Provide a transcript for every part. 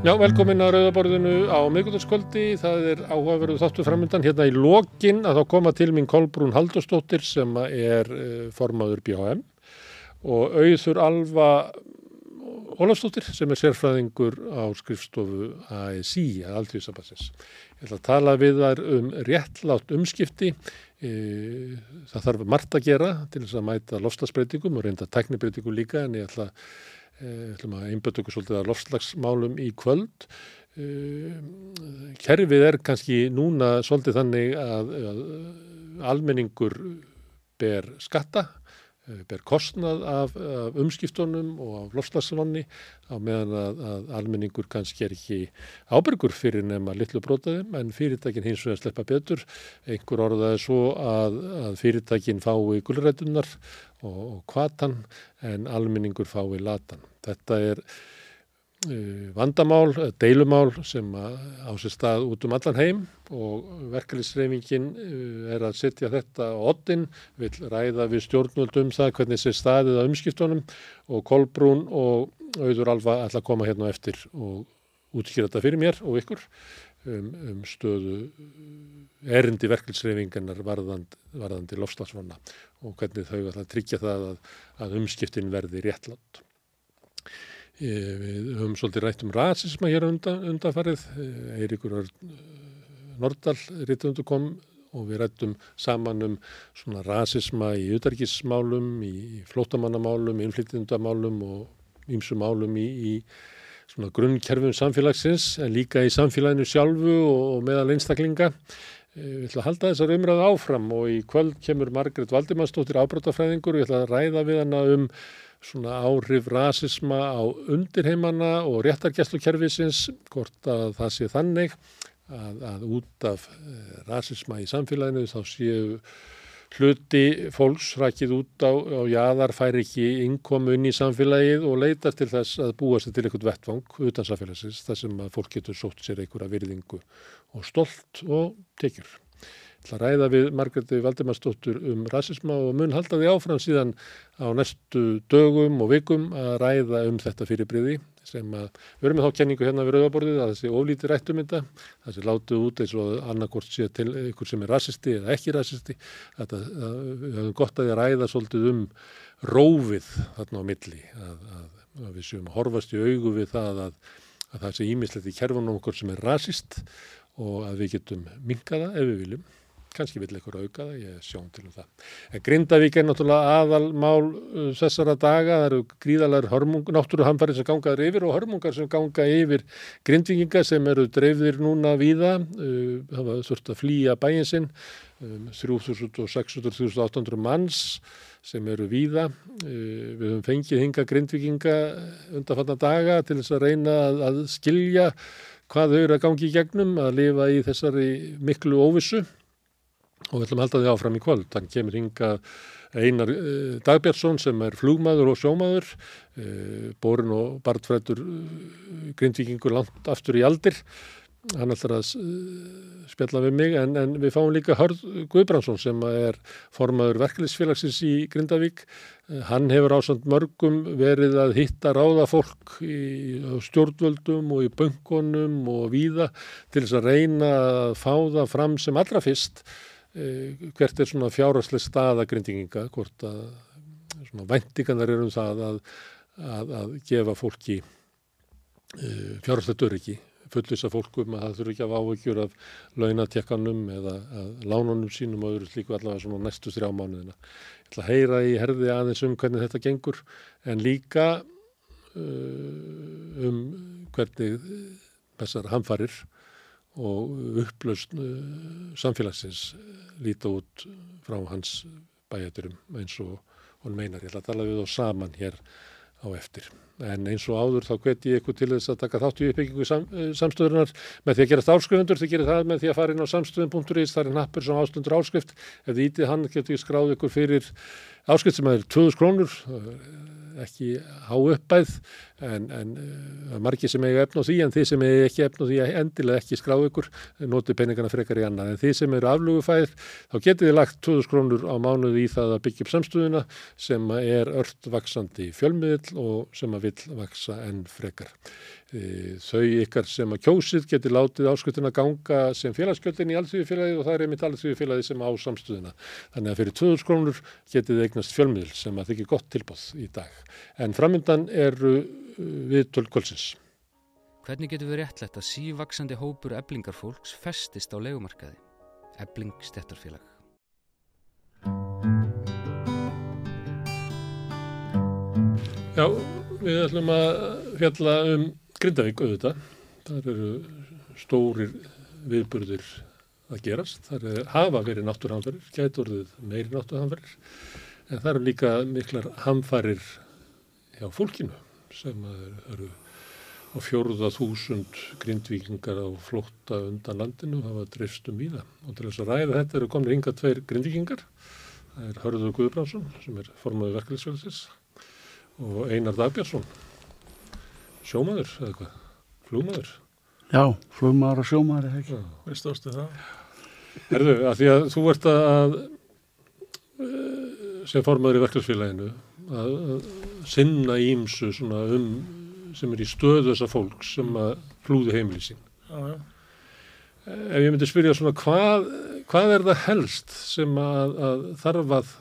Já, velkomin að Rauðaborðinu á miðgjóðarskvöldi. Það er áhugaverðu þáttu framöndan. Hérna í lokin að þá koma til mín Kolbrún Haldurstóttir sem er uh, formaður BHM og auður Alva Ólafstóttir sem er sérfræðingur á skrifstofu ASI að Aldvíðsabassins. Ég ætla að tala við þar um réttlátt umskipti. Uh, það þarf margt að gera til þess að mæta lofslagsbreytingum og reynda teknibreytingum líka en ég ætla að Að einbjötu okkur svolítið að lofslagsmálum í kvöld. Kerfið er kannski núna svolítið þannig að, að almenningur ber skatta, ber kostnað af, af umskiptunum og af lofslagsvanni á meðan að, að almenningur kannski er ekki ábyrgur fyrir nema litlu brótaðum en fyrirtækin hins vegar sleppa betur. Einhver orðaði svo að, að fyrirtækin fái gullrætunar og, og kvatan en almenningur fái latan. Þetta er uh, vandamál, deilumál sem á sér stað út um allan heim og verkefliðsreifingin uh, er að setja þetta á oddin, vil ræða við stjórnvöld um það hvernig sér staðið á umskiptunum og Kolbrún og auður alfa ætla að koma hérna eftir og útkýra þetta fyrir mér og ykkur um, um stöðu erindi verkefliðsreifingarnar varðandi, varðandi lofslagsvanna og hvernig þau ætla að tryggja það að, að umskiptin verði réttlátt. Við höfum svolítið rætt um rasisma hér undan, undanfarið. Eiríkur Nordal rítundu kom og við rættum saman um svona rasisma í utarkismálum, í flótamannamálum, innflytjandamálum og ýmsum málum í, í svona grunnkerfum samfélagsins en líka í samfélaginu sjálfu og meðal einstaklinga. Við ætlum að halda þessar umræðu áfram og í kvöld kemur Margret Valdimarsdóttir ábráttafræðingur og ég ætla að ræða við hana um svona áhrif rasisma á undirheimana og réttargæslukerfisins, hvort að það sé þannig að, að út af rasisma í samfélaginu þá séu hluti fólks rækið út á, á jaðar, fær ekki innkomu inn í samfélagið og leitar til þess að búa sér til einhvern vettvang utan samfélagsins, þar sem að fólk getur sótt sér einhverja virðingu og stolt og tekjur. Það ræða við Margreti Valdimarsdóttur um rasisma og mun halda því áfram síðan á næstu dögum og vikum að ræða um þetta fyrirbriði sem að erum með þá kenningu hérna við rauðaborðið að þessi ólíti rættum þetta, þessi látið út eins og annarkort sé til ykkur sem er rasisti eða ekki rasisti. Þetta, höfum gott að því að ræða svolítið um rófið þarna á milli, að, að, að við séum að horfast í augu við það að, að það sé ímislegt í kerfunum okkur sem er rasist og að við getum minkaða ef við viljum kannski vill eitthvað auka það, ég sjón til um það. En Grindavík er náttúrulega aðalmál uh, þessara daga, það eru gríðalar náttúruhamfari sem gangaður yfir og hörmungar sem ganga yfir grindvikinga sem eru dreifðir núna víða, uh, hafa þurft að flýja bæin sinn, um, 3600-3800 manns sem eru víða. Uh, við höfum fengið hinga grindvikinga undanfanna daga til þess að reyna að, að skilja hvað þau eru að gangi í gegnum, að lifa í þessari miklu óvissu og við ætlum að halda því áfram í kvöld. Hann kemur hinga Einar eh, Dagbjörnsson sem er flugmaður og sjómaður, eh, borin og bartfrættur eh, grindvikingur langt aftur í aldir. Hann ætlar að spjalla við mig en, en við fáum líka Hörð Guðbrandsson sem er formaður verkefliðsfélagsins í Grindavík. Hann hefur ásand mörgum verið að hitta ráða fólk í stjórnvöldum og í böngunum og víða til þess að reyna að fá það fram sem allra fyrst hvert er svona fjárhagslega staða grindinginga, hvort að svona væntingarnar eru um það að, að, að gefa fólki uh, fjárhagslega dörriki fullisa fólkum að það þurfi ekki að áhugjur af launatekkanum eða lánunum sínum og öðru slíku allavega svona næstu þrjá mánuðina. Ég ætla að heyra í herði aðeins um hvernig þetta gengur en líka uh, um hvernig þessar hamfarir og upplaust samfélagsins líta út frá hans bæjaturum eins og hún meinar. Ég ætla að tala við þá saman hér á eftir. En eins og áður þá hveti ég ykkur til þess að taka þátt í uppbyggingu sam, samstöðunar með því að gerast áskrifundur. Þið gerir það með því að fara inn á samstöðun.is, það er nappur sem ástundur áskrift. Ef þið ítið hann getur ég skráð ykkur fyrir áskrift sem er 2000 krónur ekki há uppæð en, en uh, margir sem eiga efn á því en þið sem eiga ekki efn á því að endilega ekki skrá ykkur noti peningana frekar í annað en þið sem eru aflugufæð þá getið þið lagt 2000 krónur á mánuði í það að byggja upp samstöðuna sem er ört vaksandi fjölmiðl og sem að vill vaksa enn frekar. E, þau ykkar sem að kjósið geti látið áskutina ganga sem félagsgjöldin í allþjóðfélagi og það er einmitt allþjóðfélagi sem á samstöðuna. Þannig að fyrir 2000 krónur getið eignast fjölmiðl sem að þykir gott tilbóð í dag. En framöndan eru uh, við tölkvölsins. Hvernig getur við réttlegt að sívaksandi hópur eblingarfólks festist á legumarkaði? Ebling stettarfélag. Já, við ætlum að fjalla um Grindavík auðvitað. Það eru stórir viðburðir að gerast. Það er, hafa verið náttúrhanfarir, gæti orðið meiri náttúrhanfarir. En það eru líka miklar hamfarir hjá fólkinu sem eru á fjóruða þúsund grindvíkingar á flótta undan landinu hafa dreifstum í það. Og til þess að ræða þetta eru komin ynga tveir grindvíkingar. Það er Hörður Guðbránsson sem er formadur verkefliðsfélagsins og Einar Dagbjörnsson sjómaður eða hvað, flúmaður Já, flugmaður og sjómaður er ekki. Veist ástu það? Herðu, að því að þú ert að eh, sem formaður í verkefliðsfélaginu að, að sinna ímsu svona um sem er í stöðu þessa fólks sem að flúði heimili sín Já, já. ef ég myndi spyrja svona hvað, hvað er það helst sem að, að þarf að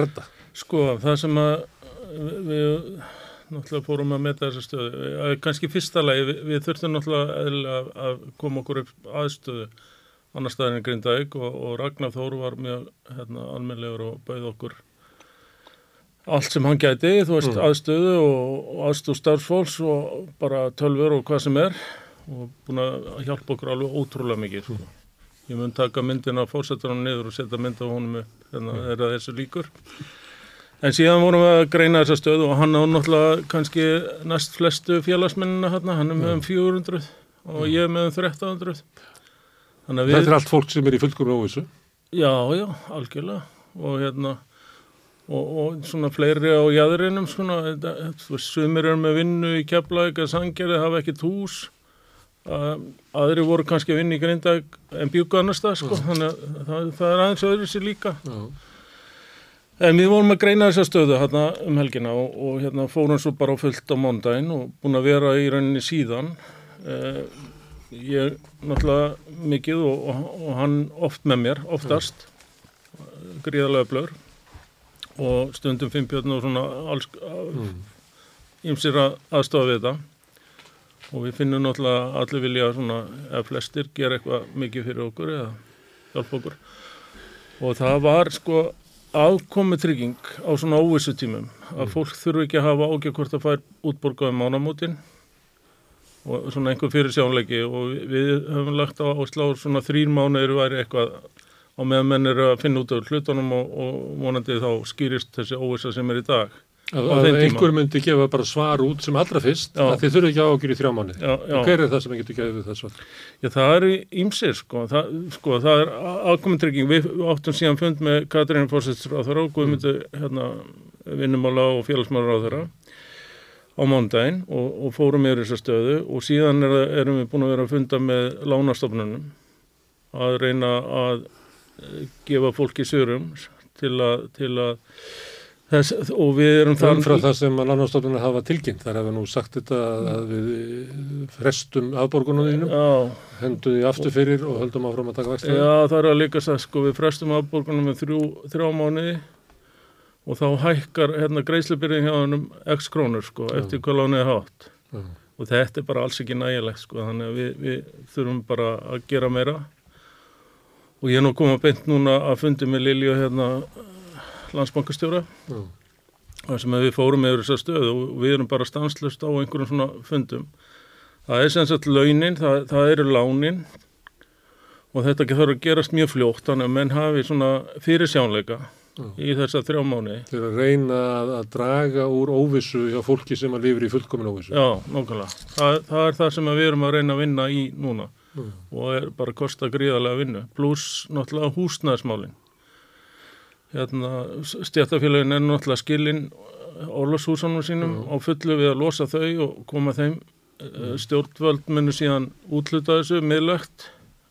redda? Sko, það sem að við, náttúrulega fórum að meta þessa stöðu. Kanski fyrsta lagi, við, við þurftum náttúrulega að, að koma okkur upp aðstöðu annar staðin en Grindavík og, og Ragnar Þóru var mjög hérna, almenlegur og bauð okkur allt sem hann gæti, þú veist, Mm. aðstöðu og, og aðstöðu starfsfólks og bara tölfur og hvað sem er og búin að hjálpa okkur alveg ótrúlega mikið. Sko. Ég mun taka myndina af fórsetunum niður og setja mynd af honum upp, hérna er það þessu líkur. En síðan vorum við að greina þessa stöðu og hann á náttúrulega kannski næst flestu félagsmennina hérna, hann er með um 400 og ég er með um 1300. Þannig að Þetta við, er allt fólk sem er í fullkomna óvissu. já, já, algjörlega og hérna, og, og svona fleiri á jæðurinnum svona, sumir eru með vinnu í Keflavík að sangerði hafa ekkert hús, að, aðri voru kannski að vinna í Grindag en bjúku annars það, sko, þannig að það, það er aðeins öðru sér líka. Já. En við vorum að greina þessa stöðu hérna um helgina og, og hérna fórum svo bara fullt á mándaginn og búin að vera í rauninni síðan. Eh, ég náttúrulega mikið og, og, og hann oft með mér, oftast, gríðarlega blör og stundum fimmtjörn og svona alls, Mm. ímsir að aðstofa við þetta. Og við finnum náttúrulega allir vilja svona, eða flestir, gera eitthvað mikið fyrir okkur eða hjálpa okkur. Og það var sko afkomi trygging á svona óvissu tímum að fólk þurfi ekki að hafa ágjör hvort að fær útborgaði mánamótin og svona einhver fyrir sjónleiki og við, höfum lagt á áslá svona þrýr mánuður væri eitthvað á meðan menn eru að finna út af hlutunum og, og vonandi þá skýrist þessi óvissa sem er í dag. Að, Á einhver myndi gefa bara svar út sem allra fyrst Já. að þið þurfu ekki ágjur í þrjá mánu. Hver er það sem getur gefið það svar? Já, það eru ímsir, sko. Það, sko, það er aðkomintrygging. Við áttum síðan fund með Katrín Fórsetsráþara og Guðmyndu hérna, vinnumála og félagsmálaráþara á mándaginn og, og fórum yfir þessa stöðu og síðan er, erum við búin að vera að funda með lánastofnunum að reyna að gefa fólki sörum til að, til að þess, og við erum Þann frá það sem að lánastofnunum hafa tilkynnt. Þar hafa nú sagt þetta að, við frestum afborgunum þínum, hendu því aftur fyrir og höldum áfram að taka vextu. Já, það er að líka það, sko, við frestum afborgunum með þrjú, þrjá mánuði og þá hækkar hérna greiðslubyrðin hjá hennum x krónur, sko, eftir hvað lánið er hátt. Já. Og þetta er bara alls ekki nægilegt, sko, þannig að við, við þurfum bara að gera meira. Og ég er nú komað beint núna að fundi með Lilju hérna landsbankastjóra, þar sem að við fórum yfir þessa stöðu og við erum bara stanslust á einhverjum svona fundum. Það er sem sagt launin, það, það eru lánin og þetta þarf að gerast mjög fljótt þannig að menn hafi svona fyrirsjánleika Já. í þessa þrjá mánu. Til að reyna að, að draga úr óvissu hjá fólki sem að lifir í fullkomin óvissu. Já, nákvæmlega. Það, það er það sem að við erum að reyna að vinna í núna Mm. og er bara að kosta gríðarlega vinnu. Plus náttúrulega húsnæðismálin. Hérna, stjættafélagin er náttúrulega skilin orlashúsanum sínum Já. á fullu við að losa þau og koma þeim mm. stjórnvöld munu síðan útluta þessu miðlögt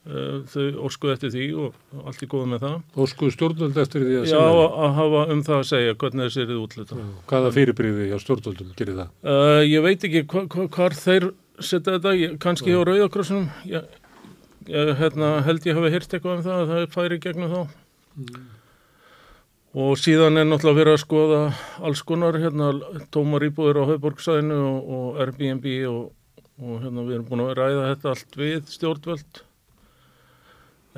uh, þau óskuðu eftir því og allt í góðu með það Óskuðu stjórnvöld eftir því að Já, að hafa um það að segja hvernig þessi er útluta. Hvaða fyrirbríði hjá stjórnvöldum gerir það? uh, Ég veit ekki hva, hva, hvar þeir setja þetta, ég, kannski hjá Rauðakrossunum ég, ég hérna, held ég hafi hýrt eitthvað um það að það færi gegnum þá. Og síðan er náttúrulega verið að skoða alls konar hérna, tómar íbúður á Hauðborgsæðinu og, og Airbnb og, og hérna, við erum búin að ræða þetta allt við stjórnvöld.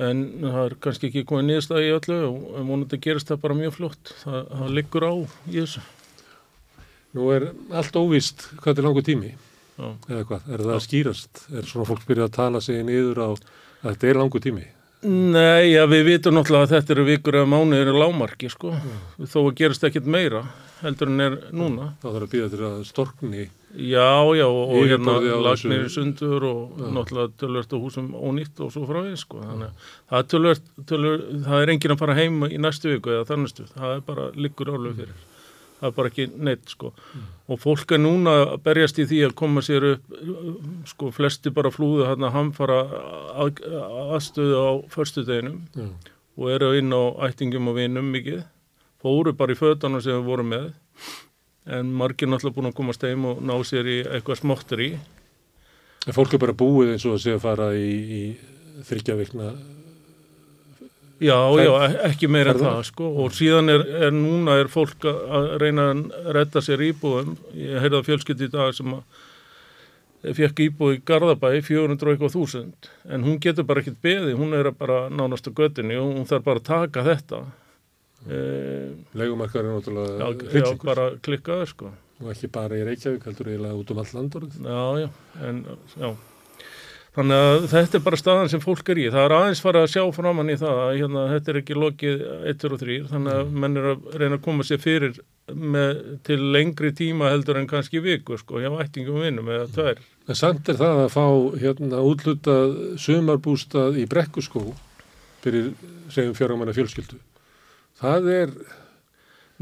En það er kannski ekki komið nýðstæði í öllu og en vonandi gerist það bara mjög fljótt það, það liggur á í þessu. Nú er allt óvíst hvað er langur tími. Eða hvað, er það að skýrast? Er svona fólk byrjað að tala sig niður á að þetta er langur tími? Nei, já, við vitum náttúrulega að þetta eru vikur eða mánuðir í lámarki, sko. Þó að gerist ekkit meira heldur en er núna. Þá þarf að býða til að storkni Já, já, og, og hérna lagnir í sundur og náttúrulega tölvert á húsum ónýtt og svo frá við, sko. Þannig að það er tölvert, tölvert, það er enginn að fara heim í næstu viku eða þannistu. Það er bara liggur alveg fyrir. Það er bara ekki neitt, sko. Og fólk er núna að berjast í því að koma sér upp, sko, flesti bara flúðu hérna hamfara að, aðstöðu á förstudeginum Já. og eru inn á ættingum og vinum mikið fóru bara í fötana sem við vorum með en margir náttúrulega búin að komast heim og ná sér í eitthvað smottur í En fólk er bara búið eins og að sé að fara í, í þryggja vikna já, Ferð- já, e- ekki meira en það sko. Og síðan er, er núna er fólk að- reyna að redda sér íbúðum. Ég heyrði að fjölskyld í dag sem að fekk íbúð í Garðabæ 400 og eitthvað þúsund. En hún getur bara ekkert beði, hún er bara nánast á göttinni og hún þarf bara að taka þetta. E, leigumarkar er já, náttúrulega já, hryllingur bara klikkaði sko. Og ekki bara í Reykjavík, heldur eiginlega út um all landorð. Já, já, en já. Þannig að þetta er bara staðan sem fólk er í. Það er aðeins farið að sjá framann í það að hérna, þetta er ekki lokið 1 og 3, þannig að menn er að reyna að koma sér fyrir með, til lengri tíma heldur en kannski viku, sko, hjá ættingum vinnum eða tvær. En samt er það að fá hérna útlutað sumarbústað í brekkuskó fyrir segjum fjármanna fjölskyldu. Það er,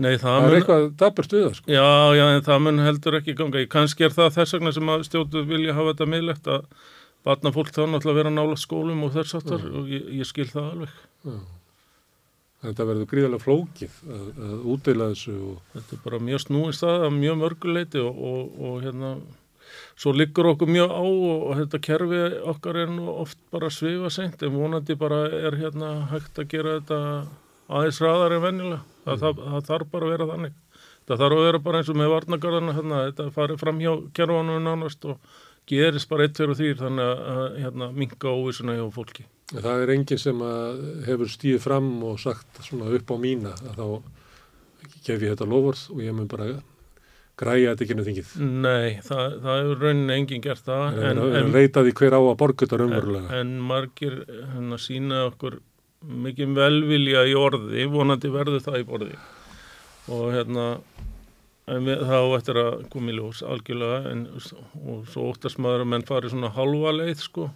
Nei, það, það er mun, eitthvað daburt við það sko. já, já, en það mun heldur ekki ganga. Kannski er það þess vegna sem að stjórnum vilja hafa þetta miðlegt að batna fólk þá náttúrulega vera nála skólum og þess aftar og ég, ég skil það alveg. Já. Þetta verður gríðarlega flókið að, að útdeila þessu og Þetta er bara mjög snúin stað að mjög mörguleiti og, og, og hérna svo liggur okkur mjög á og, þetta kerfi okkar er nú oft bara svifa seint en vonandi bara er hérna hægt að gera þetta aðeins ræðar en venjulega. Það, það, það þarf bara að vera þannig. Það þarf að vera bara eins og með varnagarðana hérna, þetta farið fram hjá kerfanum nánast og gerist bara 1, 2 og 3 þannig að, hérna, minka óvísuna hjá fólki. En það er enginn sem hefur stíð fram og sagt svona upp á mína að þá gef ég þetta lofvörð og ég mun bara græja þetta ekki nefn þingið. Nei, það, það hefur rauninni enginn gert það. En, en, en leitaði hver á að borga þetta en, raunverulega. en margir hérna, sína okkur mikið velvilja í orði, vonandi verður það í borði og hérna en þá eftir að koma í ljós algjörlega en, og svo óttast maður að menn fari svona halva leið sko.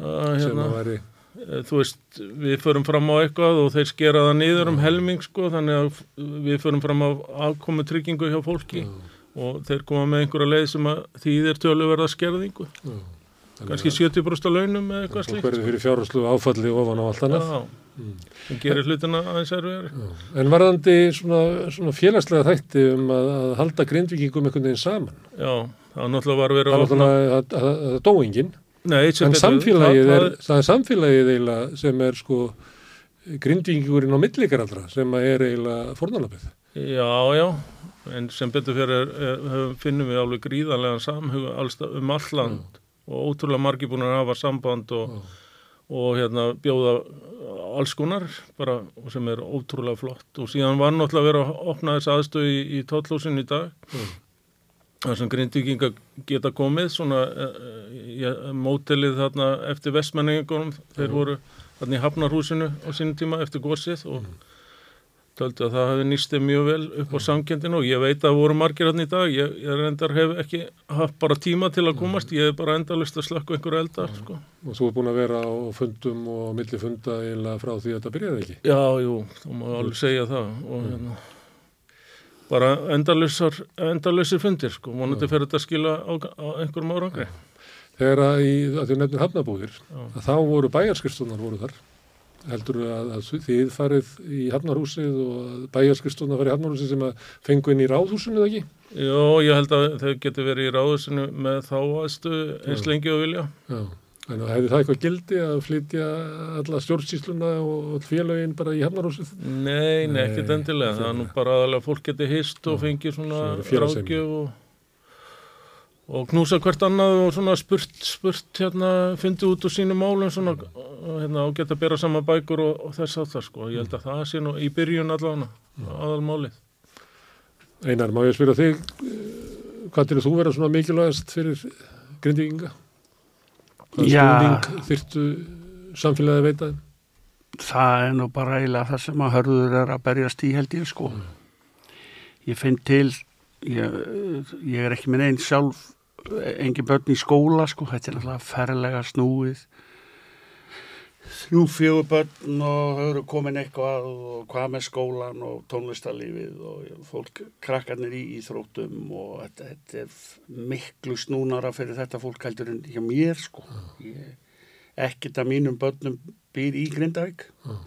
Að, hérna, væri, eh, þú veist, við förum fram á eitthvað og þeir skera það niður um helming sko, þannig að við förum fram á afkomu tryggingu hjá fólki já, og þeir koma með einhverja leið sem að þýðir tölu verða skerðingu. Þannig kannski 70% af launum eða eitthvað slíkt verður fyrir fjárháslu áfalli ofan á allt annað. Já, það gerir hlutina aðeins erfiðari Já. En varðandi svona, svona félagslega þætti um að, að halda grindvikingum einhvern veginn saman. Já, það náttúrulega var verið Það er að opna náttúrulega að, að, að það dó enginn. Nei, sem En betur- samfélagið það, er, það er samfélagið eiginlega sem er sko grindvíkingurinn á millikarallra sem er eiginlega fornalabið. það, Já, já en sem betur fyrir finnum við alveg gríðanlegan samhuga um all land og ótrúlega margir búin að hafa samband og, og hérna bjóða alls konar bara og sem er ótrúlega flott. Og síðan var náttúrulega verið að opna þess aðstöð í, í tóllúsin í dag þar sem grindvíkinga geta komið svona uh, mótelið þarna eftir vestmenningunum þeir voru þarna í Hafnarhúsinu á sínum tíma eftir gósið og töldu að það hefði nýst þeim mjög vel upp á samkendinu og ég veit að voru margir hann í dag. Ég, ég reyndar hef ekki haft bara tíma til að komast, ég hef bara endalist að slökka einhverju elda sko. Og þú er búin að vera á fundum og milli funda eiginlega frá því að þetta byrjaði ekki. Já, jú, þá má alveg segja það. Og hérna bara endalausir fundir sko, vonandi fyrir þetta að skila á, á einhverjum árangri. Þegar að, í, að því nefnir hafnabúðir, að þá voru bæjarskristunar voru þar. Heldur að, að þið farið í hafnarhúsið og að bæjarskristunar farið í hafnarhúsið sem að fengu inn í ráðhúsinu eða ekki? Jó, ég held að þau getur verið í ráðusinu með þá aðstu eins lengi og vilja. Já. En hefði það eitthvað gildi að flytja alla stjórnsýsluna og öll félögin bara í hafnarhúsið? Nei, nei, Nei, endilega. Það er nú bara að fólk geti hist og fengið svona ráðgjöf og, og knúsa hvert annað og svona spurt, spurt hérna, fyndi út úr sínum málum svona, hérna, og geta bera saman bækur og, og þess að það sko. Ég held að það sé nú í byrjun allavega aðalmálið. Einar, má ég spyrja þig, hvað til þú vera svona mikilvægast fyrir grindvíkinga? Hvað Já. stuðning þyrftu samfélagið að veita það er nú bara eiginlega það sem að hörður er að berjast í held ég sko ég finn til ég, ég er ekki minn einn sjálf engin börn í skóla sko. Þetta er náttúrulega ferlega snúið. Þrjú fjögur börn og þau eru komin eitthvað og hvað með skólan og tónlistarlífið og fólk krakkarnir í íþróttum og þetta, þetta er miklu snúnara fyrir þetta fólk heldur en hjá mér sko. Ég, ekkert af mínum börnum býr í Grindavík. Já.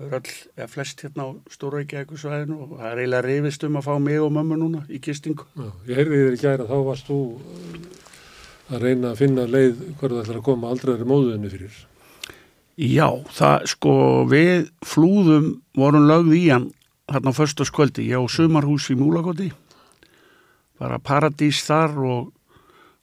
Þau eru all, eða flest hérna á Stóravíkjavíku svæðinu og það er eiginlega reyfist um að fá mig og mömmu núna í kistingu Já, ég heyrði þér í gæra, þá varst þú eh, að reyna að finna leið hverju það ætlar að koma aldraðri móðunni fyrir. Já, það sko við flúðum vorum lögð í hann hérna á föstaskvöldi, ég á sumarhús í Múlagóti bara paradís þar og,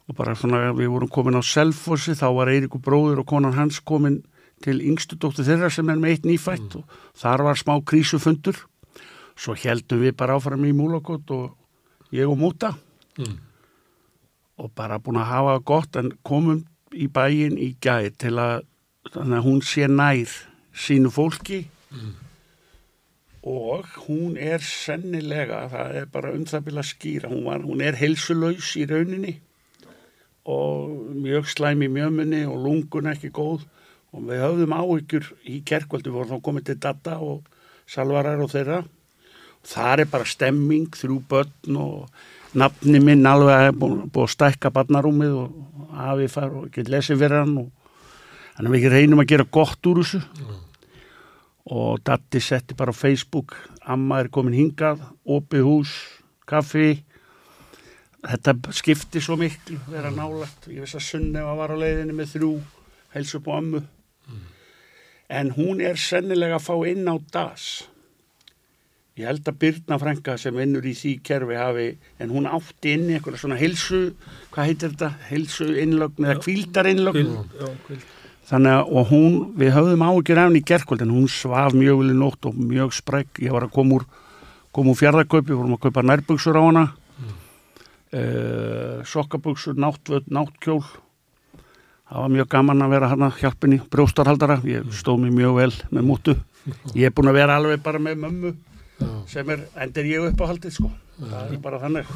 og bara svona við vorum komin á Selfossi, þá var Eiríkur bróður og konan hans komin til yngstu dóttu þeirra sem er með eitt nýfætt og þar var smá krísufundur. Svo heldum við bara áfram í Múlagót og ég og Múta. Mm. og bara búin að hafa gott en komum í bæin í gæð til að, að hún sé nær sínu fólki. Og hún er sennilega, það er bara um það bila skýra, hún, var, hún er heilsulaus í rauninni. Og mjög slæm í mjömunni og lungun ekki góð og við höfðum áhyggjur í kerkvöldu, við vorum þá komið til Data og Salvarar og þeirra. Þar er bara stemming, þrjú börn og nafni minn alveg búin, búin að stækka barnarúmið og afi far og ekki lesið fyrir hann og þannig að við reynum að gera gott úr þessu. Og Datti setti bara á Facebook amma er komin hingað, opið hús kaffi. Þetta skipti svo miklu vera nálægt, ég veist að Sunneva var á leiðinni með þrjú, helsu upp á ömmu en hún er sennilega að fá inn á DAS. Ég held að Birna Franka sem vinnur í því kerfi hafi, en hún átti inn í eitthvað svona heilsu, hvað heitir þetta? Heilsu innlögn eða kvíldar innlögn? Kvild, já, kvild. þannig að og hún, við höfðum áhyggjur af henni í gerkvöld en hún svaf mjög í nótt og mjög spregg, ég var að koma úr koma úr fjárðarkaupi, við vorum að kaupa nærbuksur á hana. Mm. sokkabuksur, náttvöld, náttkjól það var mjög gaman að vera hana hjálpinni, brjóstarhaldara ég stóð mér mjög vel með mútu ég er búin að vera alveg bara með mömmu Já. sem er, endur ég upp á haldið sko það er bara þannig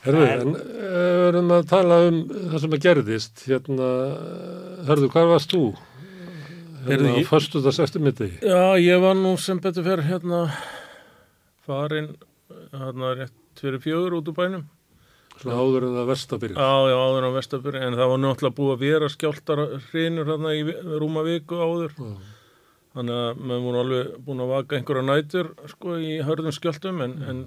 Herðu, En- eh, við erum að tala um það sem að gerðist. Hérna, hörðu, hvað varst þú? Hérna ég- förstu þess eftir mitti. Já, ég var nú sem betur fyrir hérna farin hérna rétt fyrir fjögur út úr bænum. Svona áður en það verst að byrja. Já, já, áður á Vestabur, en það var náttúrulega búið að vera skjáltar hrinur hérna í rúma viku áður. Já. Þannig að maður voru alveg búin að vaka einhverja nætur sko í hörðum skjáltum en, en,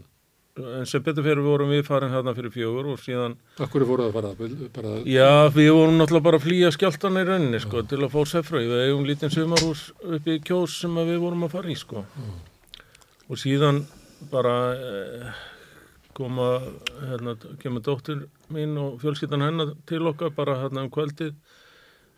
en sem betur fyrir vorum við farin hérna fyrir fjögur og síðan, Akkur fóruð að fara? Bara, já, við vorum náttúrulega bara að flýja skjáltan í rauninni sko til að fá sefröi. Við eigum lítinn sumarhús upp í kjós sem við vorum að fara í sko. Og síðan bara eh, koma, hérna, kemur dóttir mín og fjölskyldan hennar til okkar bara hérna um kvöldið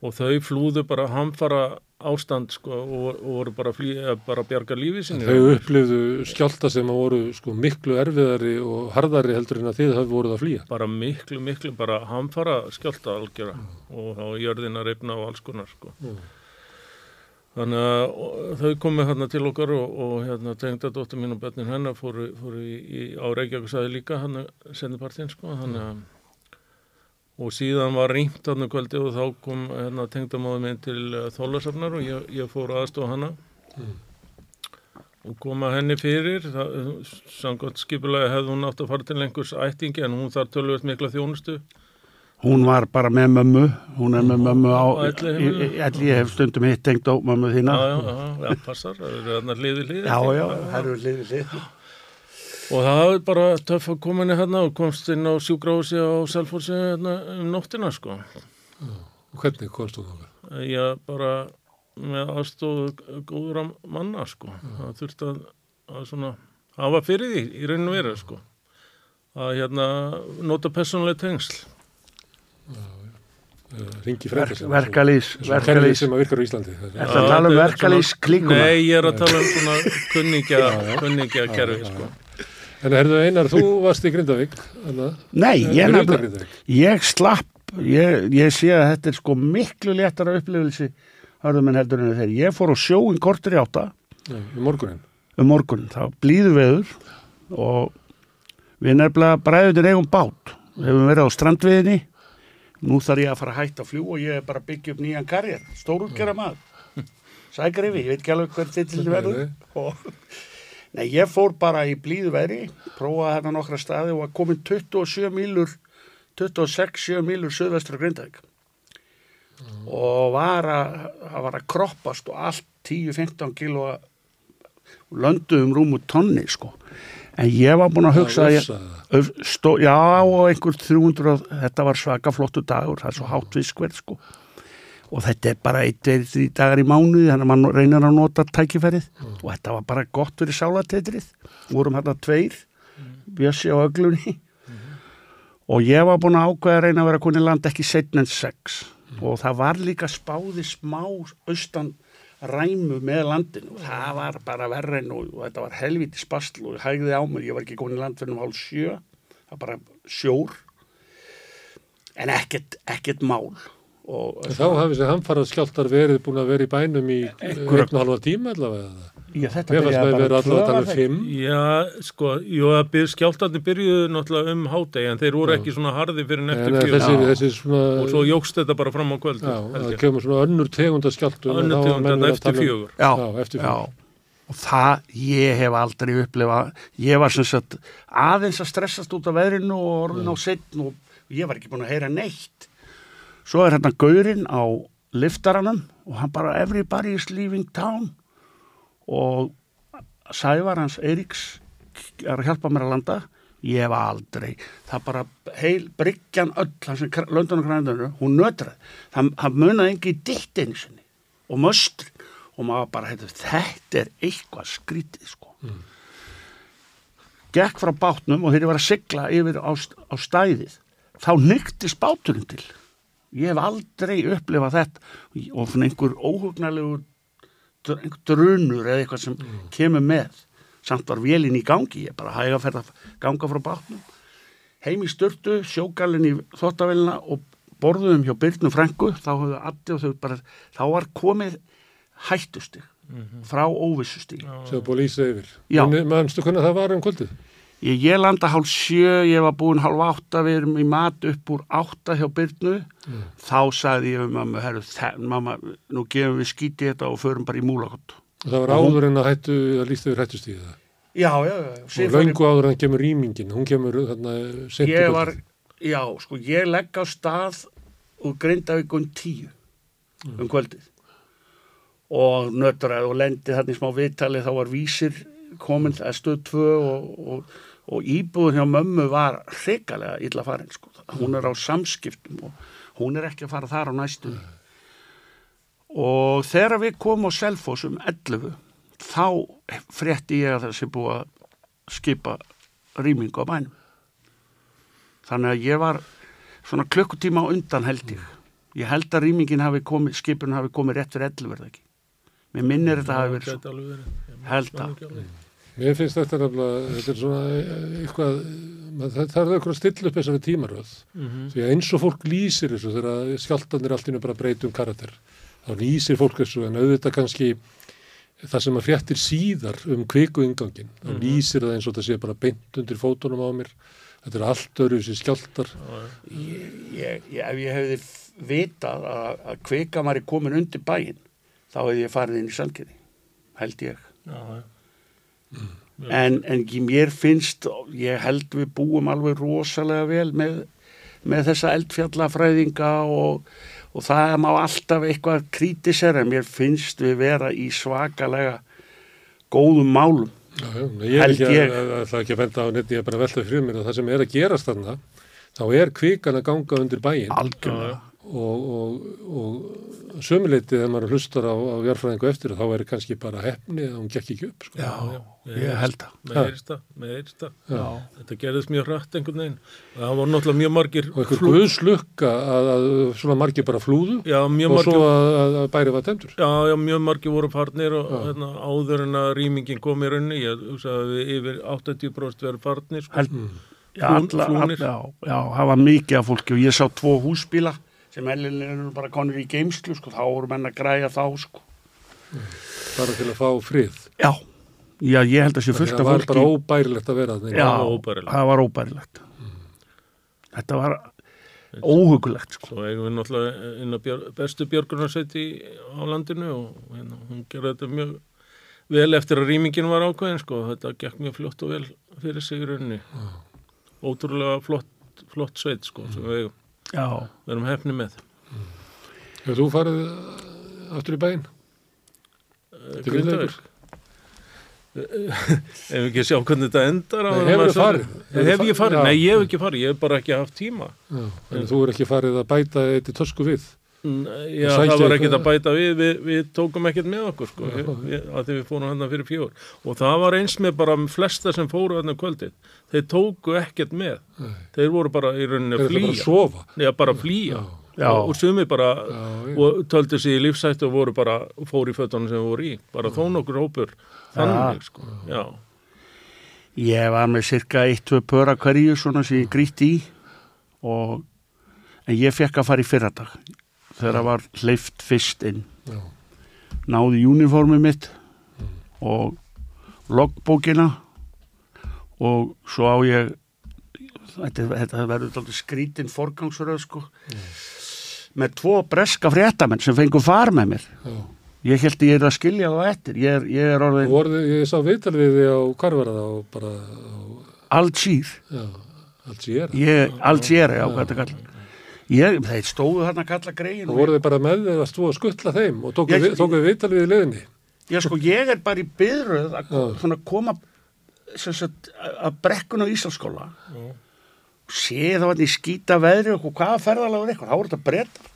og þau flúðu bara hamfara ástand sko og, og voru bara flýja, bara bjarga lífi sinni. þau upplifðu skjálta sem að voru sko miklu erfiðari og harðari heldur en að þið hafði voruð að flýja. bara miklu, miklu, bara hamfara skjálta algjöra og þá jörðin að reyfna og alls konar sko. Mm. Þannig að þau komið hérna til okkar og, og hérna tengda dóttir mín og börnin hennar fóru, fóru í, í, á Reykjavíksæði líka hann sendipartin sko þannig að og síðan var rýmt hann kvöldi og þá kom hérna tengdamáður minn til uh, Þólasafnar og ég, ég fór aðstofa hana Mm. og koma henni fyrir það, samkvæmt skipulega hefði hún átt að fara til einhvers ættingi en hún þar tölvöld mikla þjónustu Hún var bara með mömmu, hún er með mömmu á, Á elliheimilinu? elli ég hef stundum hitt tengt á mömmu já, þína. já, já, já, passar það eru þarna hliði hliði Já, já, það eru liðið lið. og það var bara töff að koma henni hérna og komst inn á sjúkrahúsi á Selfossi hérna um nóttina sko Og hvernig komst þú þá? Já, bara með aðstofu góður að manna, sko. Það þurfti að, að svona hafa fyrir því í rauninu verið, sko. Að hérna nota persónuleg tengsl. Ringi frænda verkalýs, Verkalýs sem að virkar á Íslandi. Það er- Ertu að tala um er verkalýs klíkuna? Nei, ég er að tala um svona kunningja, kunningja kerfi, sko. En herðu Einar, þú varst í Grindavík Nei, ég, Fyrir utan nefnilega- ég slapp, ég, ég sé að þetta er sko miklu léttara upplifilsi hörðum en heldur en þeir. Ég fór á sjóin kortur í átta. Í morgunin um morgun, það var blíðu veður og við nefnilega bræðunir eigum bát. Við hefum verið á strandviðinni, nú þarf ég að fara að hætta að fljú og ég er bara að byggja upp nýjan karriér, stórútgera maður. Sækrifi, ég veit ekki alveg hvern titil verður. Nei, ég fór bara í blíðu veri, prófaði hérna nokkra staði og var komin 27 mílur, 26-7 mílur söðvestur á Grindavík. Og var að, það var að kroppast og allt 10-15 kíló lönduðum rúmu tonni, sko. En ég var búin að hugsa að ég. Öf- stó, já og einhver 300 þetta var svaka flottu dagur það er svo hátt viskverð sko. Og þetta er bara eitt, tveir, þrý dagar í mánuði þannig að mann reynir að nota tækifærið. Og þetta var bara gott fyrir sálatetrið vorum hérna tveir Bjössi á öglunni og ég var búin að ákveða að reyna að vera kunni land ekki setn en sex. Og það var líka spáði smá austan ræmu með landinu. Það var bara verra en og, og þetta var helviti spastl og hægði á mér, ég var ekki komin í land fyrir um hálf sjö. Það var bara sjór. En ekkert, ekkert mál. Og Þá hafið þessi hamfarað skjáltar verið búin að vera í bænum í Einhver- einn og halva tíma allavega ég, þetta byrjaði með verið tvö, allavega að tala var um fimm Já, sko, jú, að skjáltarnir byrjuðu náttúrulega um hádegi en þeir voru ekki svona harði fyrir neftur fjögur. þessi, Já. þessi svona Og svo jógst þetta bara fram á kvöldu. Já, það kemur svona önnur tegunda skjáltum Önnur tegund þetta eftir fjögur. já, Já, eftir já. fjögur. og það, ég hef aldrei upplifað, ég var sem sagt aðeins að stressast út af veðrinu og orðin á setn og ég var ekki búin að heyra neitt svo er hérna gaurinn á liftaranum og hann bara everybody is leaving town og Sævar hans Eiríks er að hjálpa mér að landa. Ég hef aldrei, það bara heil bryggjan öll, hans sem London og Grænlundu, hún nötraði. Það, það munaði engi í ditt einu sinni og möstri. Og maður bara, heita, þetta er eitthvað skrítið sko. Gekk frá bátnum og ég var að sigla yfir á, á stæðið. Þá nýttist báturinn til. Ég hef aldrei upplifað þetta. Og einhver óhugnarlegur drunur eða eitthvað sem kemur með. Samt var vélinn í gangi, ég bara hæga að ferða ganga frá bátnum. Heim í störtu, sjógalinn í þóttavélina og borðuðum hjá Byrnu Frængu þá höfðu allir og þau bara þá var komið hættustig frá óvissustig sem búið að lýsa yfir. Mannstu hvernig það var um kvöldið? Ég, ég landa hálf sjö, ég var búin hálf átta, við erum í mat upp úr átta hjá Byrnu. Þá sagði ég við mamma, herru, þe- mamma, nú gefum við skítið þetta og förum bara í múlakott. Það var áður en að hættu, að lýsta yfir hættustíði það. Já, já, já. Og löngu áður en kemur rýmingin, hún kemur þarna sent í Ég kvöldið. var, já, sko, ég legg á stað og Grindavík um tíu um kvöldið. Og nötraði og lendi þarna í smá viðtali, þá var vísir komin að stöð tvö og, og, og íbúðin hjá mömmu var hrikalega illa farin, sko. Hún er á samskiptum og hún er ekki að fara þar á næstu. Og þegar við komum á Selfoss um 11, þá frétti ég að sé búið að skipa rýmingu á bænum. Þannig að ég var svona klukkutíma á undan held ég. Ég held að rýmingin hafi komið, skipun hafi komið rétt fyrir 11 verða ekki. Mér minnir þetta hafi verið svo. Held að. Mér finnst þetta nefnilega, þetta er svona eh, eitthvað, það, það er eitthvað að stilla upp þessari tímaröð. Mhm. Því að eins og fólk lýsir þessu þegar skjáltanir allt innu bara breytum karakter. Þá lýsir fólk þessu en auðvitað kannski það sem að fréttir síðar um kviku ingangin. Þá Mhm. lýsir það eins og það sé bara beint undir fótunum á mér. Þetta er allt öru þessi skjáltar. Ég, ég, ég, ef ég hefði vitað að, að kvika maður er komin undir bæinn, þá hefði ég farið inn í sandgerði. Held ég. Já, já. En, en mér finnst, ég held við búum alveg rosalega vel með, með þessa eldfjallafræðinga og, og það má alltaf eitthvað krítisera, en mér finnst við vera í svakalega góðum málum. Já, já, ég er Held ekki að, ég. að, að, það ekki að benda á neitt, ég er bara að velta fyrir mér að það sem er að gerast þarna, þá er kvikan að ganga undir bæinn Algjörlega. Og, og, og sömuleiti þegar maður hlustar á, á jarfræðingu eftir þá er kannski bara hefni að hún gekk ekki upp sko. Já, ég held það. Með heyrist það, með. Já. Þetta gerðist mjög hrætt einhvern veginn. Það var náttúrulega mjög margir og einhver guðslukka að, að svona margir bara flúðu Já, mjög og margir, svo að, að, bæri var temtur já, já, mjög margir voru farnir og hérna, áður en að rýmingin kom í raunni. Ég hugsa að við yfir 80% verið farnir. Sko. Held, já, alla, já, já, það var mikið af fólki og ég sá tvo húsbíla sem ellinlega eru bara konur í geimslu, sko, þá voru menn að græja þá, sko. bara til að fá frið Já, já, ég held að sé fullt það af var fólki. bara óbærilegt að vera Já, Það var óbærilegt. það var óbærilegt. Þetta var óhugulegt, sko. Svo eigum við náttúrulega inn á björ, bestu björgunarsveiti á landinu og hérna, hún gerði þetta mjög vel eftir að rýmingin var ákveðin sko. Þetta gekk mjög flott og vel fyrir sig í rauninni. Ótrúlega flott, flott sveit sko sem við eigum. Já, Við erum hefni með. Hefur þú farið uh, aftur í bæinn? Eh, Til Grindavíkur? Ef við ekki sjá hvernig þetta endar. Nei, en hefurðu maður farið? Hef ég farið? farið? Nei, ég hef ekki farið. Ég hef bara ekki haft tíma. Já, en þú er ekki farið að bæta eitt í tösku við Já, sækja það var ekkert að bæta við, við, við tókum ekkert með okkur sko, við, við, að því við fórum hann fyrir fjór og það var eins með bara flesta sem fóru hann kvöldið, þeir tóku ekkert með, þeir voru bara í rauninni að þetta bara að flýja, sofa? neða bara að flýja. Já. og, og sumi bara Já, já. og töldu sig í lífsættu og voru bara fóru í fötunum sem voru í, bara þó nokkur hópur þannig sko, já, ég var með cirka eitt, tvö pöra hverju svona sem ég gríti í. Og en ég fekk að fara í fyrradag þegar það var hleyft fyrst inn. Já. Náði uniformið mitt og loggbókina og svo á ég þetta, þetta verður skrítin forgangsröð sko með tvo breska fréttamenn sem fengur far með mér. Já. ég held ég er að skilja þá eftir. Ég er, ég er Þú orðin voruð, ég sá viðtal við þig á Karvara og bara á, allt síð já, allt sér, já, hvað þetta kallar ég, þeir stóðu þarna að kalla greiðin og voruð þið bara með þig að stú að skuttla þeim og tókuð Ég- við, tókuð viðtal við í liðinni ég sko, ég er bara í byðröð að Já. svona koma sagt, að brekkun á Íslandsskóla. Sé þá að ég skýta veðri og hvaða ferðalagur eitthvað, þá voru þetta brettar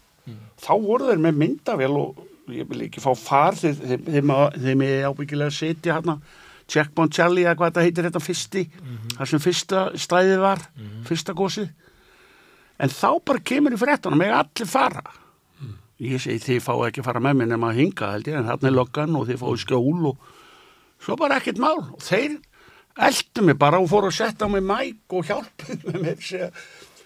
þá voru þeir með myndavél og ég vil ekki fá far þeir, þeir, þeir, þeir með ábyggilega setja hérna Checkpoint Charlie eða hvað þetta heitir þetta fyrsti, þar sem fyrsta stæðið var, fyrsta gósið en þá bara kemur í fréttanum með allir fara. Ég segi þið fáu ekki fara með mér nema að hinga held ég en þarna er löggan og þið fáu skjól og svo bara ekkert mál. Og þeir eldu mig bara og fóru að setja á mig mæk og hjálpuðu með mér segja,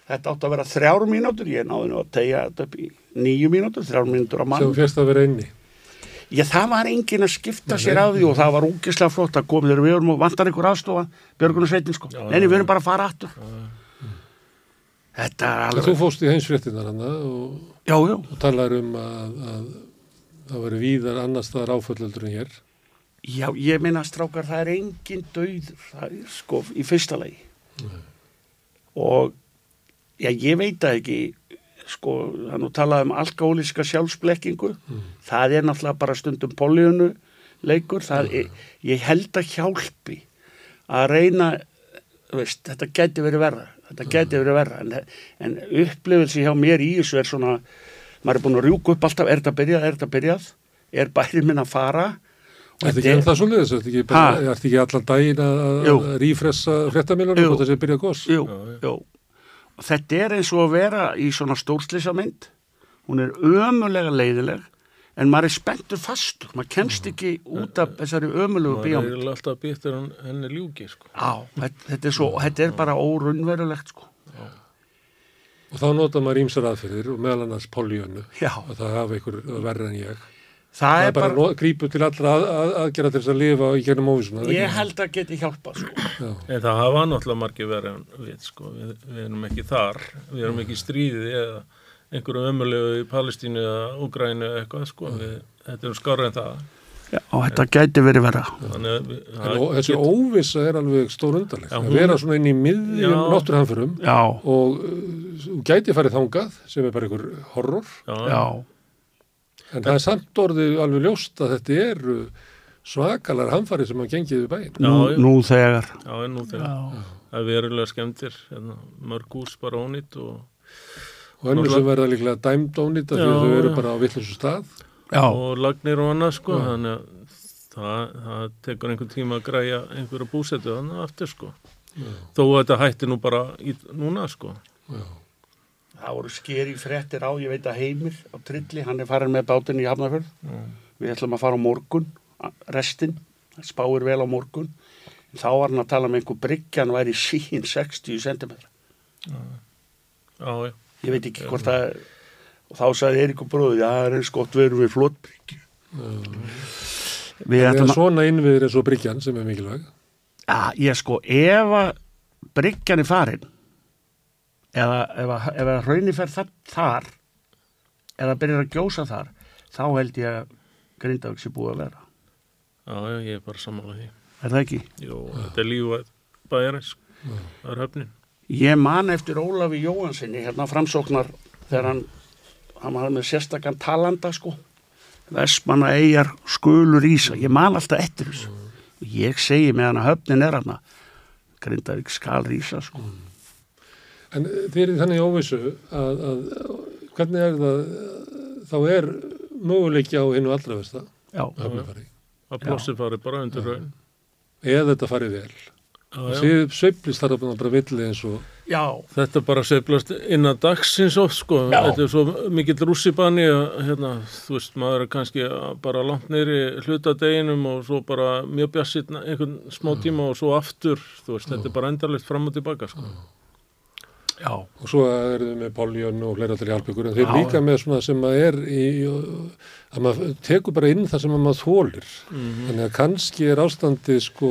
þetta átti að vera þrjár mínútur ég náði nú að tegja þetta upp í nýju mínútur, þrjár mínútur á mann. Sem férst að vera inni? Ég, það var engin að skipta sér af því og það var úkislega flott að koma þegar við erum og vantar einhver aðstofa Björgunarsveitin sko, Já, en já, við erum bara að fara aftur þetta er En alveg þú fóst í heimsfréttinar hann og, og talar um að, að það væri víðar annars staðar áföllöldur en hér. Já, ég minna strákar, það er engin döður, það er sko í fyrsta lagi. Og, já, ég veit það ekki, sko, það er nú talað um alkohóliska sjálfsblekkingu, það er náttúrulega bara stundum políunu leikur, það er, ég held að hjálpi að reyna, veist, þetta geti verið verra, þetta geti verið verra, en, en upplifilsi hjá mér í þessu er svona, maður er búin að rjúka upp alltaf, er þetta byrjað, er þetta byrjað, er bærið minn að fara, og Þetta ekki er- en það svo liðis, þetta ekki, ekki allan daginn að, að fréttamilunum Jú. og þessi byrja gos Jú, Já, já. jú. Og Þetta er eins og að vera í svona stórslýsamynd. Hún er ömulega leiðileg en maður er spenntur fastur. Maður kemst ekki út af þessari ömulegu maður bíómynd. er alltaf býttur hann henni ljúki sko. Já, þetta, er, svo, þetta er bara órunverulegt sko. og þá nota maður ímsar aðferðir og meðal annars Já, að það hafa ykkur verra en ég það, það er bara, bara grípu til allra að, að, aðgera til þess að lifa í gennum óvísuna ég held að geti hjálpað sko. En það hafa náttúrulega margir verið en við sko, við, við erum ekki þar við erum ekki í stríði eða einhverju ömulegu í Palestínu eða Úgrænu eða eitthvað sko, við, þetta er skára en það Já, þetta gæti verið vera. þannig En þessi get- óvissa er alveg stór undarleg. Að hún- vera svona inn í miðjum Já, og uh, þú gæti farið þangað sem er bara einhver horror. já, já, En það er samt orðið alveg ljóst að þetta eru svakalar hamfarið sem hafa gengið við bæinn. Nú, nú þegar. já, nú þegar Já, það er verulega skemmtir hérna, mörg hús bara ónýtt og, Og önnur Náttúrulega- sem verða líklega dæmd ónýta því Já, að þau eru já. bara á villinsu stað. já, og lagnir og annað sko Já. þannig að það, það tekur einhvern tíma að græja einhverja búsetu þannig aftur sko þó að þetta hætti nú bara í, núna sko Já. Það voru skeri fréttir á, ég veit að Heimir á Trilli, hann er farin með bátinn í Hafnarfjörð. Við ætlum að fara á morgun, restin, spáir vel á morgun. En þá var hann að tala um einhver bryggjan væri sín 60 cm. já, já, Ég veit ekki hvort það og þá sagði Eiríkur bróði, já, það er eins gott veru við flotbryggju. Við Það er að, svona innviðir eins og Bryggjan sem er mikilvæg. já, ég sko, ef að bryggjan er farin, eða ef að, að hraunni fer þar, eða byrjar að gjósa þar, þá held ég að Grindavík sé búið að vera. já, já, ég er bara sammála því Er það ekki? Jó, þetta er lífað bæjarins það er höfnin Ég man eftir Ólafi Jóhansinni, hérna framsóknar, þegar hann, hann hafði með sérstakann talanda, sko. Vestmanna eigjar skulur ísa. Ég man alltaf eftir þessu. Ég segi með hann að höfnin er hann Grindavík skal rísa, sko. En eh, þið eru þannig í óvissu að, að hvernig er það, þá er möguleiki á hinnu allra versta Já, að plossið fari bara undir raun Eða þetta farið vel. Já, Og já. þið sveiflist þar bara villi eins og, já, Þetta bara seiflast innan dagsins oft sko, Já. þetta er svo mikill rússibanni að hérna, þú veist, maður er kannski bara langt neyri hlutadeginum og svo bara mjög bjassitt einhvern smá tíma og svo aftur, þú veist, þetta er bara endarlegt fram og tilbaka sko. já, og svo eru þið með Poljón og fleira allir hjálp ykkur, en þið Já. er líka með svona sem að er í, að maður tekur bara inn það sem að maður þólir. Þannig að kannski er ástandið sko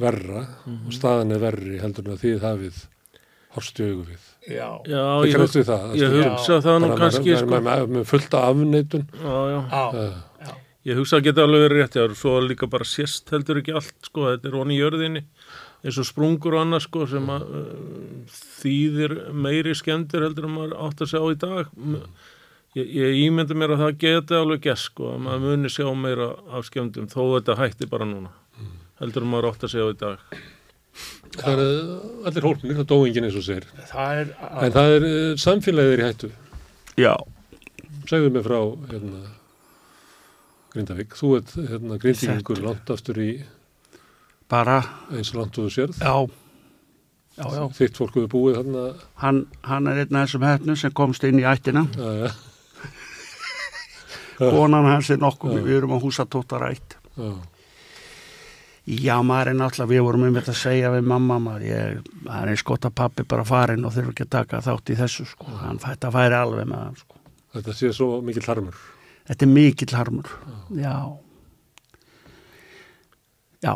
verra og staðan er verri heldur en að þið hafið horfstu augu við. já, Já, Það ég, kannast við það. ég hugsa það nú kannski sko. maður, með fullt af afneitun. Já, já. já, Ég hugsa að geta alveg verið rétt, já, svo líka bara sérst heldur ekki allt, sko, þetta er onni í jörðinni, eins og sprungur og annað, sko, sem að uh, þýðir meiri skemmtir heldur en maður átt að sjá í dag. Ég, ég ímyndi mér að það geti alveg gess, sko, að maður muni sjá meira af skemmtum, þó þetta hætti bara núna, heldur maður átt að sjá í dag. það er uh, allir hólpnir, það dó enginn eins og segir. það er, En það er uh, samfélagið í hættu. já, Segðu mig frá hérna, Grindavík. Þú ert hérna, Þetta- langt aftur í bara, eins langt og þú sérð. já, já, já, Þitt fólk hefur búið þarna. hann, hann er einn af þessum hefnum sem komst inn í ættina, Uh, konan hans er nokkuð, Já. við erum að húsa tóttarætt. Já. Já, maður er náttúrulega, við vorum um þetta að segja við mamma, maður, ég, það er eins gott að pappi bara farin og þurfa ekki að taka þátt í þessu, sko, hann þetta færi alveg með hann, sko. Þetta sé svo mikill harmur. Þetta er mikill harmur, já. Já.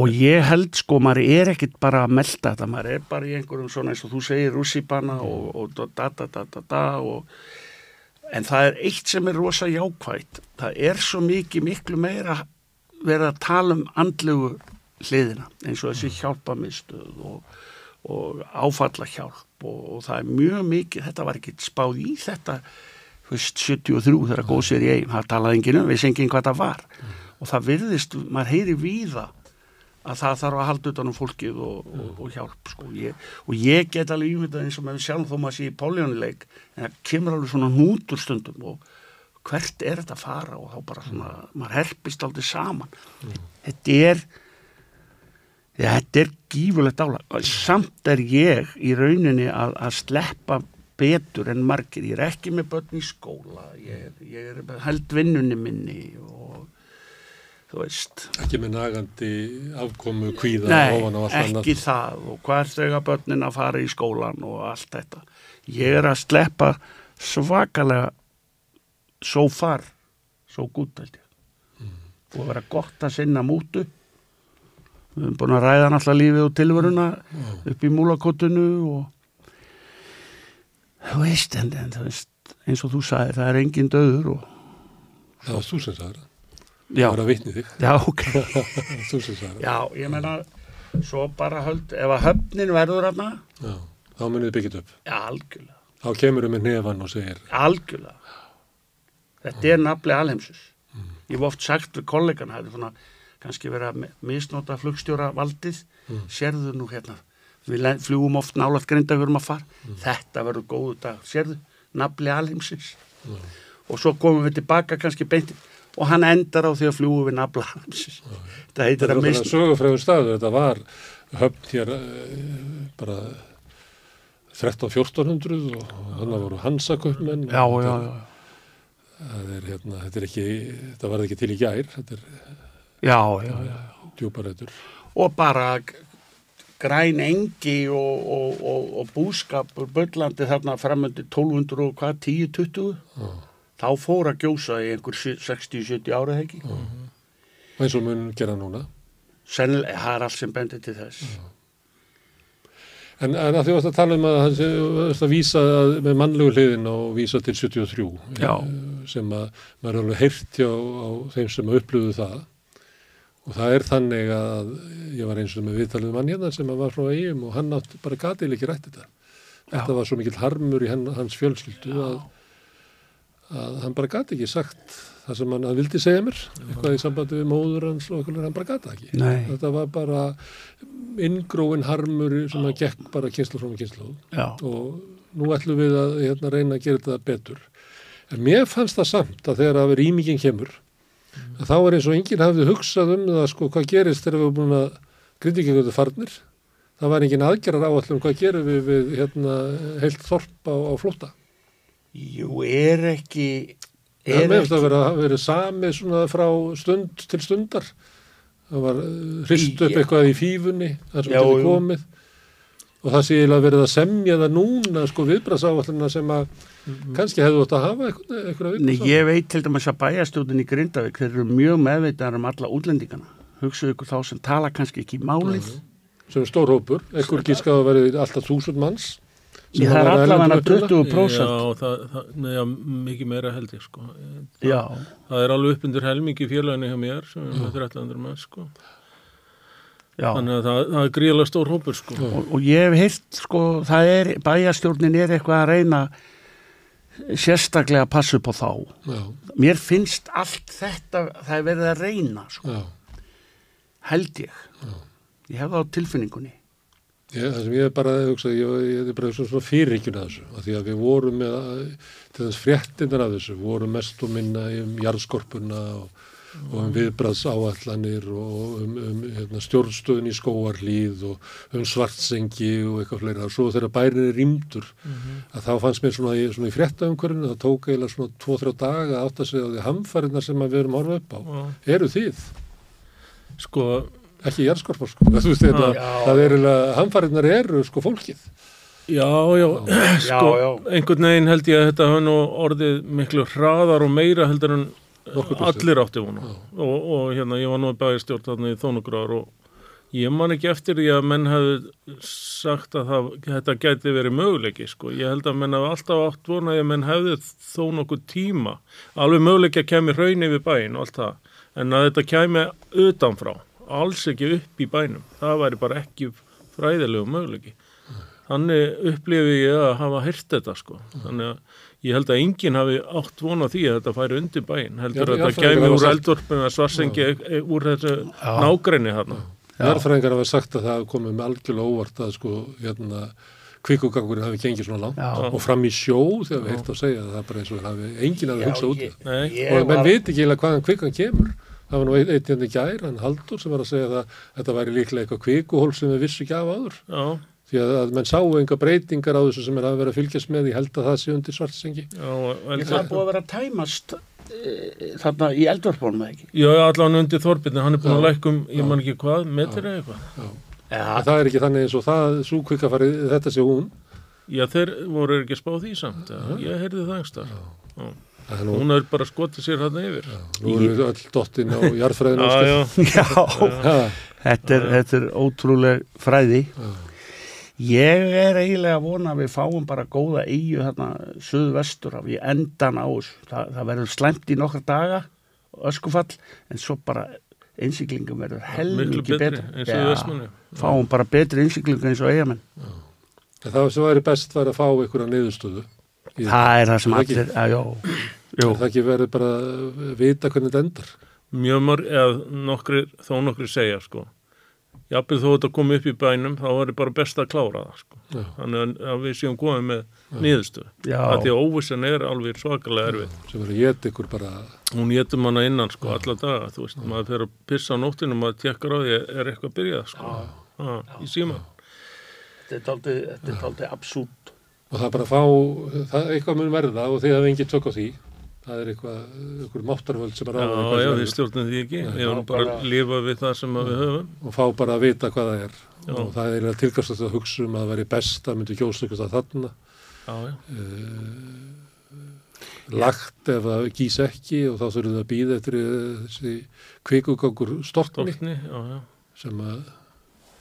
Og ég held, sko, maður er ekkit bara að melda þetta, maður er bara í einhverjum svona eins og þú segir rússipanna og, og da, da, da, da, da, da og en það er eitt sem er rosa jákvætt, það er svo mikið miklu meira verið að tala um andlugu hliðina eins og þessi hjálpamistuð og, og áfalla hjálp og, og það er mjög mikið, þetta var ekki spáð í þetta veist, 73 þegar góð sér í eigin, það talaði enginn um, við enginn hvað það var. Og það virðist, maður heyri víða að það þarf að halda utan um fólkið og, og, og hjálp sko. ég, og ég get alveg ímyndað eins og með sjálf þó maður sé í póljónuleik en það kemur alveg svona nútur stundum og hvert er þetta að fara? Og þá bara svona, maður herpist aldrei saman. Þetta er ja, þetta er gífulegt álag samt er ég í rauninni að, að sleppa betur en margir, ég er ekki með börn í skóla. Ég, er- ég er með held vinnunni minni og þú veist. Ekki með nagandi afkomu kvíða Nei, ekki það. Og hvert þegar börnin að fara í skólan og allt þetta. Ég er að sleppa svakalega so far, so good held ég. Og að vera gott að sinna mútu. Við höfum búin að ræða náttúrulega lífið og tilveruna upp í múlakotinu og þú veist, en, en þú veist, eins og þú sagði, það er engin döður og Það var þú sem sagði það. Já, Það var að vitni þig. já, ok. þú sem sagði það. Já, ég meina, svo bara höld, ef að höfnin verður Já. Þá munið þið byggjit upp. já, algjörlega, Þá kemur við með nefan og segir, algjörlega. Þetta er nafli alheimsus. Ég hef oft sagt við kollegana, það er svona kannski verið að misnota flugstjóra valdið, sérðu nú hérna, við fljúum oft nálaðt grinda við erum að fara, þetta verður góðu dag, sérðu, nafli alheimsins. Og svo komum við tilbaka kannski beinti og hann endar á því að fljúum við nafli alheimsins. Það heitir þetta að er misnota. náttúrulega sögufræður staður, þetta var höfn hér eh, bara 13-1400 og þannig voru hansaköpmenn. Já, já, já. Það er, hérna, þetta er ekki, þetta var ekki til í gær, þetta er Já, já, já. djúparætur. og bara græn engi og, og, og, og búskapur böllandi þarna framöndi 1200 og hvað, 10-20 þá fór að gjósa í einhver 60-70 árið ekki Og eins og mun gera núna. sennilega, það er allt sem bendir til þess En, en að því að tala um að það vísa með mannlegu hliðin og vísa til 73 Já. Sem að maður er alveg heyrt hjá á þeim sem upplöfuðu það. Og það er þannig að ég var eins og með viðtalið mann hérna sem var frá eigum og hann átti bara gatið ekki rætt þetta. Þetta var svo mikill harmur í hans fjölskyldu að, að hann bara gati ekki sagt það sem hann, hann vildi segja mér eitthvað í sambandi við móður hans og eitthvað hann bara gata ekki. Nei. þetta var bara inngróin harmur sem að gekk bara kynslu frá kynslu og nú ætlum við að hérna, reyna að gera þetta betur en mér fannst það samt að þegar að rýmingin kemur að þá er eins og enginn hafði hugsað um það sko hvað gerist þegar við erum búin að grindvíkjöndu farnir það var enginn aðgerrar áallum hvað gerum við við hérna, heilt þorp á, á flóta jú, er ekki Það er meðast að ekki vera, vera samið svona frá stund til stundar. Það var uh, hrist upp eitthvað í fífunni, þar sem þetta jú. komið. Og það sé eiginlega verið að semja það núna, sko, viðbrasáallina sem að kannski hefðu átt að hafa eitthvað, eitthvað Nei, ég veit til dæmis að bæjastjóðin í Grindavík þeir eru mjög meðvitaðar um alla útlendingana hugsaðu ykkur þá sem tala kannski ekki málið Sem er stór hópur, eitthvað gískaðu að verið alltaf þúsund manns. sem Ég, það er allavega erlendra uppruna. 20% Já, það, það, neða, mikið meira held ég sko. Já, Það er alveg upp undir helmingi félaginu hjá mér sem er með 1300 menn sko. já. Þannig að það, það er gríðlega stór hópur sko. og, og ég hef heyrt sko, það er, bæjastjórnin er eitthvað að reyna sérstaklega að passa upp á þá. Já, mér finnst allt þetta það er verið að reyna sko, já. held ég. Ég hef það á tilfinningunni. Ég, það sem ég bara hugsaði, ég, ég, er bara svona, svona fyrirhyggjun að þessu, af því að við vorum með, að- til þess fréttinnar af þessu, vorum mest og minna um jarðskorpuna og, og um viðbraðs áallanir og um, um hérna, stjórnstöðun í skóarlíð og um svartsengi og eitthvað fleira. Og svo þegar bærin er rýmdur, að þá fannst mér svona, í- svona í fréttaumkörinu, það tók eiginlega svona 2-3 daga að átta sig á því hamfarinnar sem að við erum horfa upp á. Já. Eru þið? Sko, Ekki jarðskorpar, sko. Þú veist, þetta, Já. það er eiginlega, hamfarinnar eru sko fólkið. já, já, sko, já. einhvern veginn held ég að þetta hafa nú orðið miklu hraðar og meira heldur en. Allir átti vona og, og hérna, ég var nú bæðistjórn þarna í þónugráður og ég man ekki eftir því að menn hefði sagt að það, þetta gæti verið möguleiki sko. ég held að menn hafi alltaf átt vona að menn hefði þó nokkuð tíma. Alveg möguleiki að kemi hraun yfir bæinn og allt það, en að þetta kemi utanfrá, alls ekki upp í bænum það væri bara ekki fræðilegu möguleiki. Þannig upplifi ég að hafa hýrt þetta sko. þannig að ég held að enginn hafi átt vona því að þetta færi undir bæinn heldur Já, að þetta hafa úr eldvorpinu að svarsengi úr þessu nágræni þarna. Jarðfræðingar hafa sagt að það komið með algjörlega óvart að sko hérna kvikugangurinn hafi gengið svona langt Já. og fram í sjó þegar við heilt að segja það er bara eins og hafi, enginn hafi hugsað út og menn var, viti ekki eiginlega hvaðan kvikan kemur. Það var nú einn hérna í gær, hann Haldur sem var að segja það þetta væri líklega eitthvað kvikuhól sem við vissu ekki af áður. Já, því að, að menn sáu enga breytingar á þessu sem er að vera að fylgjast með, ég held að það sé undir svartsengi já, það er búið að vera að tæmast e, þarna í eldvarpunum eða ekki? Já, allan undir þorpinu hann er búin að Já. lækum, ég man ekki hvað metri eða eitthvað, það er ekki þannig eins og það, svo kvikafarið, þetta sé hún. Já þeir voru ekki að spá því samt, já. ég heyrði það það er nú, hún er bara skotið sér hann yfir. Nú erum við öll dottin á jarðfræðinu já, já, já, þetta er, þetta er ótrúleg fræði Ég er eiginlega að vona að við fáum bara góða eigu þarna suðvestur af í endan á þessu. Það, það verður slæmt í nokkra daga, öskufall, en svo bara innsiklingum verður Miklu helmingi betri, betur. eins og í Vestmanni. fáum bara betri innsiklingu eins og eigamenn. En það sem væri best var að fá einhverja niðurstöðu. Það er það sem allir, að, jó, jú, Er það ekki verið bara að vita hvernig þetta endar? Mjög mörg, eða nokkri, þó nokkri segja, sko. Jafnvel þó þetta kom upp í bænum, þá var bara best að klára það, sko. Já. Þannig að- að við séum komið með niðurstöð. já, Það því að óvissan er alveg svakalega erfið. Sem verið að geta ykkur bara... Hún getur manna innan, sko, alla daga, þú veist. Maður fer að pissa á nóttinu, maður tekkar á því, er eitthvað byrjað, sko. Já, í síma. þetta er er daldið absúlt. Og það er bara að fá, það eitthvað mun verða og þið hafið engin tök á því. Það er eitthvað, ykkur máttarvöld sem er Já, ráða já, eitthvað við stjórnum því ekki. Við Já, erum bara að lifa við það sem að við höfum. og fá bara að vita hvað það er. Já. Og það er tilkast að hugsa um að það væri best að myndi kjósa ykkur það þarna. Já, já. Lagt ef það gís ekki og þá þurfum við að býða eftir þessi kvikugangur stortni Stortni, já, já. sem að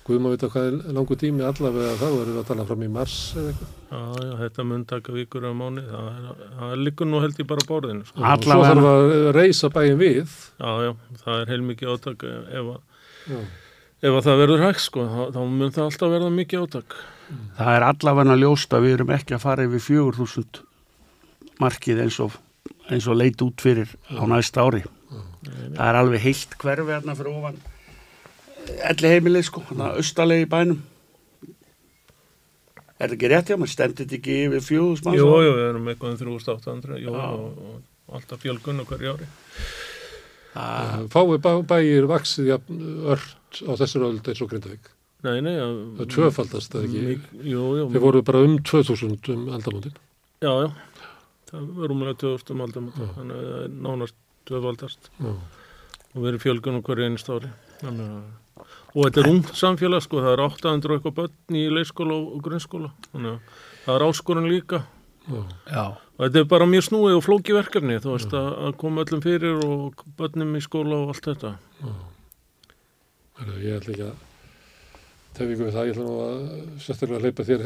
Veit að hvað er langur tími allavega þá erum við að tala fram í mars eða eitthvað. Já, já, þetta mun taka vikur á mánu, það, er- það liggur nú held ég bara á borðinu. Sko. Og svo Allavega- þarf að reysa bæin við. Já, já, það er heilmikið átak ef, að- ef að það verður hægt, sko, þá, þá mun það alltaf verða mikið átak. Það er allavega ljóst að við erum ekki að fara yfir 4000 markið eins og, eins og leit út fyrir á næsta ári. Það er alveg heilt hverfi hérna fyrir ofan elli heimilið sko, þannig að austalegi í bænum. Er þetta ekki rétt hjá maður? Stendur þetta ekki yfir fjóðus manns? Jú, jú, við erum eitthvað um 3800, jú, og, og alltaf fjölgun og hverju ári. Það, Fái bæ, bæir vaksið jafn ört á þessar öld eins og Grindavík. Nei, nei, já. Það er tvöfaldast eða ekki. Jú, jú, Þeir voru bara um 2000 um aldamótin. já, já, það var rúmlega 2000 um aldamót, þannig að það er nánast tvöfaldast Já. Og verið fjölgun og hverju einst ári. Þannig að Og þetta er ungt samfélag sko, það er 800 og eitthvað börn í leikskóla og grunnskóla. Þannig að það er áskorun líka. Já. já, Og þetta er bara mjög snúið og flóki verkefni, þú veist, að, að koma öllum fyrir og börnum í skóla og allt þetta. Ég ætla ekki að tefja ykkur við það, ég ætla nú að sérstaklega hleypa þér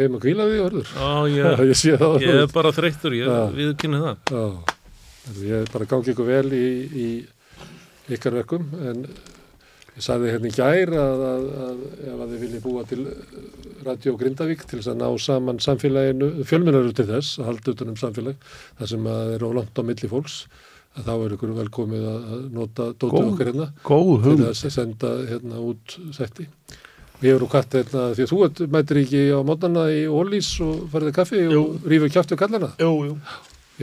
heim að kvíla því, hörður. Já, ég, ég sé það. ég er bara þreyttur, ég Já. viðkynni það. Já, ég bara gangi ykkur vel í, í ykkar verkum, en ég sagði hérna í gær að, að, að ef að þið viljið búa til Radio Grindavík til þess að ná saman samfélaginu, fjölmennar til þess, að halda utan um samfélag, þar sem að er oflant á milli fólks, að þá er ykkur velkomið að nota dótið okkar hérna. til hugmynd. að senda hérna út setti. Við erum kvætt hérna, því að þú mætir ekki á mótnana í Ólís og farið kaffi og rífur kjæftu kallana. Jú, jú.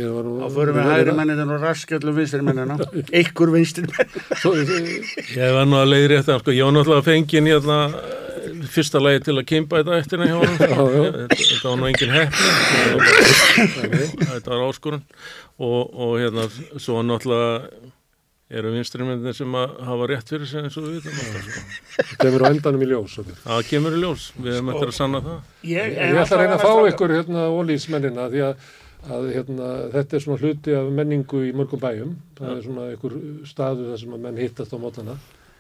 Þá förum við hægri mennina og raskjöldum vinstri mennina. Ykkur vinstri mennina. Svo, Ég var nú að leiðri eftir, sko, ég var náttúrulega fenginn hérna eh, fyrsta lagi til að kempa þetta eftir hjá hann. Já, já. Þetta, þetta var nú engin hefni, þetta var áskorun og, og hérna, svo náttúrulega eru vinstrimennir sem að hafa rétt fyrir sig eins og við sko. það er á endanum í ljós. Það kemur í ljós, við hefum eftir að sanna það. Ég, Ég ætla að reyna að fá ykkur hérna Ólís mennina því að, að hérna, þetta er svona hluti af menningu í mörgum bæjum. Það er svona ykkur staðu þar sem að menn hittast á mótana.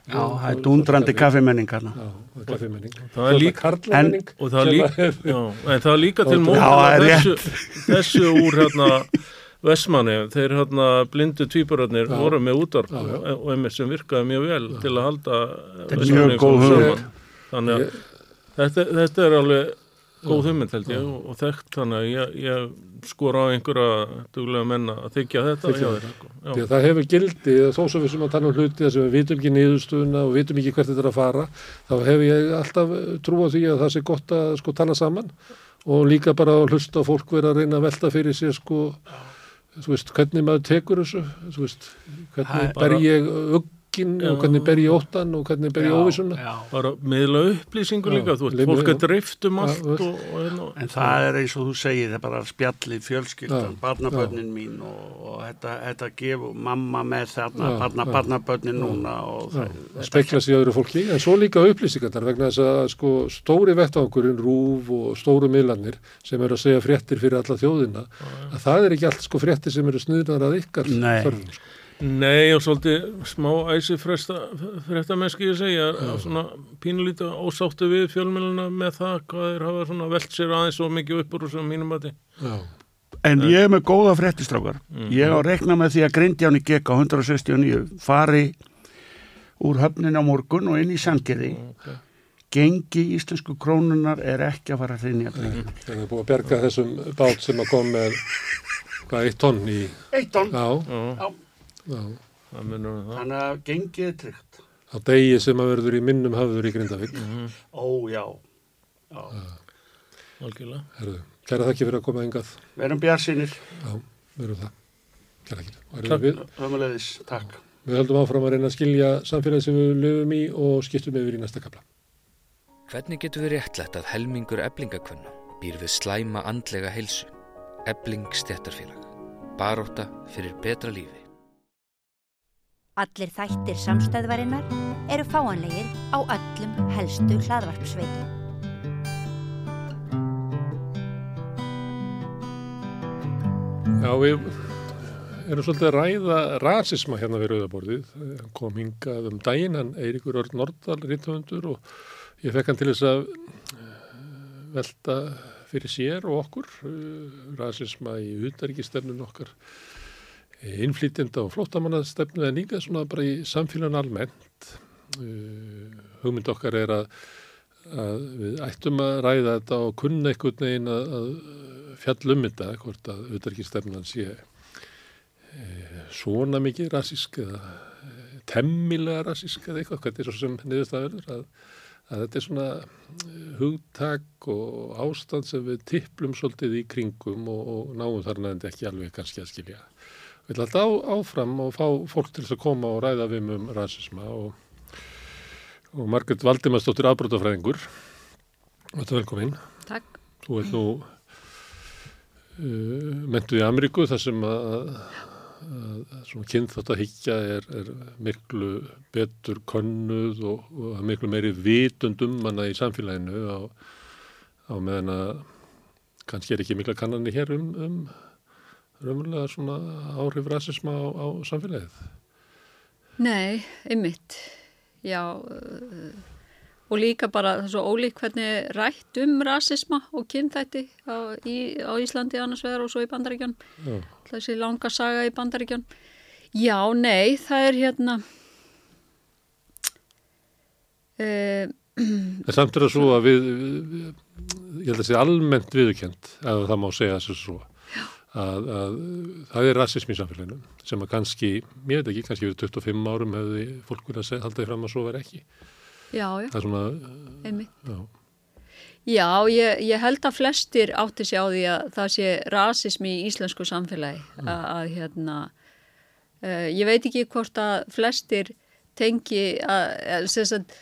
Já, það er dundrandi kaffimenningarna. Já, það er kaffimenning. Það er líka- Karlamenning. Og það er líka, er- já, en það er líka til Já, mótana það er þessu, þessu úr hérna Vestmanni, þeir hérna blindu tvíburarnir Já. voru með útvarp Já, já. og, einmitt sem virkaði mjög vel til að halda er Vestmanni mjög góð hugmynd. Þannig að þetta, þetta er alveg góð hugmynd held ég og, og þekkt þannig að ég, ég skora á einhverja duglega menna að þykja þetta þér, Já. að það hefur gildi, þó svo við sem að tala um hluti þar sem við vitum ekki niðurstöðuna og vitum ekki hvert þetta er að fara, þá hefur ég alltaf trú á því að það sé gott að sko tala saman og líka bara að hlusta fólk vera að reyna að velta fyrir sér sko, þú veist, hvernig maður tekur þessu, þú veist, hvernig er ber ég öggin og Já. hvernig ber ég óttan og hvernig ber ég óvísuna. Já, bara miðla upplýsingu Já, líka þú veist, fólk er dreift um Já, allt veist. og, og, hérna, En það er eins og þú segir, það er bara spjallið fjölskyldan, barnabönnin mín og, og þetta, þetta gefur mamma með þarna, barna, barnabönnin núna og spekla sig í öðru fólki, en svo líka upplýsingarnar vegna þess að sko stóri vettvankurinn, rúf og stóru miðlarnir sem eru að segja fréttir fyrir alla þjóðina, að það er ekki allt sko fréttir sem eru sniðnar að ykkar þörfum. Sko. Nei og svolítið smá æsi fréttamenski ég segja svona pínulítið ósáttu við fjölmjöluna með það hvað þeir hafa svona velt sér aðeins og mikið upp úr þessum mínum mati Já, En ég er með góða fréttistrákar. Mhm. Ég á að rekna með því að Grindjáni gekk á 169 fari úr höfnin á morgun og inn í sangiði. okay. Gengi íslensku krónunar er ekki að fara að hrinja. Mm. þeir eru búið að berga þessum bát sem að kom með hvað, eitt tonn í, Eitt tonn. já, Já, já, það munur það Þannig að gengið er tryggt. á degi sem að verður í minnum hafður í Grindavík. Mhm, Ó, já. já. Algjörlega Herðu, kæra þakki fyrir að koma engað. Verum bjarsinir. Já, við erum það. Kæra þakki. Við, Ömulegðis. Takk. við höldum áfram að reyna að skilja samfélagi sem við löfum í og skiptum yfir í næsta kapla. Hvernig getur við réttlætt að helmingur eblingakvenna býr við slæma andlega heilsu? Ebling stjættarfélag. Baróta fyrir betra lífi. Allir þættir samstæðvarinnar eru fáanlegir á öllum helstu hlaðvarpsveitum. Já, við erum svolítið að ræða rasisma hérna við Rauðaborðið. Hann kom hingað um daginn, hann Eiríkur Örn Nordal, rítumundur og ég fekk hann til þess að eh, velta fyrir sér og okkur eh, rasisma í utanríkistefnun okkar innflýtjenda og flóttamannastefnu en líka svona bara í samfélagin almennt. Uh, hugmynd okkar er að, að við ættum að ræða þetta og kunna einhvern veginn að, að fjallum þetta, hvort að utanríkistefnan sé e, svona mikið rasísk eða e, temmilega rasísk eða eitthvað, hvað þetta er svo sem niðurstaðverður að, að þetta er svona hugtak og ástand sem við tipplum svolítið í kringum og, og náum þar næðandi ekki alveg kannski að skilja. Ætlum alltaf áfram og fá fólk til þess að koma og ræða við um rasisma og, og Margret Valdimarsdóttir afbrótafræðingur. Þetta er velkomin. Takk. Þú ert nú uh, mentuð í Ameríku þar sem að, að, að svona kynþátt að higgja er, er miklu betur könnuð og, og miklu meiri vitundum manna í samfélaginu á, á meðan að kannski er ekki mikla kannanir hér um, um raunverulega svona áhrif rasisma á, á samfélagið. Nei, ymmit. Já, uh, og líka bara það er svo ólík hvernig rætt um rasisma og kynþætti á, í, á Íslandi annars vegar og svo í Bandaríkján. Já, Þessi langa saga í Bandaríkján. Já, nei, það er hérna... Uh, en samt er það svo að við, við, við ég held að það sé almennt viðurkend að það má segja þessu svo að, að það er rasismi í samfélaginu sem að kannski, ég veit ekki, kannski við 25 árum hefði fólk vilja að halda því fram að svo veri ekki. já, já, Það er svona, ymmit. já, Já, ég, ég held að flestir átti sig á því að það sé rasismi í íslensku samfélagi að, að hérna uh, ég veit ekki hvort að flestir tengi að, að sem sagt,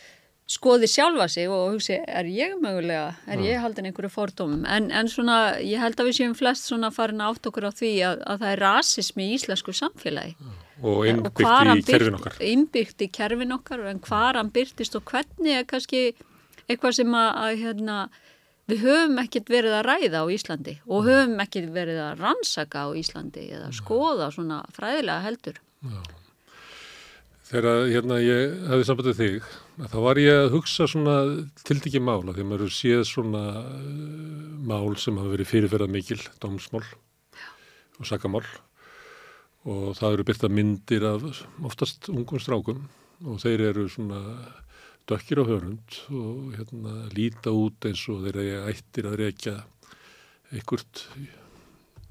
skoði sjálfa sig og hugsi, er ég mögulega, er ég haldin einhverju fordómum, en, en svona ég held að við séum flest svona farin átt okkur á því að, að það er rasismi í íslensku samfélagi. Og hvar innbyggt í kerfin okkar. innbyggt í kerfin okkar en hvar hann byrtist og hvernig er kannski eitthvað sem að, að hérna, við höfum ekkert verið að ræða á Íslandi og höfum ekkert verið að rannsaka á Íslandi eða skoða svona fræðilega heldur. Þegar hérna, ég hefði sambandið þig, þá var ég að hugsa svona tildiki mála, því maður séð svona uh, mál sem hafa verið fyrirferðað mikil, dómsmál og sakamál og það eru byrta myndir af oftast ungum strákum og þeir eru svona dökkir á hörund og hérna líta út eins og þeir eru ættir að reykja einhvert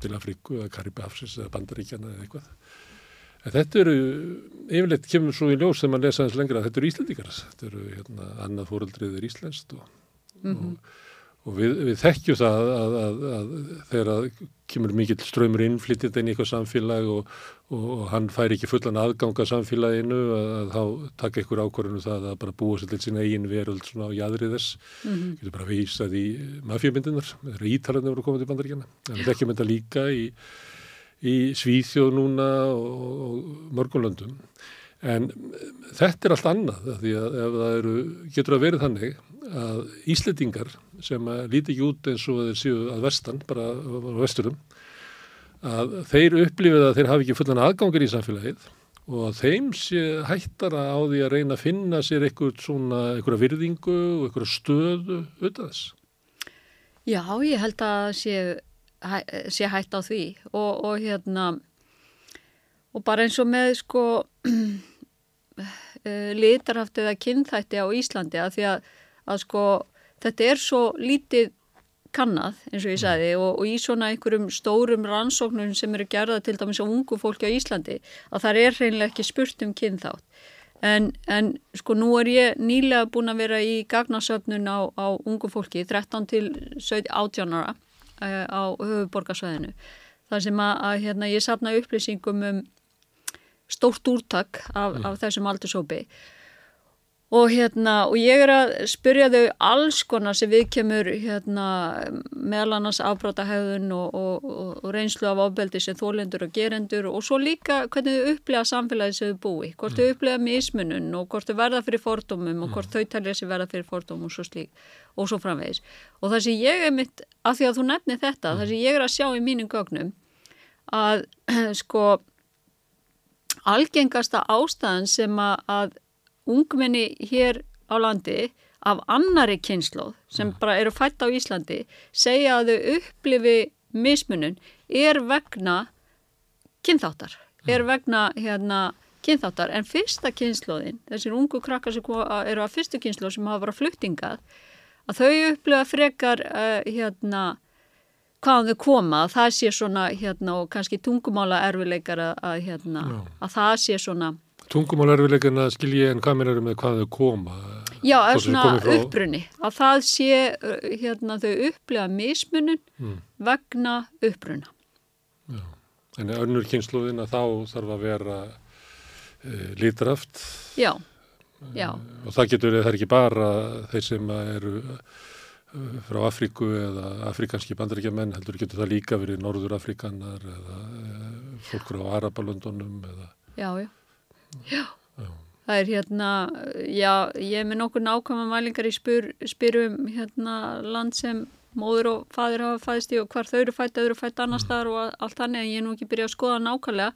til Afríku eða Karibafsins eða Bandaríkjana eða eitthvað. En þetta eru, yfirleitt kemur svo í ljós þegar maður lesa hans lengra að þetta eru Íslandíkar. Þetta eru, hérna, annað fóreldrið er Íslenskt og, og, og við, við þekkjum það að, að, að, að þegar að kemur mikill ströymur innflytjandi inn í eitthvað samfélag og, og, og hann fær ekki fullan aðgang að samfélaginu að, að þá taka ykkur ákvarðinu það að bara búa sér til sína eigin veröld svona á jæðrið þess. Mm -hmm. Getur bara vísað í eru ítalarnir voru komið til bandaríkjana. En við þekkjum þetta líka í í Svíþjóð núna og, og mörgulöndum. En þetta er allt annað því að ef það eru, getur að verið þannig að Íslendingar sem líti ekki út eins og þeir séu að vestan, bara á vesturum, að þeir upplifið að þeir hafi ekki fullan aðgangur í samfélagið og að þeim sé hættara á því að reyna að finna sér eitthvað svona, eitthvað virðingu og eitthvað stöðu auðvitað þess. Já, ég held að sé, hæ, sé hætt á því. Og, og hérna og bara eins og með sko eh, litarhaft eða kynþætti á Íslandi að því að, að sko þetta er svo lítið kannad eins og ég sagði og, og í svona einhverjum stórum rannsóknum sem eru gerða til dæmis á ungu fólki á Íslandi að það er hreinlega ekki spurt um kynþátt. En, en sko nú er ég nýlega búin að vera í gagnasöfnun á, á ungu fólki 13 til 18 ára á höfuborgarsvæðinu þar sem að, að hérna, ég sapna upplýsingum um stórt úrtak af, mm. af þessum aldursópi og hérna og ég er að spyrja þau alls konar sem við kemur hérna meðal annars afbrotahæðun og, og, og, reynslu af ofbeldi sem þólendur og gerendur og svo líka hvernig þau upplega samfélagi sem þau búi, hvort þau mm. upplega mismunun og hvort þau verða fyrir fordómum og hvort mm. þau talja sér verða fyrir fordómum og svo slík og svo framvegis. Og það sem ég er mitt, af því að þú nefni þetta, það sem ég er að sjá í mínum gögnum að sko algengasta ástæðan sem að, að ungmenni hér á landi af annari kynslu sem bara eru fætt á Íslandi segja að þau upplifi mismunun er vegna kynþáttar, er vegna hérna kynþáttar. En fyrsta kynsluðin, þessir ungu krakkar sem eru að fyrstu kynslu sem hafa verið fluttingað, að þau upplifa frekar uh, hérna hvaðan þau koma, að það sé svona hérna og kannski tungumála erfileikar að, að hérna, Já. að það sé svona Tungumál erfileikana skilji en hvað mér eru með hvað þau koma Já, það er svona upprunni að það sé hérna þau upplega mismunum mm. vegna uppruna Já, en önnur kynsluðin að þá þarf að vera e, lítraft Já, já og það getur, það er ekki bara þeir sem eru frá Afríku eða afrikanski bandaríkja menn heldur getur það líka verið Norður Afrikanar eða fólk frá Arabalöndunum eða Já, já, já. já. Það er hérna, já, ég er með nokkur nákvæma mælingar í spyr, spyrum hérna land sem móður og fadir hafa fæðist í og hvar þau eru fætt, eru fætt annar staðar og allt þannig en ég er nú ekki byrjað að skoða nákvæmlega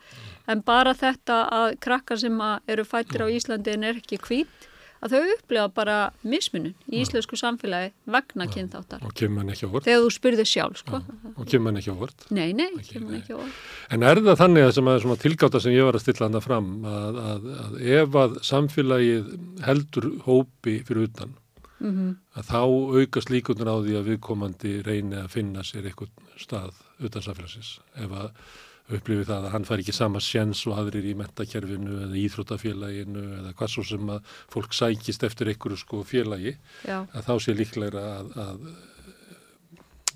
en bara þetta að krakkar sem eru fættir á Íslandi en er ekki hvít að þau upplifa bara mismunum í íslensku samfélagi vegna kynþáttar. Og kemur hann ekki á vort. Þegar þú spyrðir sjálf, sko. Og kemur hann ekki á vort. Nei, nei, ekki, kemur hann ekki á vort. En er það þannig að sem að tilgáta sem ég var að stilla hana fram að, að, að ef að samfélagið heldur hópi fyrir utan mm -hmm. að þá aukast líkunar á því að viðkomandi reyni að finna sér eitthvað stað utan samfélagsins. Ef að upplifið það að hann fær ekki sama sjens og aðrir í mentakerfinu eða íþrótafélaginu eða hvað svo sem að fólk sækist eftir einhverju sko félagi Já. að þá sé líklega að, að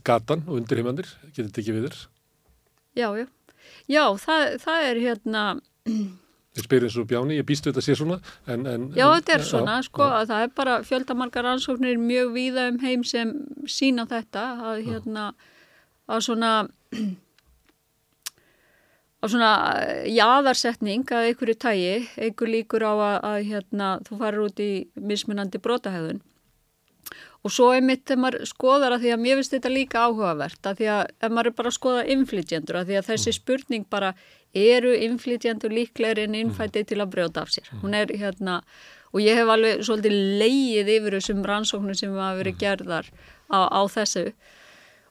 gatan og undirheimandir getur tekið við þér. Já, já. Já, það, það er hérna... Ég spyr eins og Bjáni, ég býstu þetta að sé svona en, en, Já, þetta er svona, á, sko, á. að það er bara fjöldamarkar ansóknir mjög víða um heim sem sína þetta að hérna að svona á svona jáðarsetning að einhverju tægi, einhver líkur á að, að hérna, þú farir út í mismunandi brotahæðun og svo er mitt þegar maður skoðar að því að mér finnst þetta líka áhugavert að því að ef maður er bara að skoða inflytjendur að því að þessi mm. spurning bara eru inflytjendur líklegri en innfætið til að brjóta af sér. Hún er hérna og ég hef alveg svolítið leið yfir þessum rannsóknum sem hafa verið mm. gerðar á, á þessu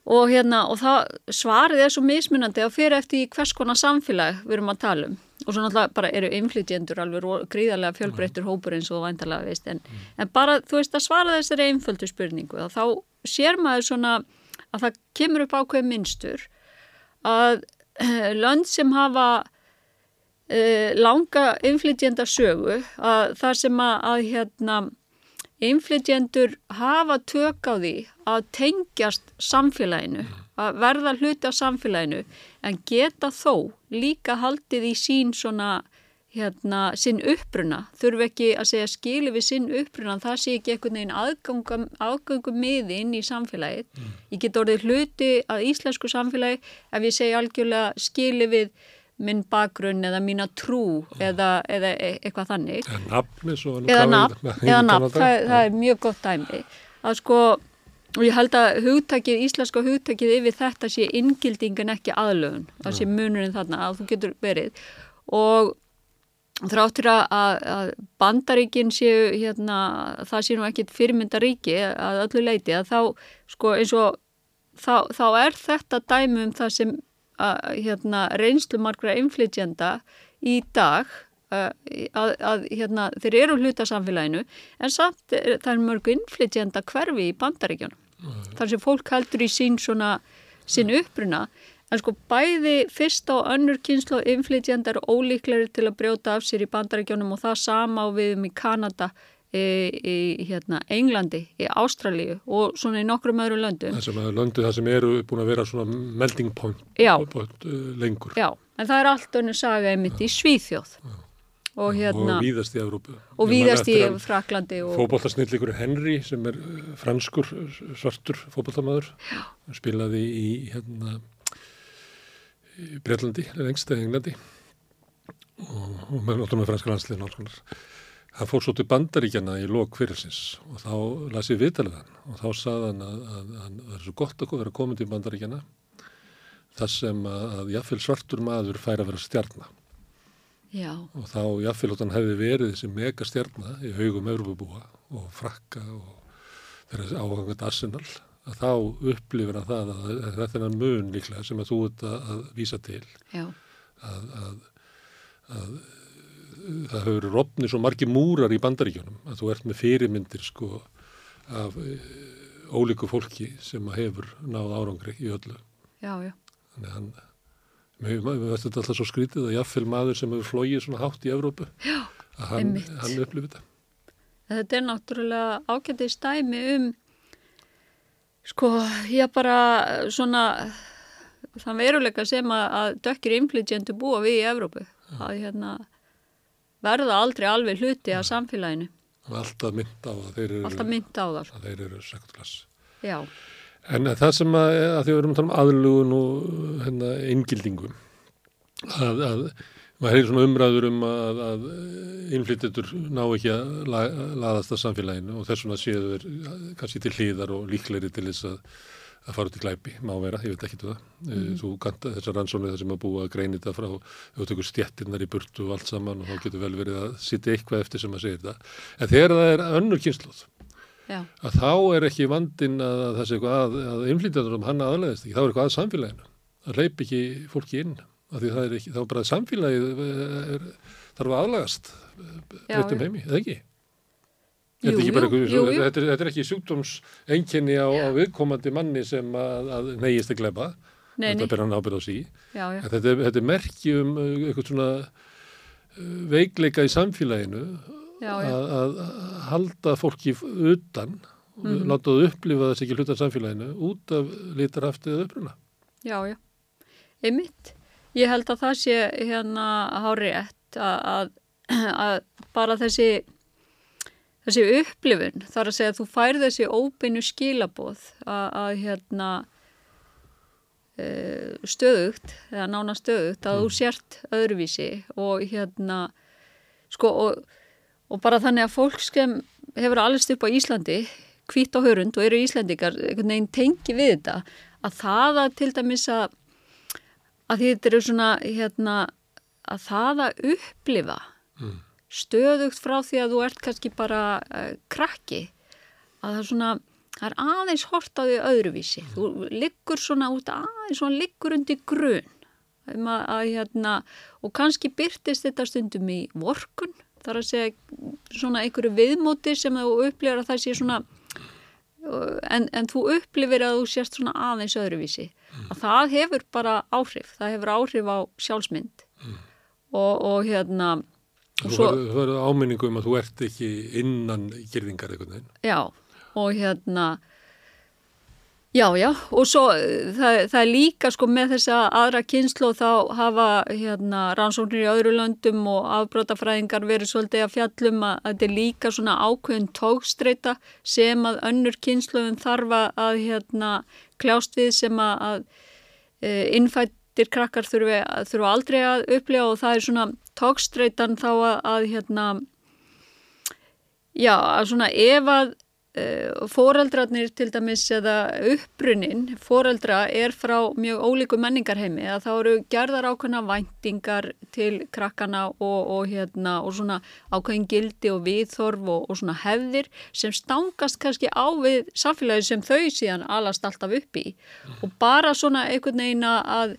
og, hérna, og það svarið er svo mismunandi að fyrir eftir hvers konar samfélag við erum að tala um og svo náttúrulega bara eru inflytjendur alveg gríðarlega fjölbreyttur hópur eins og væntalega veist. En, mm. en bara þú veist að svara þessari einföldu spurningu og þá sér maður svona að það kemur upp ákveð minnstur að lönd sem hafa uh, langa inflytjenda sögu að það sem að, að hérna Inflytjendur hafa tök á því að tengjast samfélaginu, að verða hluti af samfélaginu en geta þó líka haldið í sín svona, hérna, sinn uppbruna. Þurfu ekki að segja skili við sinn uppbruna, það sé ekki einhvern veginn aðgangum, aðgangum miði inn í samfélagið. Mm. Ég get orðið hluti að íslensku samfélagi ef ég segja algjörlega skili við minn bakgrunn eða mína trú eða, eða e, eitthvað þannig eða nafn eða nafn. Það, það er mjög gott dæmi að sko og ég held að hugtakið, íslenska hugtakið yfir þetta sé inngilding en ekki aðlögun. Það sé munurinn þarna að þú getur verið. Og þráttur að, að bandaríkin séu hérna, það sé nú ekkit fyrirmyndaríki að öllu leiti að þá sko eins og þá, þá er þetta dæmi um það sem að, hérna, reynslu margra inflytjenda í dag að, að hérna, þeir eru hluta samfélaginu en samt það er mörgu inflytjenda hverfi í bandaríkjunum. Þar sem fólk heldur í sín svona sín uppruna En sko bæði fyrst á önnur kynslu og inflytjandar er ólíkleri til að brjóta af sér í bandarækjónum og það sama á viðum í Kanada, í, í hérna, Englandi, í Ástralíu og svona í nokkrum öðru löndum. Það sem er löndu það sem eru búin að vera svona melding point, point uh, lengur. Já, en það er allt önnu saga einmitt í Svíþjóð. Já. Og, hérna, og víðast í Európu. Og víðast í Fraklandi. Fóboltasnillikur Henry sem er uh, franskur svartur fóboltamæður spilaði í hérna í Breitlandi, eða Englandi og, og með náttúrulega franska landsliðin og alls hann fór svo til bandaríkjana í lók fyrirsins og þá las ég viðtalið hann og þá sað hann að það er svo gott að vera komin til bandaríkjana þar sem að, að jáfnveil svartur maður fær að vera stjarnar Já. og þá jáfnveil hann hefði verið þessi mega stjarnar í haugum Európabúa og frakka og þeirra áhangat Arsenal að þá upplifir að það að þetta er enn mun líklega sem að þú ert að, vísa til að, að, að það hefur rofni svo margi múrar í bandaríkjónum að þú ert með fyrirmyndir sko af e, ólíku fólki sem að hefur náð árangri í öllu já, já. þannig að hann við verðum þetta alltaf svo skrítið að jáfnfél maður sem hefur flóið svona hátt í Evrópu já, að hann, hann upplifir þetta Þetta er náttúrulega ákveðið stæmi um Sko, ég bara svona þann veruleika sem að, að dökkir inflytjendu búa við í Evrópu að hérna, verða aldrei alveg hluti af samfélaginu. Alltaf mynd á það. Eru, Alltaf mynd á það. Þeir eru sekundklass. Já. En það sem að, að því við erum að tala um aðlugun og hérna, eingildingum að, að maður hefur svona umræður um að, að innflytjendur ná ekki að la, laðast að samfélaginu og þess vegna séu þeir kannski til hlýðar og líkleri til þess að, að fara út í glæpi, má vera, ég veit ekki til það. Mm. Þú kanta þessar rannsónu þar sem að búa að greina þetta frá auðvitaður stjettinnar í burtu og allt saman og þá getur vel verið að sitja eitthvað eftir sem að segja þetta. En þegar það er önnur kynsluð, að þá er ekki vandin að það sé eitthvað að, að innflytjendur um hann aðlæðist ekki, þá er eitthvað að samfélaginu, það leip ekki fólki inn er ekki, þá er bara samfélagið er, þarf að aðlagast breytum heimi, eða ekki? Jú, þetta, er jú, jú, þetta, er, þetta er ekki sjúkdómsenginni á, á viðkomandi manni sem að, að neyjist að glepa þetta ber hann ábyrð á sí já, já. Þetta, er, þetta er merki um uh, eitthvað svona veikleika í samfélaginu já, að, að halda fólki utan mm -hmm. láta það upplifa þess ekki hluta samfélaginu út af litarhaftið uppruna Já, já, einmitt Ég held að það sé hérna hárétt að, að, að bara þessi, þessi upplifun þar að segja að þú fær þessi óbeinu skilaboð að, að hérna e, stöðugt eða nána stöðugt að mm. þú sért öðruvísi og hérna sko og, og bara þannig að fólk sem hefur allist upp á Íslandi hvít á hörund og eru Íslandikar einhvern veginn tengi við þetta að það að til dæmis að að þetta eru svona hérna, að það að upplifa mm. stöðugt frá því að þú ert kannski bara uh, krakki að það er svona það er aðeins hort á því öðruvísi mm. þú liggur svona út aðeins svona liggur undir grun um að, að, hérna, og kannski byrtist þetta stundum í vorkun þar að segja svona einhverju viðmóti sem þú upplifir að það sé svona en, en þú upplifir að þú sést svona aðeins öðruvísi mm. að það hefur bara áhrif það hefur áhrif á sjálfsmynd mm. og, og hérna og Þú verður áminningu um að þú ert ekki innan gerðingar eitthvað Já, og hérna Já, já, og svo það, það er líka sko með þessa aðra kynslu og þá hafa hérna rannsóknir í öðru löndum og afbrótafræðingar verið svolítið að fjallum að, að þetta er líka svona ákveðin tókstreita sem að önnur kynsluðum þarfa að hérna kljást við sem að, að e, innfættir krakkar þurfa, þurfa aldrei að upplifa og það er svona tókstreitan þá að, að hérna já, að svona ef að foreldrarnir til dæmis eða uppbrunnin foreldra er frá mjög ólíku menningarheimi að þá eru gerðar ákveðna væntingar til krakkana og, og, hérna, og svona ákveðin gildi og viðþorf og, og svona hefðir sem stangast kannski á við samfélagi sem þau síðan alast alltaf upp í. Og bara svona einhvern veginn að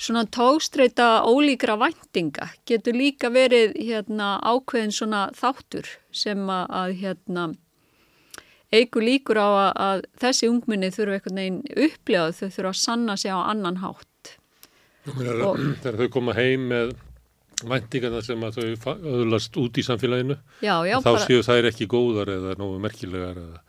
svona tókstreita ólíkra væntinga getur líka verið hérna, ákveðin svona þáttur sem að hérna, eigur líkur á að, að þessi ungminni þurfa einhvern veginn upplegað þau þurfa að sanna sig á annan hátt. Þegar, þau koma heim með væntingarna sem að þau öðlast út í samfélaginu já, já, þá bara... séu þær ekki góðar eða nógu merkilegar eða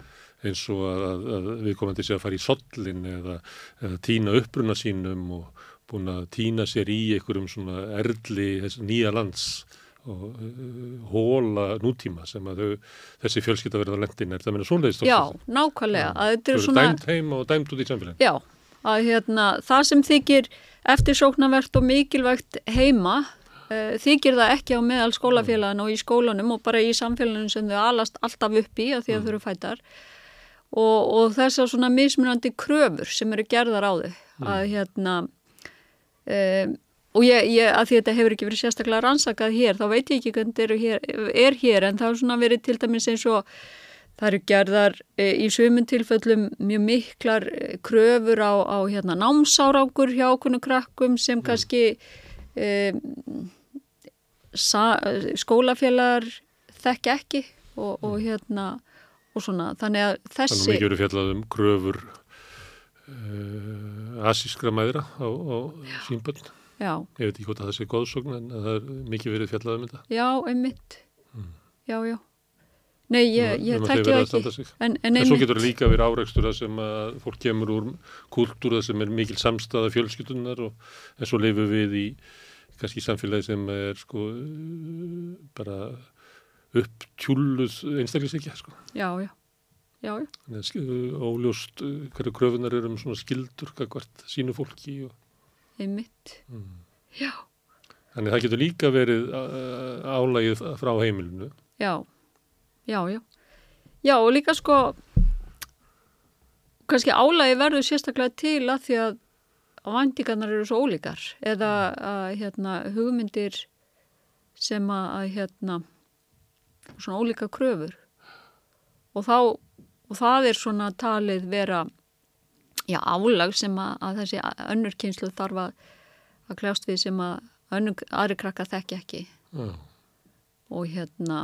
eins og að, að við komandi séu að fara í sollin eða, eða týna uppbruna sínum og búin að týna sér í einhverjum svona erli nýja lands og uh, hóla nútíma sem að þau, þessi fjölskytta verða lendin er það meina svoleiðist Já, nákvæmlega Þau eru svona... dæmt heim og dæmt út í samfélagin Já, að hérna það sem þykir eftirsóknarvert og mikilvægt heima uh, þykir það ekki á meðal skólafélagin og í skólanum og bara í samfélaginu sem þau alast alltaf upp í að því að mm. þau eru fætar og, og þessar svona mismunandi kröfur sem eru gerðar á þau mm. að hérna Um, og ég, ég, að því að þetta hefur ekki verið sérstaklega rannsakað hér, þá veit ég ekki hvernig þetta hér, er hér, en það er svona verið til dæmis eins og það eru gerðar e, í sömum tilfellum mjög miklar e, kröfur á, á hérna, námsárákur hjá okkurnu krakkum sem mm. kannski e, skólafélagar þekk ekki og, og mm. hérna og svona, þannig að þessi Þannig að mikið eru fjallað um kröfur uh, asískra mæðra á, á sínbönn. Já. Ég veit ekki hvort að það sé góðsókn en það er mikið verið fjallað um þetta. Já, einmitt. Mm. Já, já. Nei, ég, ég tekja ekki. En, en, en svo getur það líka verið áreikstur að sem að fólk kemur úr kúltúra sem er mikil samstaða fjölskytunar og en svo leifum við í kannski samfélagi sem er sko bara upptjúluð einstaklisleikja sko. Já, já já, já. Óljóst uh, hverju kröfunar eru um svona skildur hvert sínu fólki og... einmitt. Mm. já. Þannig það getur líka verið álægið frá heimilinu. Já, já, já. Já og líka sko kannski álægið verður sérstaklega til að því að vandingarnar eru svo ólíkar. Eða að hérna hugmyndir sem að hérna svona ólíka kröfur. Og þá og það er svona talið vera já, álag sem að, að þessi önnur kynslu þarf að, að kljást við sem að önnur, aðri krakka þekki ekki já. og hérna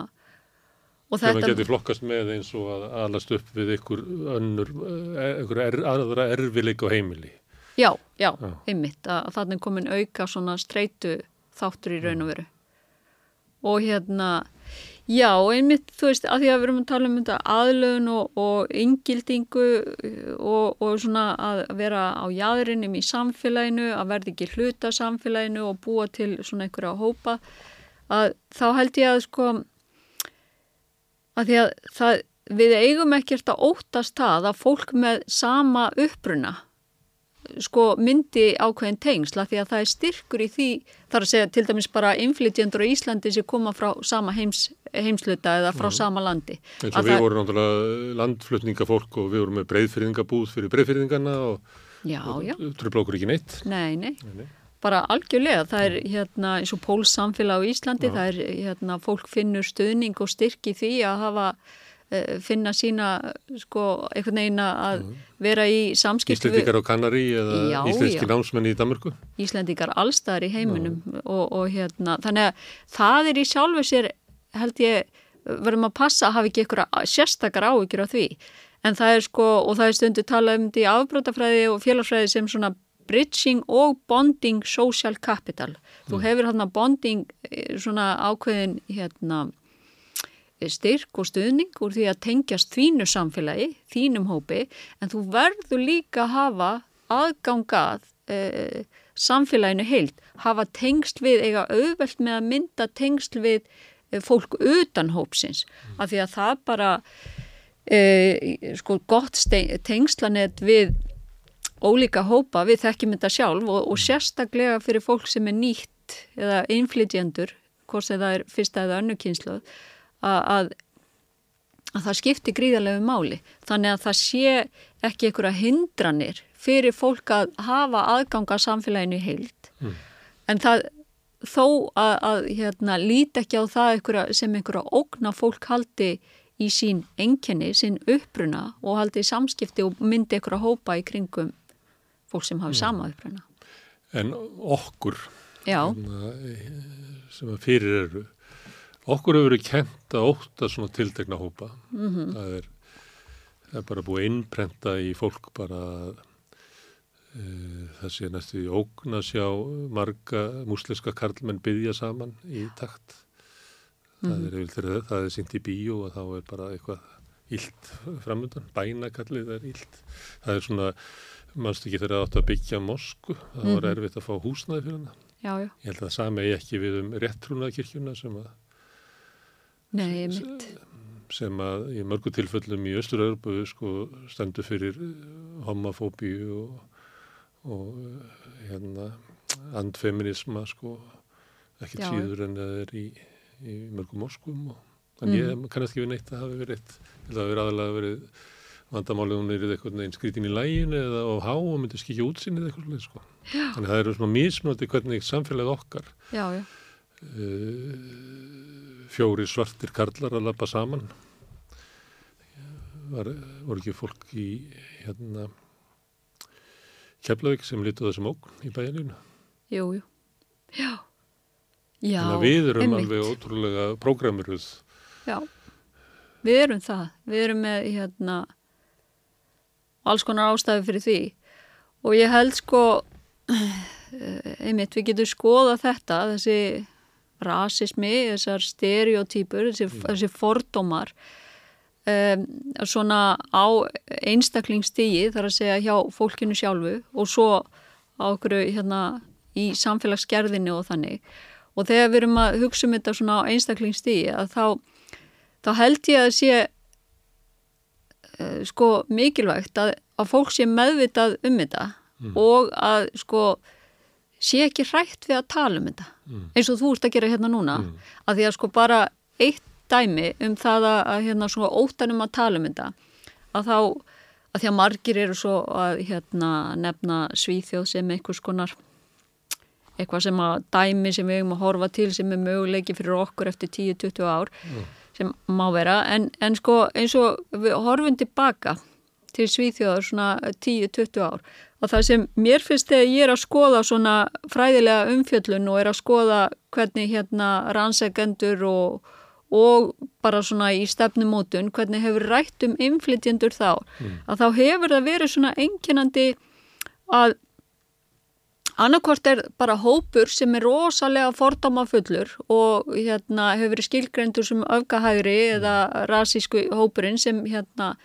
og þetta... Þegar maður getur flokkast með eins og að alast upp við ykkur önnur, ykkur er, aðra erfileik og heimili Já, já, já. einmitt að, að þannig komin auka svona streitu þáttur í raun og veru og hérna Já, einmitt, þú veist, að því að við erum að tala um þetta aðlögun og, og yngildingu og, og svona að vera á jæðurinnum í samfélaginu, að verði ekki hluta samfélaginu og búa til svona einhverja hópa, að þá held ég að sko, að því að það, við eigum ekkert að óttast það að fólk með sama uppbruna sko myndi ákveðin tengsla því að það er styrkur í því þar að segja til dæmis bara inflytjendur á Íslandi sem koma frá sama heims, heimsluta eða frá mm. sama landi. Eins og við það... vorum náttúrulega landflutningafólk og við vorum með breyðfyrðingabúð fyrir breyðfyrðingarna og, og tröfla okkur ekki neitt. Nei, nei, nei, nei. Bara algjörlega, það er hérna eins og pólsamfélag á Íslandi, Já. það er hérna fólk finnur stöðning og styrki því að hafa finna sína sko einhvern veginn að mhm. vera í samskipt Íslendikar á Kanari eða já, íslenski já. námsmenn í Danmarku Íslendikar allstaðar í heiminum og, og hérna þannig að það er í sjálfu sér held ég verðum að passa að hafa ekki einhverja sérstakar áhyggjur á því en það er sko og það er stundu talað um því afbrótafræði og félagsfræði sem svona bridging og bonding social capital þú mm. hefur hérna bonding eh, svona ákveðin hérna styrk og stuðning úr því að tengjast þínu samfélagi, þínum hópi, en þú verður líka að hafa aðgangað e, samfélaginu heilt, hafa tengsl við, eiga auðvelt með að mynda tengsl við e, fólk utan hópsins, mm. af því að það bara e, sko gott tengslanett við ólíka hópa, við þekkjum þetta sjálf og, og sérstaklega fyrir fólk sem er nýtt eða inflytjendur, hvort sem það er fyrsta eða önnu kynsluð að að það skipti gríðarlegu máli. Þannig að það sé ekki einhverja hindranir fyrir fólk að hafa aðganga samfélaginu í heild. Mm. En það þó að, að hérna, líti ekki á það einhverja, sem einhverja ógna fólk haldi í sín enginni, sín uppruna og haldi í samskipti og myndi einhverja hópa í kringum fólk sem hafi mm. sama uppruna. En okkur hérna, sem að fyrir eru okkur hefur verið kent að óta svona tiltegna hópa mm -hmm. það, er, það er bara búið innprenta í fólk bara e, það sé næstu í ógn að sjá marga músliska karlmenn byggja saman í takt það mm -hmm. er, þegar, það er syngt í bíó og þá er bara eitthvað ílt framöndan, bænakallið er ílt það er svona mannst ekki þegar það átt að byggja mosku það var mm -hmm. erfitt að fá húsnaði fyrir hana já, já. ég held að það sami ekki við um réttrúnaðkirkjuna sem að Nei, mitt. Sem að í mörgu tilfellum í Östur-Örbu sko, stendur fyrir eh, homofóbíu og, og eh, hérna, andfeminisma sko, ekkert síður en það er í, í mörgum móskum og þannig mm. ég kannast ekki við neitt að hafa verið eitt, það hafi verið aðalega verið vandamálið hún er eitthvað einn skrítin í lægin eða á há og myndir skikja útsinnið eitthvað sko. þannig að það eru svona mísmöndi hvernig samfélagið okkar já, já. Uh, fjóri svartir karlar að lappa saman. Var, voru ekki fólk í hérna Keflavík sem lítið þessum ókn í bæjaninu Jú, jú, já. Já, að við erum einmitt. alveg ótrúlega prógramuruð Já, við erum það. Við erum með hérna alls konar ástæði fyrir því. Og ég held sko einmitt við getum skoða þetta þessi rasismi, þessar stereotýpur, þessi, mm. þessi fordómar um, svona á einstaklingstígi þar að segja hjá fólkinu sjálfu og svo á okkur hérna í samfélagsgerðinu og þannig og þegar við erum að hugsa um þetta svona á einstaklingstígi að þá, þá held ég að sé uh, sko mikilvægt að, að fólk sé meðvitað um þetta mm. og að sko sé ekki hrætt við að tala um þetta mm. eins og þú ert að gera hérna núna mm. að því að sko bara eitt dæmi um það að, hérna svona óttanum að tala um þetta að þá að því að margir eru svo að hérna nefna svíþjóð sem einhvers konar eitthvað sem að dæmi sem við hefum að horfa til sem er möguleiki fyrir okkur eftir 10-20 ár mm. sem má vera en, en sko eins og við horfum tilbaka til svíþjóðar svona 10-20 ár Og það sem mér finnst þegar ég er að skoða svona fræðilega umfjöllun og er að skoða hvernig hérna rannsegendur og, og bara svona í stefnumótun, hvernig hefur rætt um inflytjendur þá, mm. að þá hefur það verið svona enginandi að annarkort er bara hópur sem er rosalega fordamafullur og hérna hefur verið skilgrendur sem öfgahægri mm. eða rasísku hópurinn sem hérna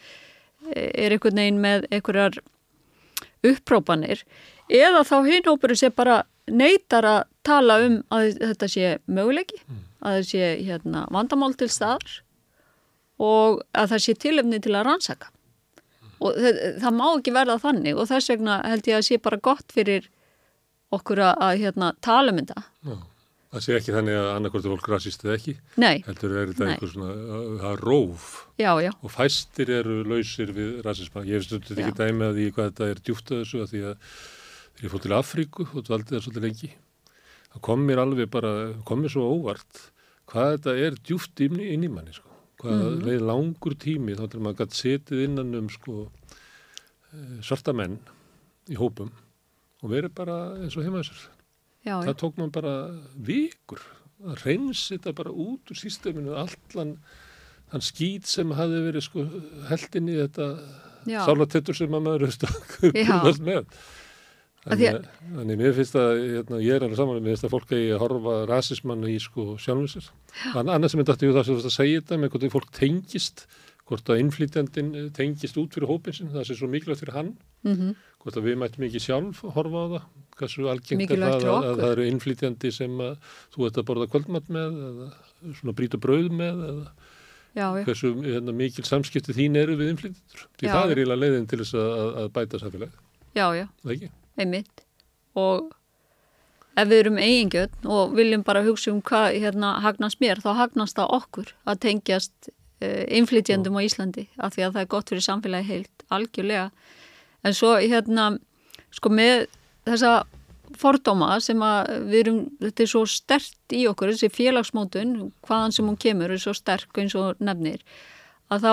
er einhvern veginn með einhverjar upprópanir eða þá hinhópurinn sé bara neytar að tala um að þetta sé möguleiki, mm. að það sé hérna, vandamál til staðar og að það sé tilöfni til að rannsaka mm. og það, það má ekki verða þannig og þess vegna held ég að sé bara gott fyrir okkur að, að hérna, tala um þetta Já. Það sé ekki þannig að annarkortur fólk rasist eða ekki. Nei. Heldur er þetta einhver svona, það er róf. Já, já. Og fæstir eru lausir við rasisma. Ég hef stundið ekki dæmi að því hvað þetta er djúft að þessu að því að þegar ég fótt til Afríku og dvaldið það svolítið lengi, þá kom mér alveg bara, kom mér svo óvart hvað þetta er djúft inn, í manni, sko. Hvað mm. leið langur tími þá til maður gæti setið innan um, sko, eh, svarta menn í hópum og verið bara eins og heimaðsverð Já, það tók mann bara vikur að reynsi þetta bara út úr sísteminu allan þann skýt sem hafi verið sko heldin í þetta sálatettur sem maður auðvitað með. Þannig, þannig mér finnst að hérna, ég er alveg saman með þetta fólk að ég horfa rasismann í sko sjálfum sér. Annars sem ég dætti úr það sem þú veist að segja þetta með hvort fólk tengist hvort að innflýtjandin tengist út fyrir hópinsinn það sé svo mikilvægt fyrir hann. Mm -hmm. hvort að við mættum ekki sjálf horfa á það hversu algengt er það að, að það eru innflytjandi sem að, þú ert að borða kvöldmatt með eða svona bríta brauð með eða já, hversu hérna, mikil samskipti þín eru við innflytjandur því já. það er eiginlega leiðin til þess að, að bæta samfélagi Já, já, einmitt. Og ef við erum eigingjöld og viljum bara hugsa um hvað hérna hagnast mér þá hagnast það okkur að tengjast uh, innflytjandum á Íslandi af því að það er gott fyrir samfélagi heilt algjörlega. En svo hérna sko með þessa fordóma sem að við erum, þetta er svo stert í okkur, þessi félagsmótun hvaðan sem hún kemur er svo sterk eins og nefnir, að þá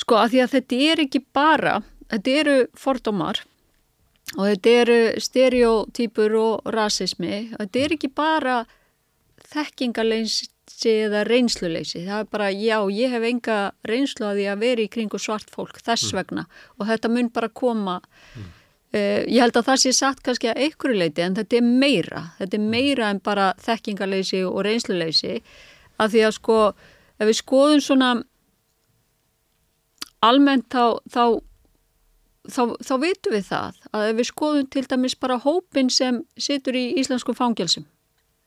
sko að því að þetta er ekki bara, þetta eru fordómar og þetta eru stereotýpur og rasismi þetta er ekki bara þekkingaleysi eða reynsluleysi, það er bara já, ég hef enga reynslu að því að vera í kringu svart fólk þess vegna. Og þetta mun bara koma mm. Uh, ég held að það sé satt kannski að einhverju leiti en þetta er meira, þetta er meira en bara þekkingarleysi og reynsluleysi. Að því að sko ef við skoðum svona almennt þá þá, þá, þá vitum við það. Að ef við skoðum til dæmis bara hópin sem situr í íslenskum fangjálsum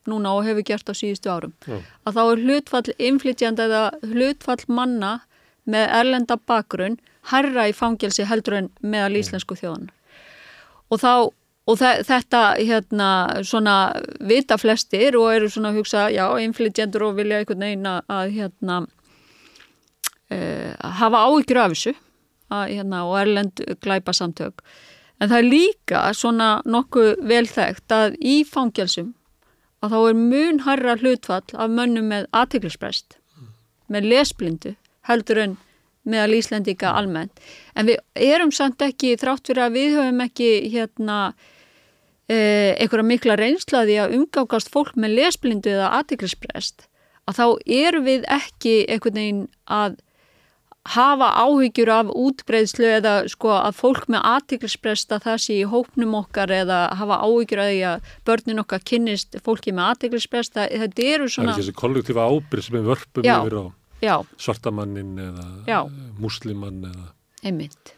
núna og hefur gert á síðustu árum. Já. að þá er hlutfall inflytjanda eða hlutfall manna með erlenda bakgrunn herra í fangjálsi heldur en meðal íslensku þjóðanar og þá og þetta hérna svona vita flestir og eru svona að hugsa já, inflytjendur og vilja einhvern veginn að hérna uh, hafa áhyggjur af þessu að, hérna, og erlend glæpa samtök en það er líka svona nokkuð velþægt að í fangjálsum að þá er mun harra hlutfall af mönnum með aðtiklisprest með lesblindu heldur en meðal Íslandika almennt. En við erum samt ekki þrátt fyrir að við höfum ekki hérna eh, einhverja mikla reynslaði að umgákast fólk með lesblindu eða aðtiklisprest að þá erum við ekki einhvern veginn að hafa áhyggjur af útbreyðslu eða sko að fólk með aðtiklisprest að það sé í hópnum okkar eða hafa áhyggjur að því að börnin okkar kynnist fólki með aðtiklisprest þetta eru svona... Það er þessi kollektífa ábyrg sem við vörpum Já. yfir á Já. svartamannin eða Já. muslimann eða einmitt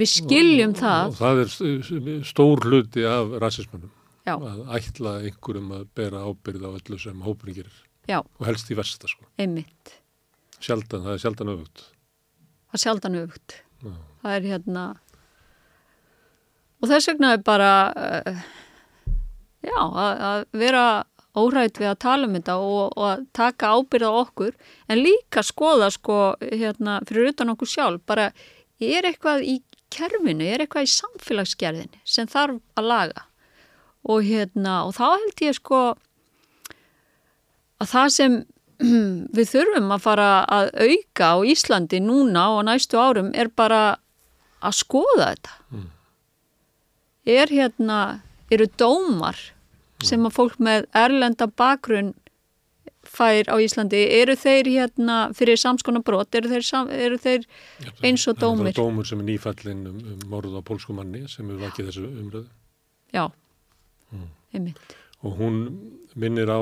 við skiljum og, það og það er stór hluti af rasismannum Já. að ætla einhverjum að bera ábyrð á öllu sem Já. og helst í versta sko. einmitt, sjaldan, það er sjaldan öfugt. Það er sjaldan öfugt. Já. það er hérna og þess vegna er bara uh, já, að, að vera órætt við að tala um þetta og, og að taka ábyrða okkur en líka skoða sko hérna fyrir utan okkur sjálf bara er eitthvað í kerfinu, er eitthvað í samfélagsgerðinu sem þarf að laga? Og hérna og þá held ég sko að það sem við þurfum að fara að auka á Íslandi núna og næstu árum er bara að skoða þetta Mm. er hérna eru dómar sem að fólk með erlenda bakgrunn fær á Íslandi, eru þeir hérna fyrir samskona brot, eru þeir, sam, eru þeir eins og dómir? Það er dómur sem er nýfallin um, um morð á pólsku manni sem er vakið þessu umröðu Já, Mm. einmitt. og hún minnir á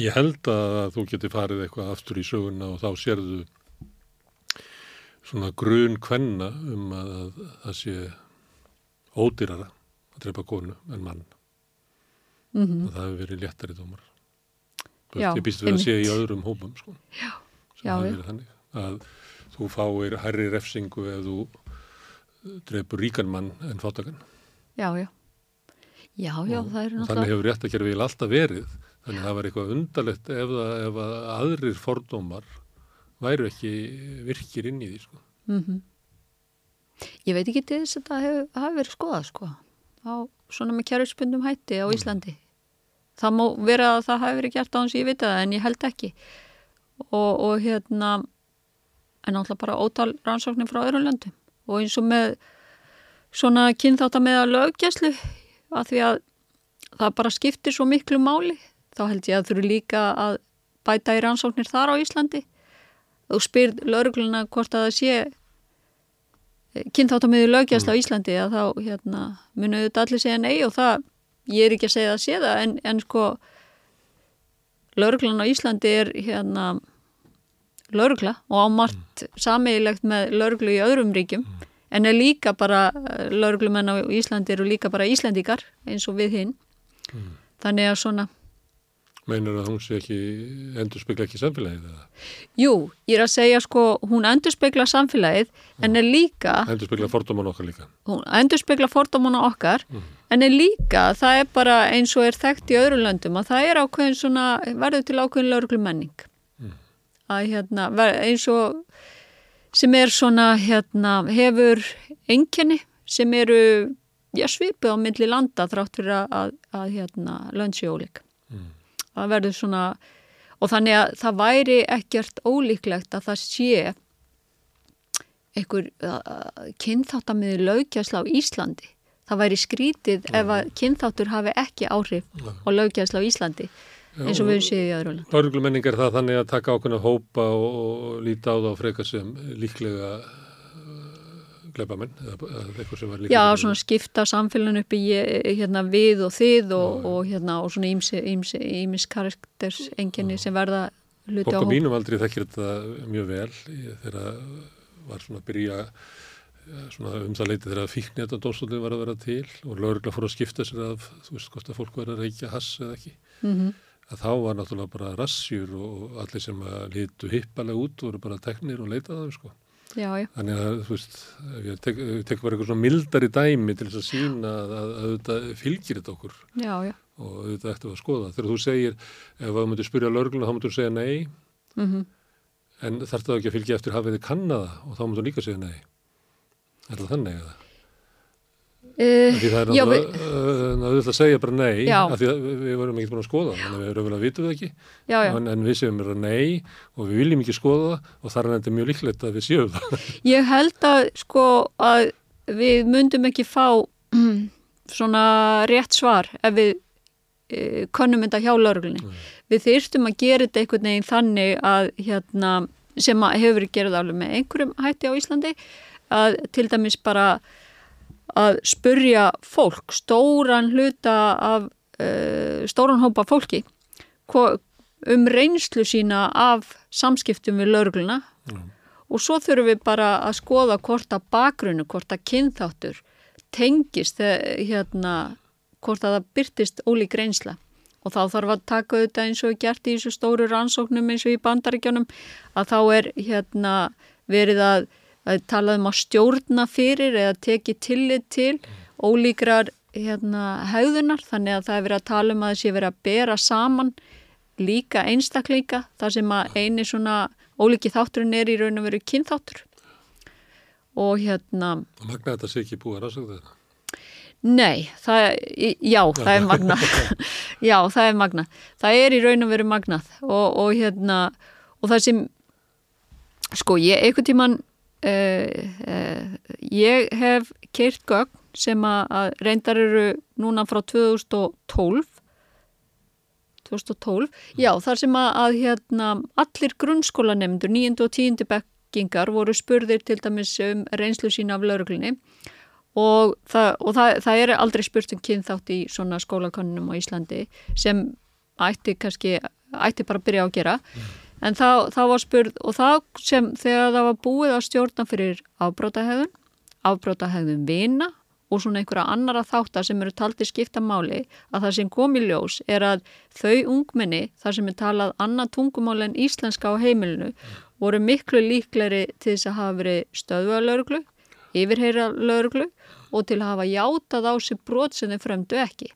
ég held að þú geti farið eitthvað aftur í söguna og þá sérðu svona grun kvenna um að, að það sé ódýrara að drepa konu en mann. Mm að það hefur verið léttari dómar. Já, ég býst við að einmitt. sé í öðrum hópum sko, Já, já, að þú fáir hærri refsingu ef þú drepur ríkan mann en fátakan Já, já. Já, já, það er og þannig náttúrulega, hefur rétt að gera vil alltaf verið þannig að það var eitthvað undarlegt ef, það, ef að aðrir fordómar væru ekki virkir inn í því sko. mm ég veit ekki til þess að það hefur hef verið skoðað, sko, á svona með kjærfspundum hætti á Íslandi. Það má vera að það hafi verið gert á hans ég veit það, en ég held ekki. Og, og hérna, en náttúrulega bara ótal rannsóknir frá öðrum löndum. Og eins og með svona kynþátt að meða löggæslu, að því að það bara skiptir svo miklu máli, þá held ég að þurfi líka að bæta í rannsóknir þar á Íslandi. Þú spyr laurugluna hvort að það sé kynþáttamiður lögjast á Íslandi að þá hérna, munu þetta allir segja nei og það, ég er ekki að segja að sé það en, en sko lauruglan á Íslandi er hérna laurugla og ámart mm. sameigilegt með lauruglu í öðrum ríkjum en er líka bara lauruglumenn á Íslandi eru líka bara Íslandikar eins og við hinn þannig að svona meinar að hún sé ekki endur spekla ekki samfélagið eða? Jú, ég er að segja sko, hún endur spekla samfélagið en er líka endur spekla fordóman okkar líka. Hún endur spekla fordómana okkar en er líka, það er bara eins og er þekkt í öðru löndum að það er ákveðin svona, verður til ákveðin lauruglu menning að hérna, eins og sem er svona hérna, hefur enginni sem eru já, svipið á milli landa þrátt fyrir að, að, að hérna, lönsi ólík. Það verður svona og þannig að það væri ekkert ólíklegt að það sé einhver kynþáttamiði lögjæsla á Íslandi. Það væri skrítið ef að kynþáttur hafi ekki áhrif á lögjæsla á Íslandi eins og við séum í land. Lörglumenning er það þannig að taka ákveðna hópa og, og líta á það á frekar sem líklega gleipamenn eða, eða eitthvað sem var líklega. Já, svona skipta samfélagin upp í hérna, við og þið og, og, hérna, og svona ímis karakters enginni sem verða hluti Fólk á á hóp. mínum aldrei þekkir þetta mjög vel þegar var svona að byrja eh, svona um það leiti þegar fíkni þetta dóstóðin var að vera til og lögregla fór að skipta sér af, þú veist, hvort að fólk var að reykja hass eða ekki. Mm Að þá var náttúrulega bara rassjur og allir sem að litu hippalega út voru bara teknir og leitaði sko. Já, já. Þannig að, þú veist, ef ég tek, bara eitthvað svona mildari dæmi til þess að sína að, að, að þetta fylgir þetta okkur Já, og þetta við að skoða. Þegar þú segir, ef þú myndir spyrja lögregluna, þá myndir þú segja nei, Mm en þarf það ekki að fylgja eftir hafið þið kannada og þá myndir þú líka segja nei. Er það þannig eða? Uh, Því það er náttúrulega, uh, að segja bara nei, Já. af því að við, vorum ekki búin að skoða, þannig að við erum vel að vitum það ekki, já, já. En, en við segjum bara nei og við viljum ekki skoða það og þar er þetta mjög líklegt að við séum það. Ég held að sko að við myndum ekki fá svona rétt svar ef við e, könnum þetta hjá lauruglunni. Við þyrstum að gera þetta einhvern veginn þannig að hérna, sem að hefur verið gerð alveg með einhverjum hætti á Íslandi að til dæmis bara að spurja fólk, stóran hluta af uh, stóran hópa fólki um reynslu sína af samskiptum við laurugluna og svo þurfum við bara að skoða hvort að bakgrunnu, hvort að kynþáttur tengist þegar, hérna, hvort að það byrtist ólík reynsla. Og þá þarf að taka auðvitað eins og er gert í þessu stóru rannsóknum eins og í bandaríkjónum að þá er hérna verið að, að tala um að stjórna fyrir eða teki tillit til ólíkrar hérna, hegðunar þannig að það er verið að tala um að sé verið að bera saman líka einstaklinga þar sem að eini svona ólíki þátturinn er í raun og veru kynþáttur og hérna Og magna þetta sé ekki búið að rannsóka þetta. Nei, það, já, það er magnað. já, það er magnað. Það er í raun og veru magnað og, og hérna, og það sem, sko, ég, einhvern tíman, ég hef keirt gögn sem að, reyndar eru núna frá 2012, 2012, já, þar sem að, að hérna, allir grunnskólanemndur, 9. og 10. bekkingar voru spurðir til dæmis um reynslu sína af lauruglunni og, það, og það, það er aldrei spurt um kynþátt í svona skólakonunum á Íslandi sem ætti kannski, ætti bara að byrja á að gera en þá, þá var spurð og þá sem þegar það var búið að stjórna fyrir afbrótahegðun afbrótahegðun vina og svona einhverja annara þáttar sem eru taldi skipta máli að það sem kom í ljós er að þau ungmenni, þar sem er talað annað tungumál en íslenska á heimilinu voru miklu líkleri til þess að hafa verið stöðuða lauruglu yfirheyra lauruglu og til að hafa játað á sig brot sem þeir fremdu ekki.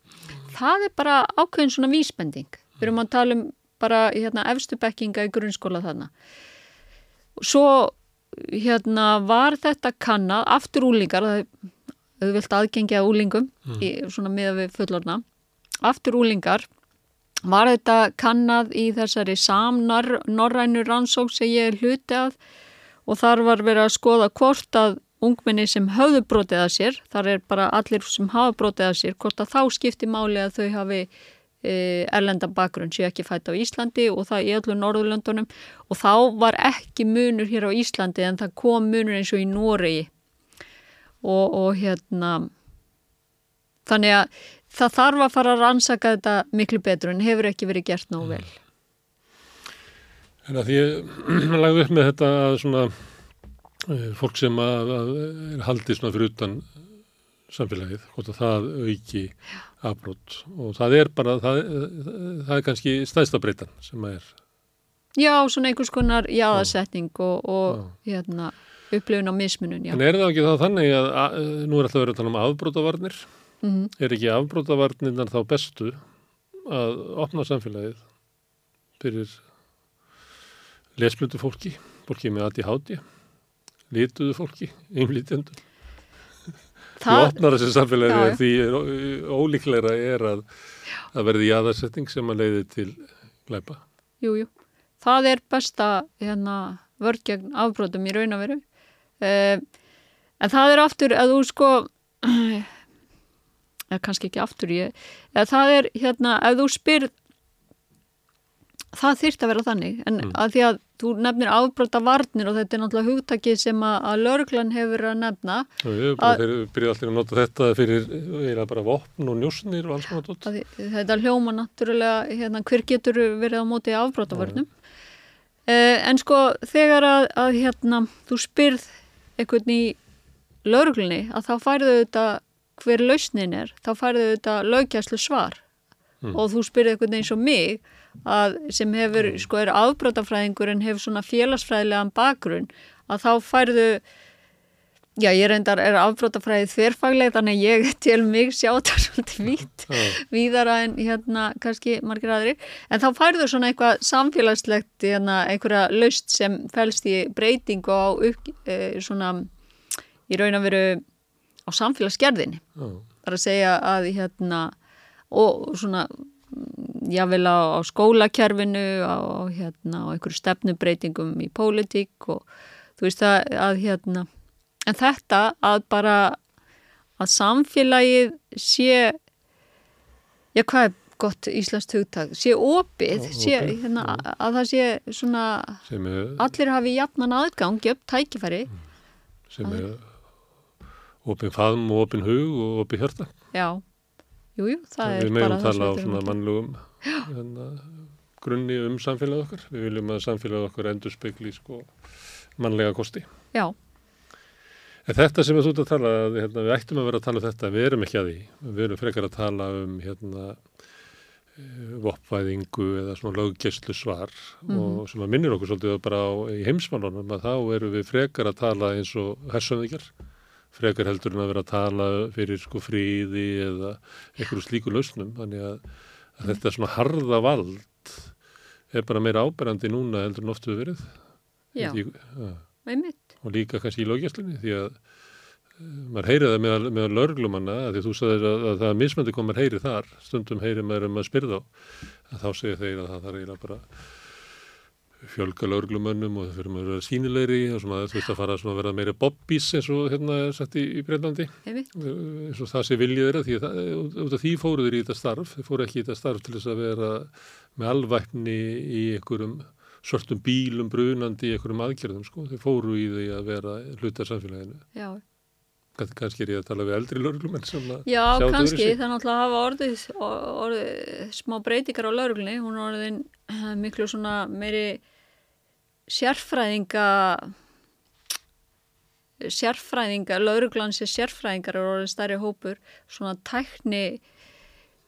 Það er bara ákveðin svona vísbending. Við erum að tala um bara hérna, efstu bekkinga í grunnskóla þarna. Svo hérna, var þetta kannad, aftur úlingar, það er auðvilt aðgengja úlingum í, svona miða við fullorna, aftur úlingar var þetta kannad í þessari samnar norrænu rannsók sem ég er hluti að og þar var verið að skoða hvort að ungmenni sem höfðu brotið að sér, þar er bara allir sem hafa brotið að sér, hvort að þá skipti máli að þau hafi erlenda bakgrunn, séu ekki fætt á Íslandi og það í öllu Norðurlöndunum. Og þá var ekki munur hér á Íslandi en það kom munur eins og í Noregi. Og, og hérna þannig að það þarf að fara að rannsaka þetta miklu betur en hefur ekki verið gert nóg vel. En að því ég lagði upp með þetta að svona eh, fólk sem að, að er haldið svona fyrir utan samfélagið, hvort að það auki afbrót og það er bara, það, það er kannski stæðsta breytan sem að er. Já, svona einhvers konar jáðasetning og, og hérna, upplifun á mismunum, já. En er það ekki þá þannig að, að nú er alltaf verið að tala um afbrótavarnir, Mm er ekki afbrótavarnirnar þá bestu að opna samfélagið fyrir lesblöndu fólki, fólki með ADHD, lituðu fólki, einlítjendur. Því Það, opnar þessi samfélagi Já, já. því ólíklegra er að, að verði jáðarsetting sem að leiði til glæpa. jú, jú, það er besta hérna, vörð gegn afbrotum í raun og veru. Uh, en það er aftur að þú sko, eða kannski ekki aftur ég, eða það er hérna, ef þú spyr, það þyrft að vera þannig, en Mm. að því að þú nefnir afbrota varnir og þetta er náttúrulega hugtakið sem að, að lögreglan hefur að nefna, fyrir, byrjuð allir að nota þetta fyrir eiginlega bara vopn og njósnir og alls konar tótt. þetta hljóma náttúrulega hérna, hver getur verið á móti afbrotavörnum uh, en sko þegar að, að hérna, þú spyrð einhvern í lauruglunni að þá færðu þetta hver lausnin er, þá færðu þetta lögjæslu svar Mm. og þú spyrð einhvern eins og mig að sem hefur, sko er afbrotafræðingur en hefur svona félagsfræðilegan bakgrunn að þá færðu Já, ég reyndar er afbrótafræðið þverfagleg þannig að ég til mig sjá þetta svolítið vítt, víðara en hérna kannski margir aðri. En þá færðu svona eitthvað samfélagslegt, hérna, einhverja laust sem fælst í breytingu á upp, e, svona í raun að veru á samfélagsgerðinni. Er að segja að hérna og svona mm, jável á, á skólakerfinu á, hérna, á einhverju stefnubreitingum í pólitík og þú veist að, að hérna en þetta að bara að samfélagið sé já hvað er gott íslenskt hugtak? Sé opið, Já, sé, opið, hérna, að, að það sé svona sem allir hafi jafnan aðgang, jöfn tækifæri. Sem er opin faðm og opin hug og opin hjarta. já, jú, jú, það við er bara það tala á sem við svona þurfum að mannlegum hérna, grunni um samfélagið okkar. Við viljum að samfélagið okkar endur spekli sko, mannlega kosti. já, En þetta sem þú ert að tala, hérna, við ættum að vera að tala um þetta, við erum ekki að því. Við erum frekar að tala um hérna, voppvæðingu eða svona löggæslu svar og sem að minnir okkur svolítið bara á, í heimsmálunum að þá erum við frekar að tala eins og hersöðingar, frekar heldur en að vera að tala fyrir sko fríði eða einhverju slíku lausnum, þannig að, að þetta svona harða vald er bara meira áberandi núna heldur en oft við verið. já, einmitt. Og líka kannski í löggjastlunni því að uh, maður heyrið það meðal, meðal lörglumanna því þú sagðir að, að það er mismöndi hvað maður heyri þar. Stundum heyri maður um að spyrða á þá segir þeir að það þarf eiginlega bara fjölga lörglumönnum og það fyrir að vera sínilegri og svona þú veist að fara að vera meira bobbís eins og hérna er sagt í, í Breitlandi eins og það sé viljið þeirra því að það, út af því fóru þeir í þetta starf þeir fóru ekki í þetta starf til þess að vera með alvæpni í einhverjum svartum bílum brunandi í einhverjum aðgerðum sko, þeir fóru í því að vera hlutar samfélaginu. já Kannski er ég að tala við eldri að Já, kannski, það náttúrulega hafa orðið, orðið smá breytingar á lauruglunni, hún er orðin eh, miklu svona meiri sérfræðinga sérfræðinga, lauruglans er sérfræðingar er orðin stærri hópur, svona tækni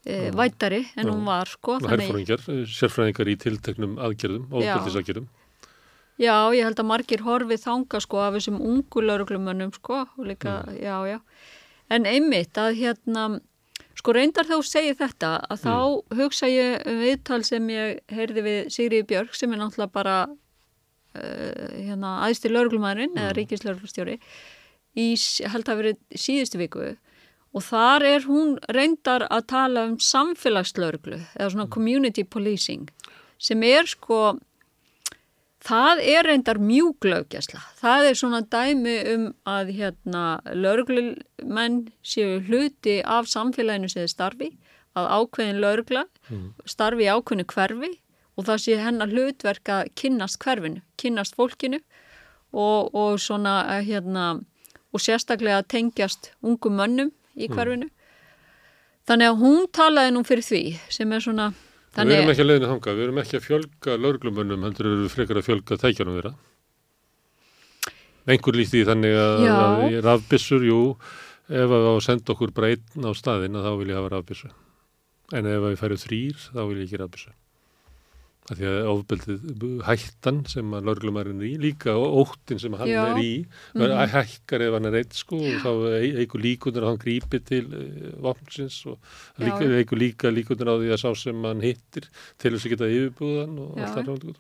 e, vætari en Já. hún var, sko. Herfóringjar, sérfræðingar í tilteknum aðgerðum, ofbeldisaggerðum. Já, ég held að margir horfið þanga sko af þessum ungu lauruglumönnum sko og líka, Mm. já, já. En einmitt að hérna, sko reyndar þá segir þetta að þá Mm. hugsa ég um viðtal sem ég heyrði við Sigriði Björk sem er náttúrulega bara uh, hérna aðstir lauruglumæðurinn eða Mm. ríkislauruglustjóri í, s- ég held að verið síðustu viku og þar er hún reyndar að tala um samfélagslauruglu eða svona community policing sem er sko Það er reyndar mjúglaugjasla. Það er svona dæmi um að hérna lauruglumenn séu hluti af samfélaginu sem þið starfi, að ákveðin laurugla starfi í ákveðinu hverfi og það sé hennar hlutverk að kynnast hverfinu, kynnast fólkinu og, og svona eh, hérna og sérstaklega tengjast ungum mönnum í hverfinu. Þannig að hún talaði nú fyrir því sem er svona Við erum ekki að leiðinu þanga, við erum ekki að fjölga lörglumönnum, heldur eru frekar að fjölga tækjanum þeirra. Einhver líkt í þannig að, að í rafbyssur, jú, ef að á að senda okkur bara einn á staðinn að þá vil ég hafa rafbyssu. En ef að við færum þrýr, þá vil ég ekki rafbyssu. Af því að ofbeldið hættan sem að lörglumærin er í, líka óttin sem hann Já. er í, mm -hmm. hækkar ef hann er eitt sko og þá eigur líkundur að hann grípi til uh, vopnsins og Já, líka, já. eigur líka líkundur á því að sá sem hann hittir til þess að geta yfirbúðan og Já, allt það ráðið.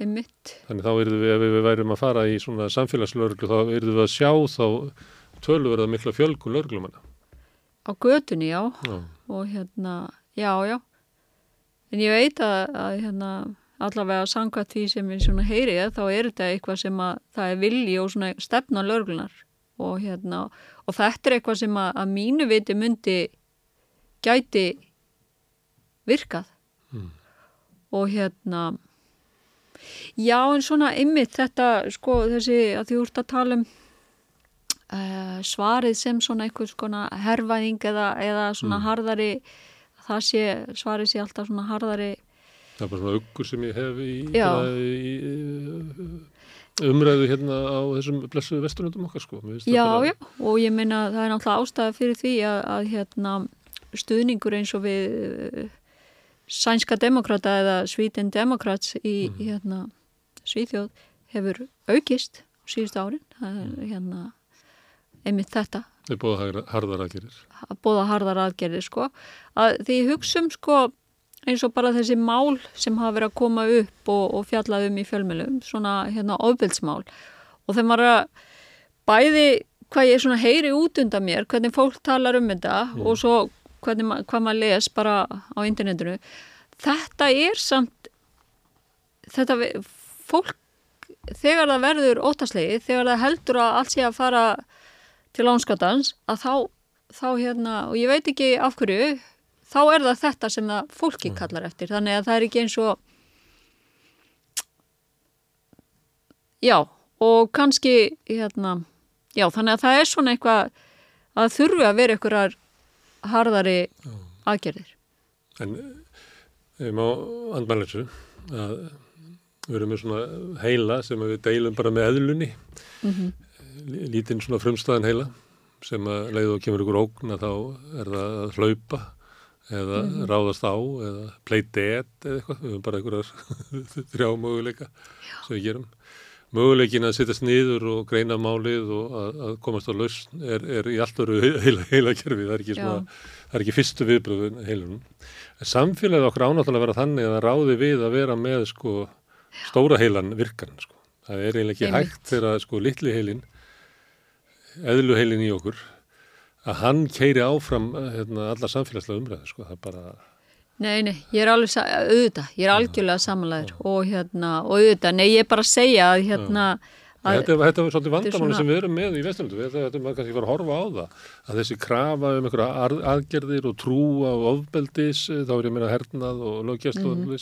einmitt. Þannig þá erum við, ef við værum að fara í svona samfélagslörglu, þá erum við að sjá þá tölverða mikla fjölgun lörglumanna. Á götunni, já, Já. og hérna, já, já. En ég veit að, að hérna, allavega samkvæmt því sem ég svona heyri, þá er þetta eitthvað sem að það er vilji og svona stefna lörglunar og hérna, og þetta er eitthvað sem að, að mínu viti myndi gæti virkað Mm. og hérna já en svona ymmið þetta sko þessi að því úrt að tala um uh, svarið sem svona eitthvað svona herfaðing eða, eða svona Mm. harðari það sé, svarið sé alltaf svona harðari Það er bara svona uggur sem ég hef í, í, í umræðu hérna á þessum blessuðu vesturlöndum okkar sko. Já já og ég meina það er náttúrulega ástæða fyrir því að, að hérna stuðningur eins og við uh, sænska demokrata eða Sweden Democrats í Mm. hérna Svíþjóð hefur aukist síðustu árin það er hérna einmitt þetta Það er búið harðar aðgerir. Að bóða harðar aðgerðir sko. Að því hugsa um sko eins og bara þessi mál sem hafa verið að koma upp og, og fjallað um í fjölmjölum svona hérna ofbildsmál og þeim var að bæði hvað ég svona heyri út undan mér hvernig fólk talar um þetta og svo hvernig hvað maður les bara á internetinu þetta er samt þetta fólk þegar það verður óttaslegið þegar það heldur að allt sé að fara til ánskatans að þá, þá hérna, og ég veit ekki af hverju, þá er það þetta sem það fólki kallar eftir, þannig að það er ekki eins og já, og kannski hérna, já, þannig að það er svona eitthvað að þurfi að vera einhverjar harðari aðgerðir. En ég má andmæla þessu að við erum með svona heila sem við deilum bara með eðlunni, Mm lítinn svona frumstæðan heila sem að leiðu og kemur ykkur ógn að þá er það að hlaupa eða ráðast á eða play dead eða eitthvað, við höfum bara einhverjar þrjá möguleika sem við gerum. Möguleikin að sittast niður og greina málið og að, að komast á lausn er, er í allt öru heila, heila kerfi, það er ekki svona, það er ekki fyrstu viðbröðun heilunum. Samfélagið okkar ánáttúrulega að vera þannig að það ráði við að vera með sko stóra heilan virkan sko. Það er eiginlega ekki Einmitt. hægt þegar sko litli heilin, eðlu heilin í okkur, að hann keiri áfram hérna, alla samfélagslega umræðu sko. Það er bara, Nei, nei, ég er alveg, auðvitað, ég er algjörlega samanlegaður og hérna, og auðvitað, nei, ég er bara að segja að hérna, að, þetta, þetta er svolítið vandamáli svona- sem við erum með í Vesturlundu. Þetta, þetta er maður kannski fara að horfa á það. Að þessi krafa um einhverja aðgerðir og trúa og ofbeldis, eh, þá er ég meina hernað og og mm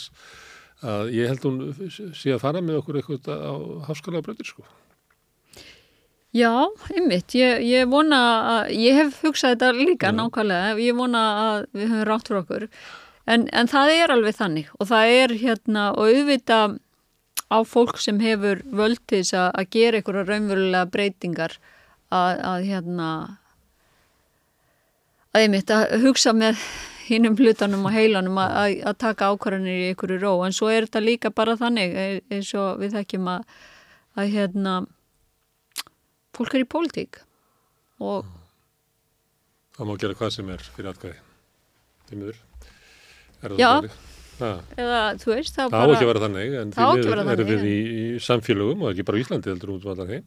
að ég held hún sé að fara með okkur eitthvað á hafskalega bröðir sko. Já, einmitt, ég, ég vona að, ég hef hugsað þetta líka Já. nákvæmlega, ég vona að við höfum rátt fyrir okkur, en, en það er alveg þannig. Og það er hérna og auðvita á fólk sem hefur völdis að, að gera einhverja raunverulega breytingar að, að hérna að einmitt að hugsa með hinnum hlutanum og heilanum að, að, að taka ákvarðanir í einhverju ró, en svo er þetta líka bara þannig e- eins og við þekkjum að, að hérna fólk er í pólitík og Það má gera hvað sem er fyrir atkvæði. Því miður. Það Já. eða þú veist það það á ekki að vera þannig, en Það á því vera erum við í, í samfélögum og ekki bara í Íslandi heldur út um allan heim.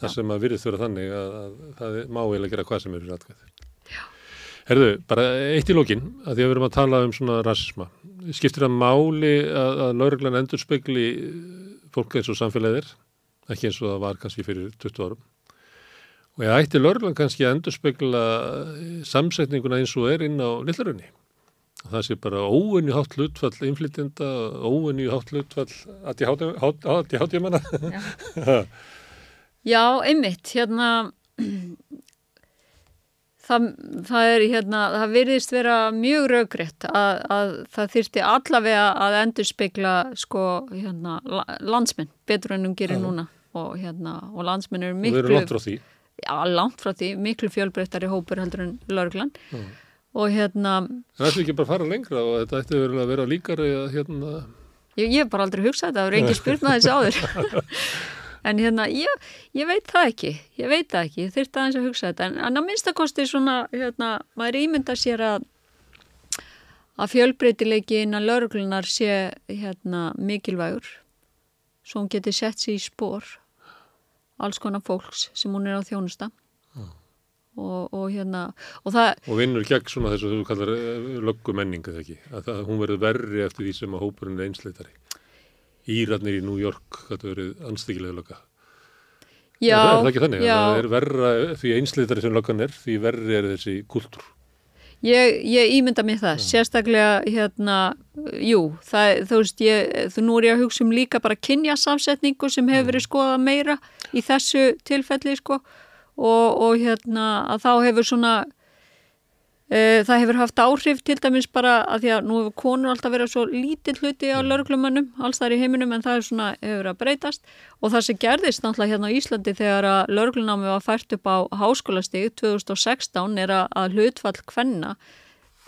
Það sem að virðist vera þannig að, að það má eiginlega gera hvað sem er fyrir atkvæði. Herðu, bara eitt í lókin, að því að við erum að tala um svona rasisma. Skiptir það máli að, að lauruglan endur spekli fólk eins og samfélagið er, ekki eins og það var kannski fyrir 20 árum. Og ég ætti lauruglan kannski að endur spekla samsetninguna eins og er inn á lillarunni. Það sé bara óunni hátt hlutfall innflytjenda, óunni hátt hlutfall að ég hátti manna. já, einmitt, hérna það, það hérna, það virðist vera mjög raugrétt að, að það þyrfti allavega að endur spekla sko, hérna, la- landsmenn betur en hún gerir Já. núna og hérna, og landsmenn eru Og miklu langt frá því. já, langt frá því, miklu fjölbreyttari hópur heldur en lauruglan og hérna, það er ekki bara að fara lengra og þetta ætti verið að vera líkari að hérna, Ég, ég hef bara aldrei hugsað þetta, það er engin spurt með þessi áður. en hérna, ég, ég veit það ekki, ég veit það ekki, ég þurfti aðeins að hugsa þetta. En, en að minnstakosti svona, hérna, maður ímynda sér að, að fjölbreytileiki innan lauruglunar sé hérna, mikilvægur svo hún geti sett sér í spór alls konar fólks sem hún er á þjónusta og, og hérna og það, Og vinnur gegn svona þess að þú kallar löggu menninga þegar ekki, að það, hún verður verri eftir því sem að hópurinn er einsleitari. Írarnir í New York, þetta verður anstíkilega lögga. já, er, það, er það ekki þannig? já, að Það er verra því einsleitari sem löggan er, því verri er þessi kultúr. Ég, ég ímynda mér það, sérstaklega hérna, jú, það, þú veist, ég, þú nú er ég að hugsa um líka bara kynjasamsetningu sem hefur verið skoða meira í þessu tilfelli, sko, og, og hérna, að þá hefur svona, það hefur haft áhrif til dæmis bara að því að nú hefur konur alltaf verið svo lítill hluti á lauruglumannum, alls þar í heiminum, en það er svona, hefur að breytast. Og það sem gerðist náttúrulega hérna á Íslandi þegar að lauruglunámi var fært upp á háskólastig 2016 er að, hlutfall kvenna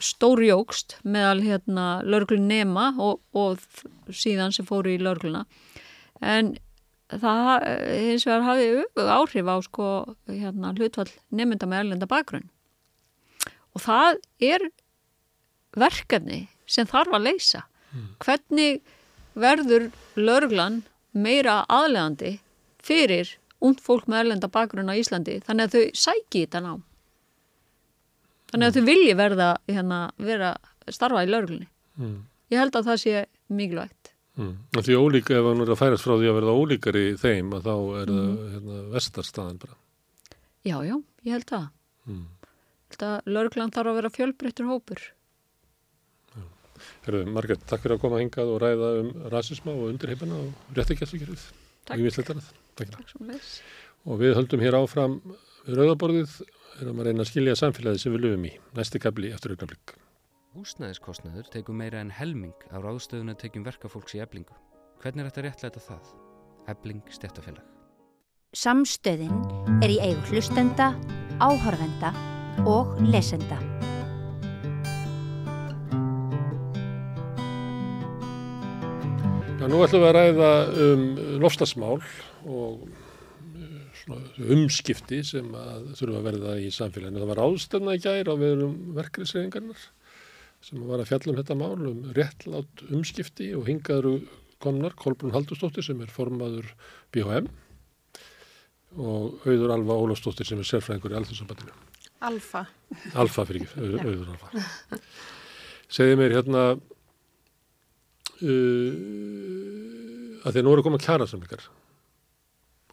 stórjókst meðal hérna lauruglunema og, og síðan sem fóru í laurugluna en það eh, hins vegar hafði áhrif á sko hérna hlutfall nefnda með erlenda bakgrunn og það er verkefni sem þarf að leysa. Hvernig verður lauruglan meira aðlegandi fyrir ungd fólk með erlenda bakgrunn á Íslandi? Þannig að þau sæki þetta ná þannig að þau vilji verða hérna, vera starfa í lauruglunni Mm. ég held að það sé mikilvægt. Mm. Því ólíka, ef hann er að færast frá því að verða ólíkari þeim, að þá er það hérna, vestarstaðan bara. já, já, ég held það. Mm. Ég held að lauruglan þarf að vera fjölbreyttur hópur Herru, Margrét, takk fyrir að koma hingað og ræða um rasisma og undirheipina og réttikjæslugjörðið. Takk. Þetta. Takk. Takk Og við höldum hér áfram við rauðaborðið, erum að reyna að skilja samfélagið sem við löfum í. Næsti kapli eftir augnablik. Húsnæðiskostnaður tekur meira en helming af ráðstöðuna tekjum verkafólks í eblingu. Hvernig er þetta réttlæta það? Ebling stjættafélag. Samstöðin er í eigu hlustenda, áhorfenda og lesenda. Já, nú ætlum við að ræða um lofstasmál og svona umskipti sem að þurfa að verða í samfélaginu. Það var ástæðna í gær á veðurum verkriðsreyfingarnar sem var að fjalla um þetta mál um réttlátt umskipti og hingaður komnar Kolbrún Haldurstóttir sem er formaður BHM og auður Alfa Ólafstóttir sem er sérfræðingur í alþjóðsambandinu. Alfa. Alfa fyrir ekki, auður, auður Alfa. Segði mér hérna uh, að því að nú eru að koma kjærasamlingar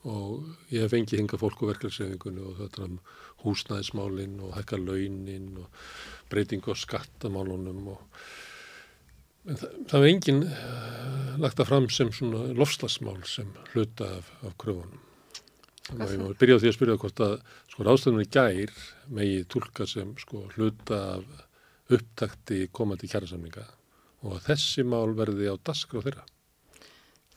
og ég hef fengið hinga fólk og verkefliðsreyfingunni og þetta um húsnæðismálinn og hækka launin og breytingu á skattamálunum og en það, það var enginn uh, lagt að fram sem svona lofslagsmál sem hluta af, af kröfunum. Að ég má byrja á því að spyrja hvort að sko ráðstöðunni gær megi tólka sem sko hluta af upptakti komandi kjærasamlinga og þessi mál verði á dasgrá þeirra.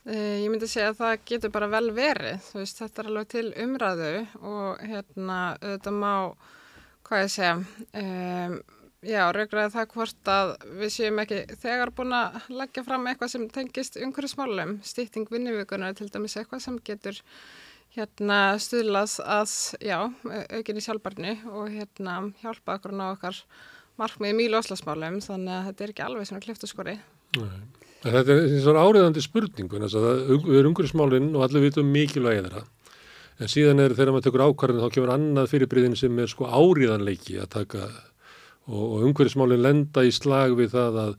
Uh, ég myndi segja að það getur bara vel verið, þú veist, þetta er alveg til umræðu og hérna, þetta má, hvað ég segja, um, já, raugræði það hvort að við séum ekki þegar búin að leggja fram eitthvað sem tengist umhverfismálum, stýtting vinnuvíkunar er til dæmis eitthvað sem getur hérna stuðlað að, já, aukinni sjálfbarni og hérna hjálpa okkur ná okkar markmiðum í loslasmálum, þannig að þetta er ekki alveg svona kliftuskori. Þetta er og áriðandi spurning, þannig að það við erum umhverfismálinn og allir vitum mikilvægi þeirra. En síðan er þegar maður tekur ákvarðin þá kemur annað fyrirbriðin sem er sko áriðanleiki að taka og, og umhverfismálinn lenda í slag við það að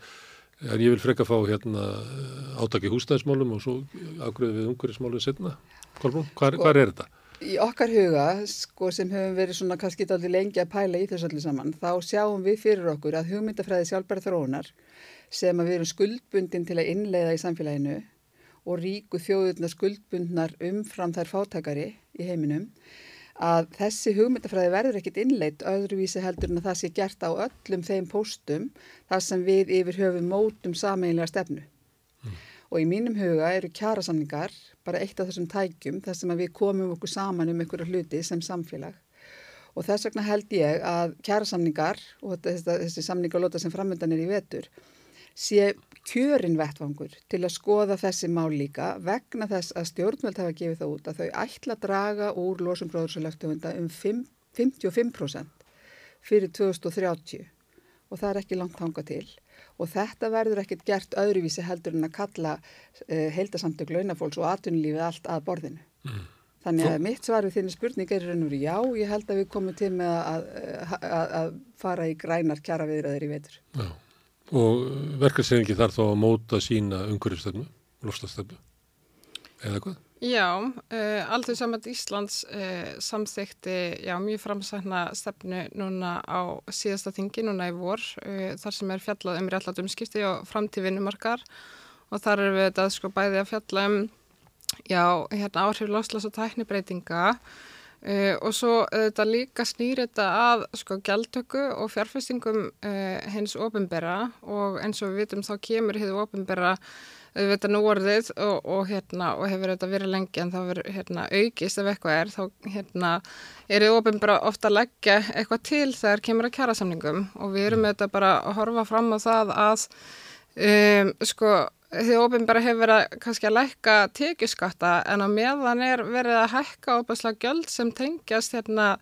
en ég vil freka fá hérna átaki hústæðismálum og svo ákveðið við umhverfismálinn setna. Kolbrún, hvar, hvar er þetta? Í okkar huga, sko, sem hefur verið svona kannski daldi lengi að pæla í þessu allir saman, þá sjáum við fyrir okkur að hugmyndafræði sjálfbæra þróunar sem að við erum skuldbundin til að innleiða í samfélaginu og ríku þjóðurnar skuldbundnar umfram þær fátakari í heiminum, að þessi hugmyndafræði verður ekkit innleitt öðruvísi heldur en að það sé gert á öllum þeim póstum þar sem við yfir höfum mótum sameinlega stefnu. Og í mínum huga eru kjærasamningar bara eitt af þessum tækjum þar sem við komum okkur saman um einhverju hluti sem samfélag. Og þess vegna held ég að kjærasamningar og þessi, þessi samningalóta sem framöndan er í vetur sé kjörin vettvangur til að skoða þessi mál líka vegna þess að stjórnvöld hafa gefið það út að þau ætla að draga úr losum bróðursalöftuhunda um 5, 55% fyrir 2030 og það er ekki langt hanga til og þetta verður ekkert gert öðruvísi heldur en að kalla uh, heildasamtök launafólks og atvinnulífið allt að borðinu. Mm. Þannig að mitt svar við þinni spurning er raun og veru já, ég held að við komum til með að, að, að fara í grænar kjara viðræðir í veitur. Já, og verkarsefningi þarf þá að móta sína umhverfistöfnu, lofstastöfnu, eða hvað? Já, uh, aldrei saman Íslands uh, samþykti já, mjög framsækna stefnu núna á síðasta þingi, núna í vor, uh, þar sem er fjallað um rétlat umskipti og framtífinnumarkar og þar er við þetta sko bæði að fjalla um Já, hérna áhrif loslas og tæknibreitinga uh, og svo þetta líka snýr þetta að sko gjaldtöku og fjárfestingum uh, hins ofinbera og eins og við vitum þá kemur hefur ofinbera við veitum nú orðið og, og, hérna, og hefur þetta verið lengi en það verður hérna, aukist ef eitthvað er þá hérna, er þið ofinbara ofta að leggja eitthvað til þegar kemur að kjæra samningum og við erum þetta bara að horfa fram á það að um, sko því ofinbæra hefur verið kannski að lækka tekjuskatta en á meðan er verið að hækka óbærslega göld sem tengjast hérna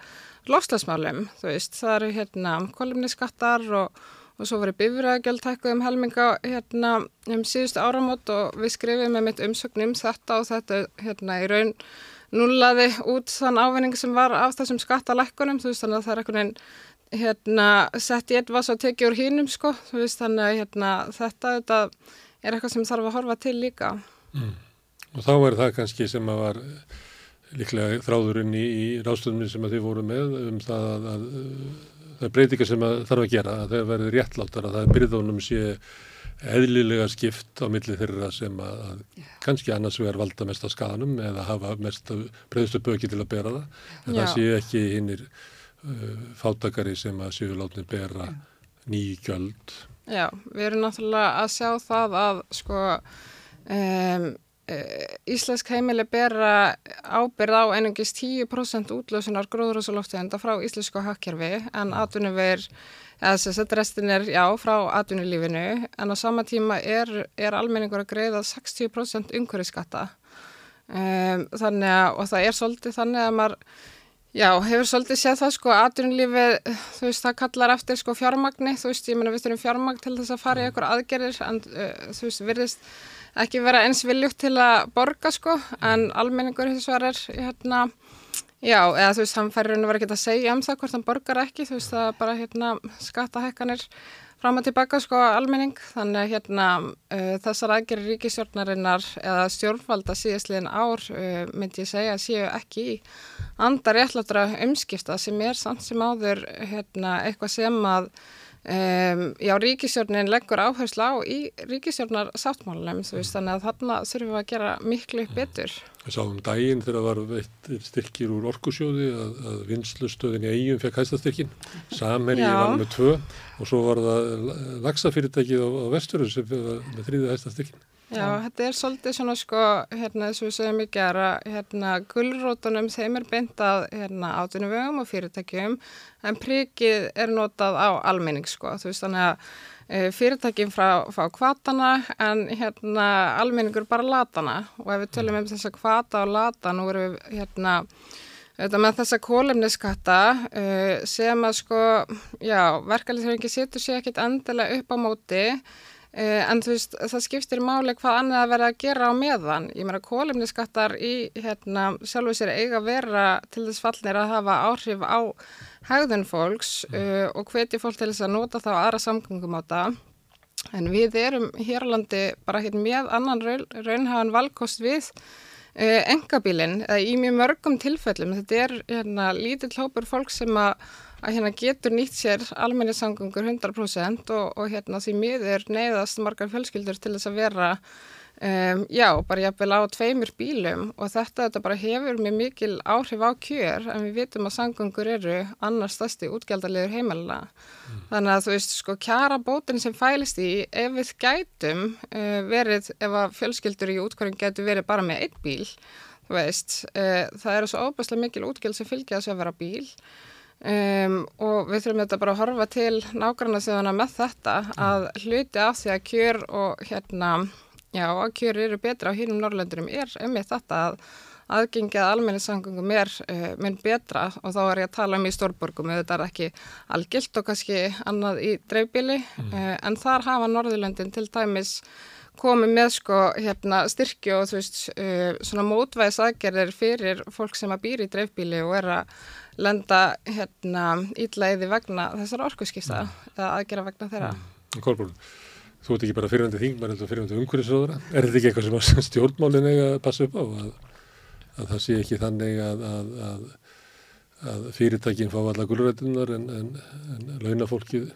lofslagsmálum, þú veist, það eru hérna kolumniskattar og, og svo verið bifræðagjöld hækkuð um helminga hérna um síðustu áramót og við skrifum með mitt umsögnum þetta og þetta hérna í raun nullaði út þann ávinning sem var af þessum skattalækkunum, þú veist, þannig að það er einhvern veginn hérna sett í eitt vas og tekið úr hínum sko, þú veist, þannig að hérna þetta, þetta er eitthvað sem þarf að horfa til líka. Mm. Og þá er það kannski sem að var líklega þráðurinn í, í rástöðunni sem að þið voru með um það að, að, að það er breytingar sem að þarf að gera, að það verður réttláttar að það er byrðunum sé eðlilega skipt á milli þeirra sem að, að kannski annars vegar valda mest að skadanum eða hafa mest breyðstu böki til að bera það, en Já. það sé ekki hinnir uh, fátakari sem að séu látni bera nýju gjöld Já, við erum náttúrulega að sjá það að sko um, Íslensk heimili bera ábyrð á einungis 10% útlösunar gróðrúsalóftegunda frá íslensku hakkerfi en atvinnuver, eða þess að restin er já frá atvinnulífinu en á sama tíma er, er almenningur að greiða 60% umhverfiskatta um, þannig að og það er svolítið þannig að maður Já, hefur svolítið séð það sko aðrunlífið, þú veist, það kallar eftir sko fjármagni, þú veist, ég menna við þurfum fjármagn til þess að fara í eitthvað aðgerðir en uh, þú veist, virðist ekki vera eins viljugt til að borga sko en almenningur þess að er hérna, já, eða þú veist, hann raun og verið ekki að segja um það hvort hann borgar ekki, þú veist, það bara hérna skattahekkanir fram og tilbaka sko almenning. Þannig að hérna uh, þessar aðgerir ríkisjórnarinnar eða stjórnvalda síðastliðin ár uh, myndi ég segja séu ekki í andar réttlátra umskipta sem er samt sem áður hérna eitthvað sem að um, já ríkisjórnin leggur áherslu á í ríkisjórnar sáttmálunum þannig að þarna þurfum við að gera miklu betur. Við sáum daginn þegar var veitt styrkir úr orkusjóði að, að vinslustöðin í eigum fekk hæstastyrkin, Samherji var með tvö og svo var það lagsafyrirtækið á, á vesturum sem með þrýði hæstastyrkin. Já, þetta er svolítið svona sko, hérna þess að við segjum ekki að hérna gullrótunum þeim er beintað hérna átunum og fyrirtækjum en prikið er notað á almenning sko, þú veist þannig að Eh, fyrirtækinn frá, frá kvatana en hérna almenningur bara latana. Og ef við tölum um þessa kvata og lata nú erum við hérna með þessa kólumniskatta uh, sem að sko já, verkefliðsfjörðingi setur sér ekkit endilega upp á móti. Uh, en þú veist, það skiptir máli hvað annað að vera að gera á meðan. Ég meina, kólumniskattar í hérna, sjálfu sér eiga vera til þess fallnir að hafa áhrif á hægðun fólks uh, og hveti fólk til þess að nota þá aðra samgöngum á það. En við erum hér á landi bara hérna með annan raun, raunhagan valkost við uh, engabílinn, eða í mjög mörgum tilfellum. Þetta er hérna lítill hópur fólk sem að að hérna getur nýtt sér almenningssangungur 100% og, og hérna því miður neyðast margar fjölskyldur til þess að vera um, já, bara jafnvel á tveimur bílum og þetta, þetta bara hefur mjög mikil áhrif á kjör en við vitum að sangungur eru annars stærsti útgjaldalegur heimæluna mm. þannig að þú veist sko kjara bótin sem fælist í ef við gætum uh, verið ef að fjölskyldur í útkværing getur verið bara með einn bíl þú veist, uh, það eru svo óbærslega mikil útgjald sem fylgja þess að vera bíl Um, og við þurfum þetta bara að horfa til nákvæmlega þjóðana með þetta að hluti af því að kjör og hérna, já, að kjör eru betra á hínum Norrlöndurum er um þetta að, aðgengið almenningssangungum er uh, minn betra. Og þá er ég að tala um í stórborgum þetta er ekki algilt og kannski annað í dreifbíli mm. uh, en þar hafa Norðurlöndin til dæmis komið með sko hérna styrki og þú veist uh, svona mótvæðis aðgerðir fyrir fólk sem að býra í dreifbíli og er að lenda hérna ídlaðiði vegna þessar orkuskipta mm. eða aðgerða vegna þeirra. Mm. Kolbrún, þú ert ekki bara fyrirvændi þing, maður heldur fyrirvændi umhverfisróðura. Er þetta ekki eitthvað sem stjórnmálin eiga að passa upp á að, að það sé ekki þannig að, að, að fyrirtækinn fá alla gullurætunar en, en, en launafólkið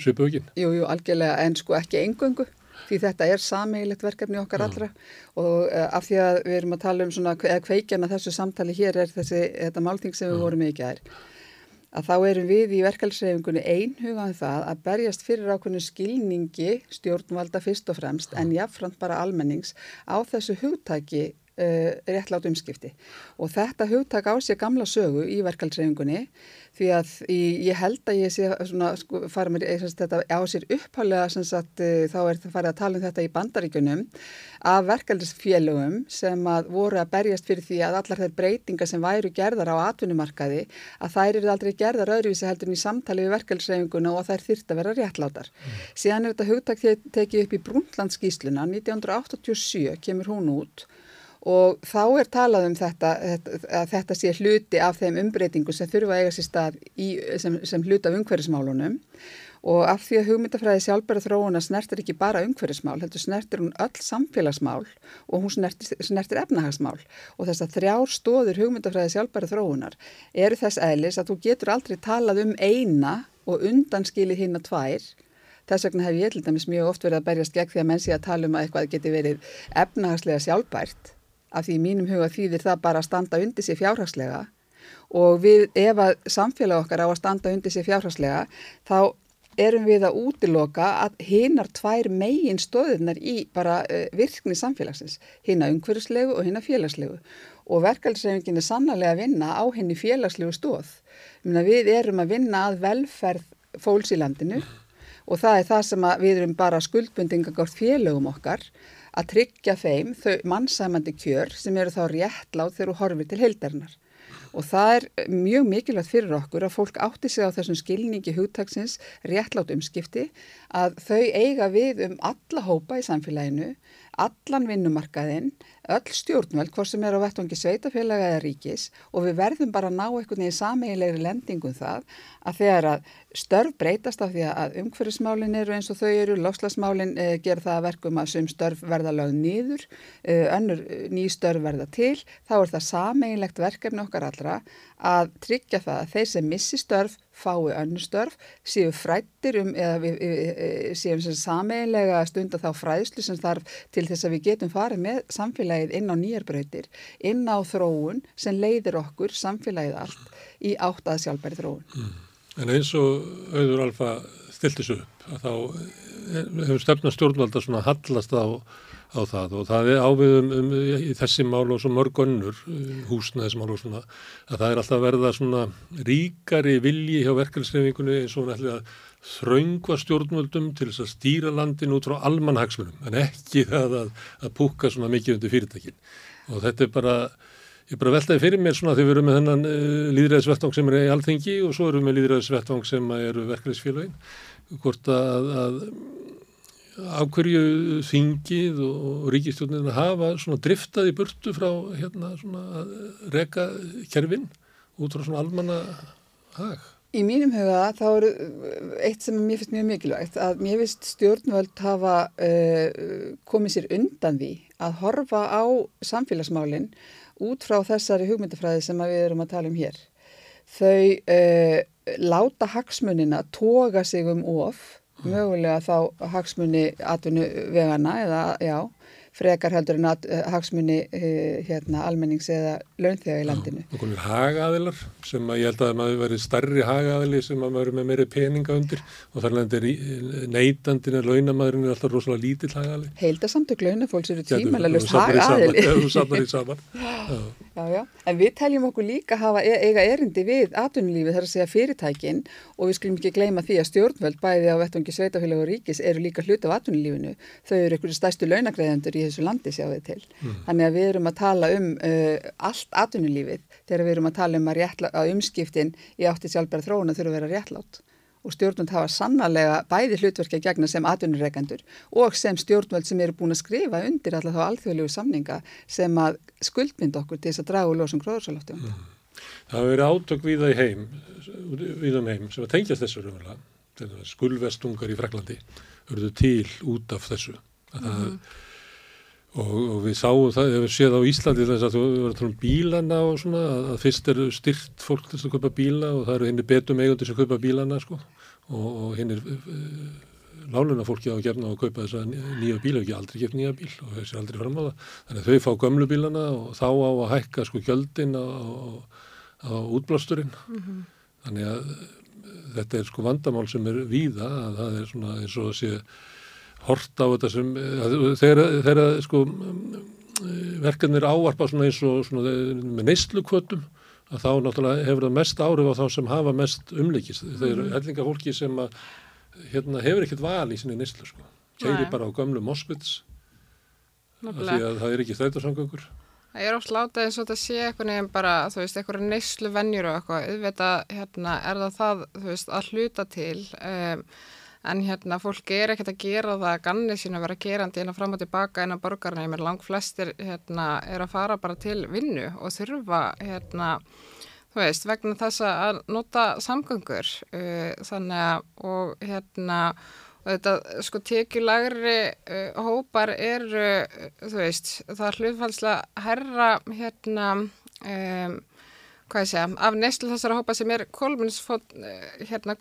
svipu aukinn? Jú, jú, algjörlega en sko ekki engöngu því þetta er sameigilegt verkefni okkar allra. Og uh, af því að við erum að tala um svona, eða kveikjana þessu samtali hér er þessi, þetta málting sem við vorum ekki aðeir að þá erum við í verkefælsreifingunni einhugaðum það að berjast fyrir ákveðinu skilningi stjórnvalda fyrst og fremst en jáfnframt bara almennings á þessu hugtæki uh, réttlátt umskipti og þetta hugtak á sér gamla sögu í verkefælsreifingunni því að í, ég held að ég sé svona, sko, fara mér þetta á sér upphálega sagt uh, þá er það farið að tala um þetta í bandaríkunum af verkefælsfélögum sem að voru að berjast fyrir því að allar þeir breytingar sem væru gerðar á atvinnumarkaði að þær eru aldrei gerðar öðruvísi heldur í samtali við verkefælsreifinguna og þær þyrta að vera réttlátar. Mm. Síðan er þetta hugtak tekið upp í Brundtlandskísluna 1987 kemur hún út og þá er talað um þetta að þetta sé hluti af þeim umbreytingu sem þurfa að eiga sér stað í, sem, sem hluti af umhverfismálunum. Og af því að hugmyndafræði sjálfbæra þróuna snertir ekki bara umhverfismál, heldur snertir hún öll samfélagsmál og hún snertir, snertir efnahagsmál. Og þess að þrjár stóður hugmyndafræði sjálfbæra þróunar eru þess eðlis að þú getur aldrei talað um eina og undanskili hinn að tvær. Þess vegna hef ég til dæmis mjög oft verið að berjast gegn því að menn sé að tala um að eitthvað geti verið efnahagslega sjálfbært af því í mínum huga þýðir það bara að standa undir sér fjárhagslega. Og við, ef að samfélag okkar á að standa undir sér fjárhagslega þá erum við að útiloka að hinnar tvær megin stóðunar í bara uh, virkni samfélagsins, hinna umhverjuslegu og hinna félagslegu. Og verkefælsreifingin er sannlega að vinna á henni félagslegu stóð. Við erum að vinna að velferð fólks í landinu og það er það sem við erum bara skuldbundingagátt félögum okkar að tryggja þeim þau mannsæmandi kjör sem eru þá réttláð þegar þú horfir til heildarinnar. Og það er mjög mikilvægt fyrir okkur að fólk átti sig á þessum skilningi hugtagsins réttlátt umskipti að þau eiga við um alla hópa í samfélaginu, allan vinnumarkaðinn, öll stjórnveld, hvort sem er á vettvangi sveitafélaga eða ríkis og við verðum bara að ná einhvern veginn sameigilegri lendingum það að þegar að störf breytast af því að umhverfismálin eru eins og þau eru, loslasmálin eh, ger það að verkum að sum störf verða lögð nýður, eh, önnur eh, ný störf verða til, þá er það sameigilegt verkefni okkar allra að tryggja það að þeir sem missi störf fái önnu störf, séu frættir um eða við, við, séum sameigilega stund að þá fræðslu sem þarf til þess að við getum farið með samfélagið inn á nýjarbröytir, inn á þróun sem leiðir okkur samfélagið allt í átt að sjálfbæri þróun. Mm. En eins og auður alfa stiltis upp að þá hefur stefna stjórnvalda svona hallast á, á það og það er áviðum um, í þessi mál og svo mörg önnur húsnæðismál og svona að það er alltaf verða svona ríkari vilji hjá verkefnisreifingunni eins og hún ætli að þraungva stjórnvöldum til þess að stýra landin út frá almanhagsmunum en ekki það að, að púka svona mikið undir fyrirtækin og þetta er bara Ég bara veltaði fyrir mér svona þegar við erum með þennan uh, eh, líðræðisvettvang sem er í alþengi og svo erum við með líðræðisvettvang sem eru verkefnisfélagin. Hvort að, að ákverju þingið og ríkistjónirna hafa svona driftað í burtu frá hérna svona reka kerfin út frá svona almanna hag. Í mínum huga þá eru eitt sem mér finnst mjög mikilvægt að mér finnst stjórnvöld hafa uh, komið sér undan því að horfa á samfélagsmálinn út frá þessari hugmyndafræði sem við erum að tala um hér. Þau uh, láta hagsmunina toga sig um of, mögulega þá hagsmunni atvinnuvegana eða já, frekar heldur en að uh, hagsmunni uh, hérna, almennings eða launþega í landinu. Það komir hagaðilar sem að ég held að maður verið starri hagaðili sem að maður er með meiri peninga undir og þar lendir neytandin eða launamæðurinn er alltaf rosalega lítill hagaðili. Heildasamtök launafólks eru tímalega löst hagaðili. Þú safnar í saman. Já. Já, en við teljum okkur líka hafa e- eiga erindi við atvinnulífið þar að segja fyrirtækin og við skulum ekki gleyma því að stjórnvöld bæði á vettvangi sveitafélag og ríkis eru líka hluti á atvinnulífinu. Þau eru einhverju stærstu launagreðendur í þessu landi sjáu þið til. Mm. Þannig að við erum að tala um uh, allt atvinnulífið þegar við erum að tala um að, réttla, að umskiptin í átti sjálfbæra þróuna þurfa að vera réttlátt og stjórnvöld hafa sannarlega bæði hlutverki að gegna sem atvinnureikandur og sem stjórnvöld sem eru búin að skrifa undir alltaf þá alþjóðlegu samninga sem að skuldmynd okkur til þess að draga úr losum gróðursalóftum. Mm. Það hafa verið átök við það í heim, við um heim sem að tengjast þessu raunverulega. Skulvestungar í Freklandi verður til út af þessu. Mm -hmm. Og, og við sáum það, ef við séð á Íslandi þess að þú verður að tala um bílana og svona, að fyrst er styrt fólk til að kaupa bíla og það eru henni betum eigundir sem kaupa bílana sko og, og henni láluna fólki á að gefna á að kaupa þessa nýja bíl og ekki aldrei gefa nýja bíl og þessi aldrei fram á það. Þannig að þau fá gömlu bílana og þá á að hækka sko gjöldin á, á, á útblásturinn. Mm -hmm. Þannig að þetta er sko vandamál sem er víða að það er svona eins og að sé horta á þetta sem þegar, þegar sko verkefnir áarpa svona eins og svona með neystlukvötum að þá náttúrulega hefur það mest áhrif á þá sem hafa mest umleikist. Þeir eru hellinga fólki sem að hérna, hefur ekkert val í sinni nýslu sko. Kæri bara á gamlu Moskvits því að það er ekki þrætarsamgöngur. Það er oft látað eins og þetta sé eitthvað nefn bara, þú veist, eitthvað neyslu vennjur og eitthvað, auðvitað, hérna, er það það, þú veist, að hluta til, um, en hérna, fólk er ekkert að gera það að ganni sín að vera gerandi inn að fram og tilbaka inn á borgarna, ég með lang flestir, hérna, er að fara bara til vinnu og þurfa, hérna, þú veist, vegna þess að nota samgöngur. Uh, þannig að og hérna og þetta sko tekjulagri uh, hópar eru uh, þú veist, það er hlutfalslega herra hérna um, hvað ég segja, af neslu þessara hópa sem er uh, hérna,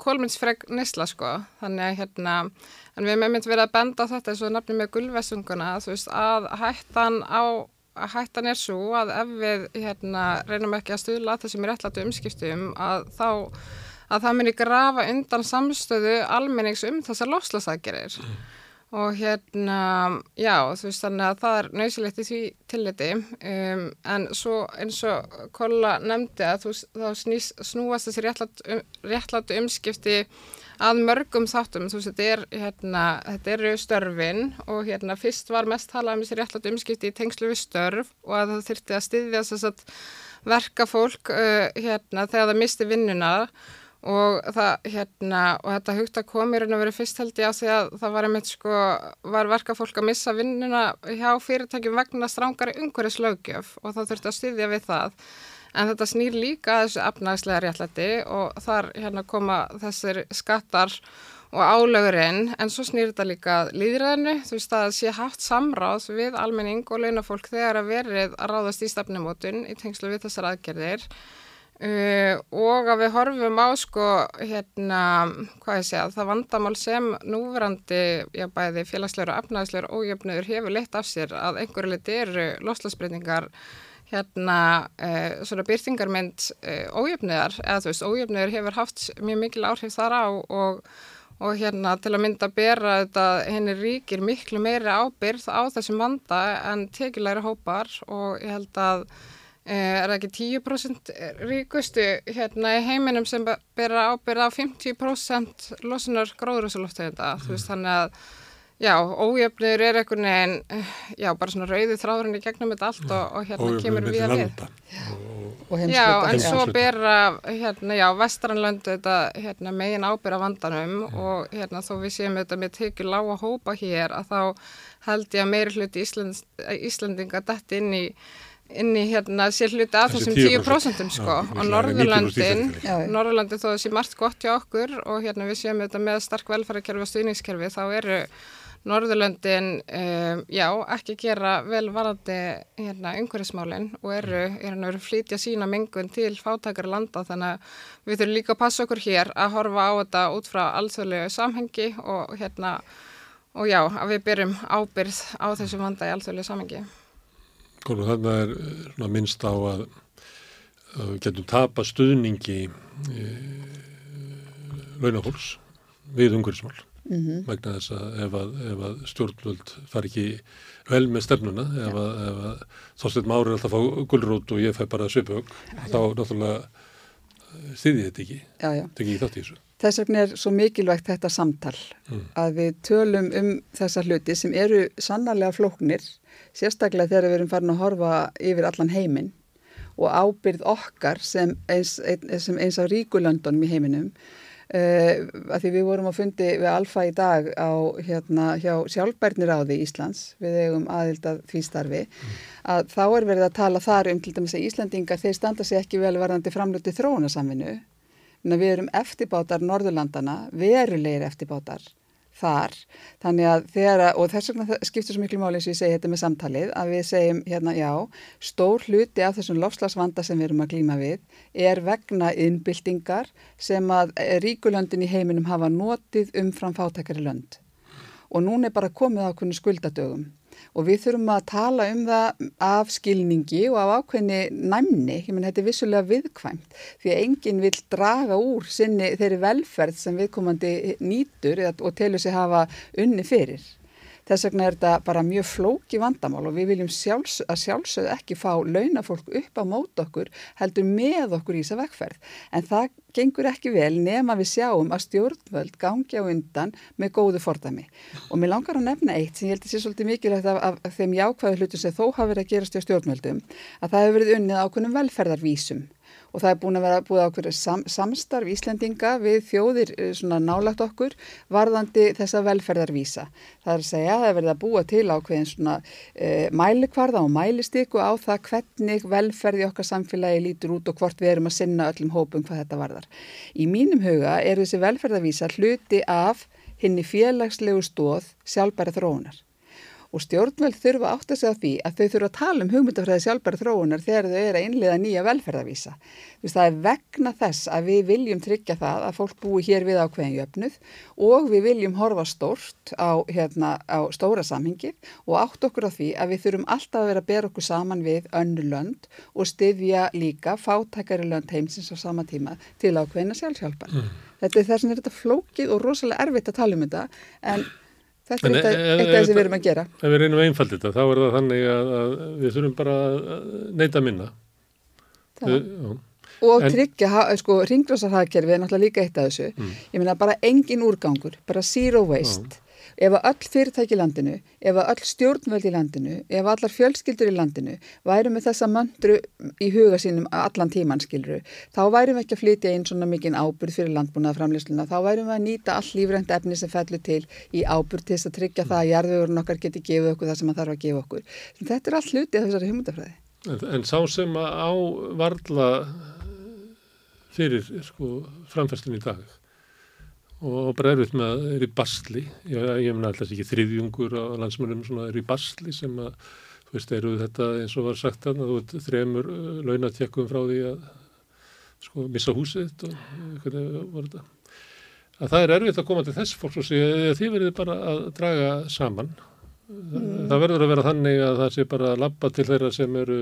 nesla sko þannig að hérna, en við meðmynd verið að benda þetta eins og nafnum með gulvesunguna þú veist, að hættan á hættan er svo að ef við hérna, reynum ekki að stuðla þessum réttlætu umskiptum að þá að það myndir grafa undan samstöðu almennings um þessar lofslagsækjarir mm. Og hérna já þú veist þannig að það er nöysilegt í því tilliti. Um, en svo eins og Kolla nefndi að þú, þá snýs, snúast þessi réttlætu, réttlætu umskipti að mörgum þáttum, þú veist, þetta, er, hérna, þetta eru störfin og hérna fyrst var mest talað um þessi réttlætt umskipti í tengslu við störf og að það þurfti að styðja þess að verka fólk uh, hérna þegar það misti vinnuna og það hérna og þetta hugt að komi raun og verið fyrst held ég á því að það var einmitt sko, var verka fólk að missa vinnuna hjá fyrirtækjum vegna strángari umhverjuslaugjöf og það þurfti að styðja við það. En þetta snýr líka að þessu efnagslega réttlæti og þar hérna koma þessir skattar og álögurinn en svo snýr þetta líka líðræðinu, þú veist að það sé haft samráð við almenning og launafólk þegar að verið að ráðast í stefnumótun í tengslu við þessar aðgerðir uh, og að við horfum á sko hérna, hvað ég segja, það vandamál sem núverandi, já bæði félagslegur og efnagslegur ójöfnöður hefur leitt af sér að einhverju liti eru loslasbreytingar hérna uh, svona byrtingarmynd uh, ójöfniðar, eða þú veist, ójöfniður hefur haft mjög mikil áhrif þar á og, og hérna til að mynda að bera þetta henni ríkir miklu meiri ábyrð á þessum vanda en tekilæri hópar og ég held að er það ekki 10% ríkustu hérna í heiminum sem bera ábyrð á 50% losunar gróðrúsaloftegunda, mm. þú veist, þannig að Já, ójöfnur er einhvern veginn, já, bara svona rauði þráðurinn í gegnum þetta allt og, og hérna ójöfnur kemur við að við. Já, en svo bera, hérna, já, vestranlöndu þetta, hérna, megin ábyrra vandanum já. og hérna, þó við séum þetta með tekið lága hópa hér að þá held ég að meiri hluti Ísland, Íslandinga dætt inn í inn í hérna sér hluti af þessum 10% sko já, og Norðurlandin Norðurlandin þó þessi margt gott hjá okkur og hérna við séum þetta með stark velfærakerfi og stuðningskerfi þá eru Norðurlöndin um, já, ekki gera vel varandi hérna umhverfismálinn og eru, eru, eru flítja sína mengun til fátakara landa. Þannig að við þurfum líka að passa okkur hér að horfa á þetta út frá alþjóðlegu samhengi og hérna og já, að við byrjum ábyrð á þessu vanda í alþjóðlegu samhengi. Þarna er svona minnst á að, að við getum tapa stuðningi e, launafólks við umhverfismál. Mhm. vegna þess að ef að, ef að stjórnvöld far ekki vel með stefnuna ef að, ef að þóstið mári alltaf að fá gulrót og ég fæ bara svipög þá náttúrulega stýði þetta ekki, þetta ekki í þátt í þessu Þess vegna er svo mikilvægt þetta samtal að við tölum um þessa hluti sem eru sannarlega flóknir, sérstaklega þegar við erum farin að horfa yfir allan heiminn og ábyrð okkar sem eins, ein- sem eins af ríkulöndunum í heiminum. Uh, að því við vorum á fundi við Alfa í dag á hérna hjá sjálfbærnir áði Íslands, við eigum aðild að því starfi, að þá er verið að tala þar um til dæmis að Íslandingar þeir standa sig ekki vel varðandi framlötu að við erum eftirbátar Norðurlandana, verulegir eftirbátar þar. Að þegar, og þess vegna skiptir svo miklu máli og ég segi þetta með samtalið, að við segjum hérna já, stór hluti af þessum lofslagsvanda sem við erum að glíma við er vegna innbyltingar sem að eh, ríkulöndin í heiminum hafa notið umfram fátækari lönd. Og núna er bara komið ákveðinu skuldadögum og við þurfum að tala um það af skilningi og af ákveðni næmni, ég menn þetta er vissulega viðkvæmt því að enginn vil draga úr sinni þeirri velferð sem viðkomandi nýtur og telur sig hafa unni fyrir. Þess vegna er þetta bara mjög flóki vandamál og við viljum sjálfs, að sjálfsögðu ekki fá launafólk upp á mót okkur heldur með okkur í þessa vekkferð. En það gengur ekki vel nema við sjáum að stjórnvöld gangi á undan með góðu fordæmi. Og mér langar að nefna eitt sem ég held að sé svolítið mikilvægt af, af, þeim jákvæðu hlutum sem þó hafa verið að gerast hjá stjórnvöldum að það hefur verið unnið ákveðnum velferðarvísum og það er búin að vera búið ákveður sam, samstarf Íslendinga við þjóðir eh, svona nálagt okkur varðandi þessa velferðarvísa. Það er að segja að það er verið að búa til ákveðin svona e, mælikvarða og mælistiku á það hvernig velferði okkar samfélagi lítur út og hvort við erum að sinna öllum hópum hvað þetta varðar. Í mínum huga er þessi velferðarvísa hluti af henni félagslegu stóð sjálfbæra þróunar og stjórnveld þurfa að átta sig á því að þau þurfa að tala um hugmyndafræði sjálfbæra þróunar þegar þau eru að innlega nýja velferðarvísa. Þú veist, það er vegna þess að við viljum tryggja það að fólk búi hér við ákveðin jöfnuð og við viljum horfa stórt á, hérna, á stóra samhengi og átt okkur á því að við þurfum alltaf að vera að bera okkur saman við önnu lönd og styðja líka fátækari lönd heimsins á sama tíma til ákveðina sjálfsjálfar. Þetta er þess að þetta flókið og rosalega erfitt að tala um þetta en Þetta er En, eitt af- eh, eh, það sem við erum að gera. Ef við reynum að einfalda þetta, þá er það þannig að, að við þurfum bara að neyta minna. Það. Við, já. Og En- tryggja, sko, ringrósarhagkerfi er náttúrulega líka eitt af þessu. Mm. Ég meina bara engin úrgangur, bara zero waste. Ef að öll fyrirtæki í landinu, ef að öll stjórnvöld í landinu, ef að allar fjölskyldur í landinu væru með þessa möndru í huga sínum allan tíman skilru, þá værum við ekki að flytja inn svona mikinn ábyrð fyrir landbúnaða framlýsluna, þá værum við að nýta all lífrænt efni sem fellur til í ábyrð til þess að tryggja það að jarðvegurinn okkar geti gefið okkur það sem það þarf að gefa okkur. Þetta er allt hluti af þessari hugmyndafræði. En, en sá sem að á varla fyrir sko, framfæstin í dag og bara erfitt með að er í basli, ég, ég meina alltaf ekki þriðjungur á landsmörnum svona er í basli sem að, þú veist, eru þetta eins og var sagt þarna, þú veit, þremur uh, launatjekkum frá því að sko missa húsið og uh, hvernig var þetta? Að það er erfitt að koma til þess fólks og segja þið verið bara að draga saman það verður að vera þannig að það sé bara að labba til þeirra sem eru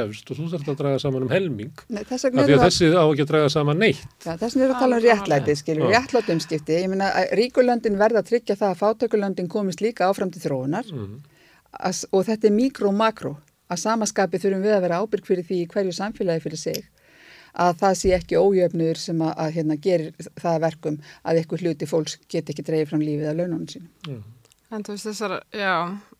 efst og þú þarf að draga saman um helming Nei, þess af því að þessi á ekki að draga saman neitt Já, þess vegna erum við að tala um réttlæti, skilur, Já. réttlætt umskipti. Ég meina að ríkulöndin verða að tryggja það að fátökulöndin komist líka áfram til þróunar mm. As, og þetta er mikro og makro. Að samaskapi þurfum við að vera ábyrg fyrir því í hverju samfélagi fyrir sig að það sé ekki ójöfnur sem að, að hérna, gerir það að verkum að eitthvað hluti fólks get ekki En þú veist þessar, já,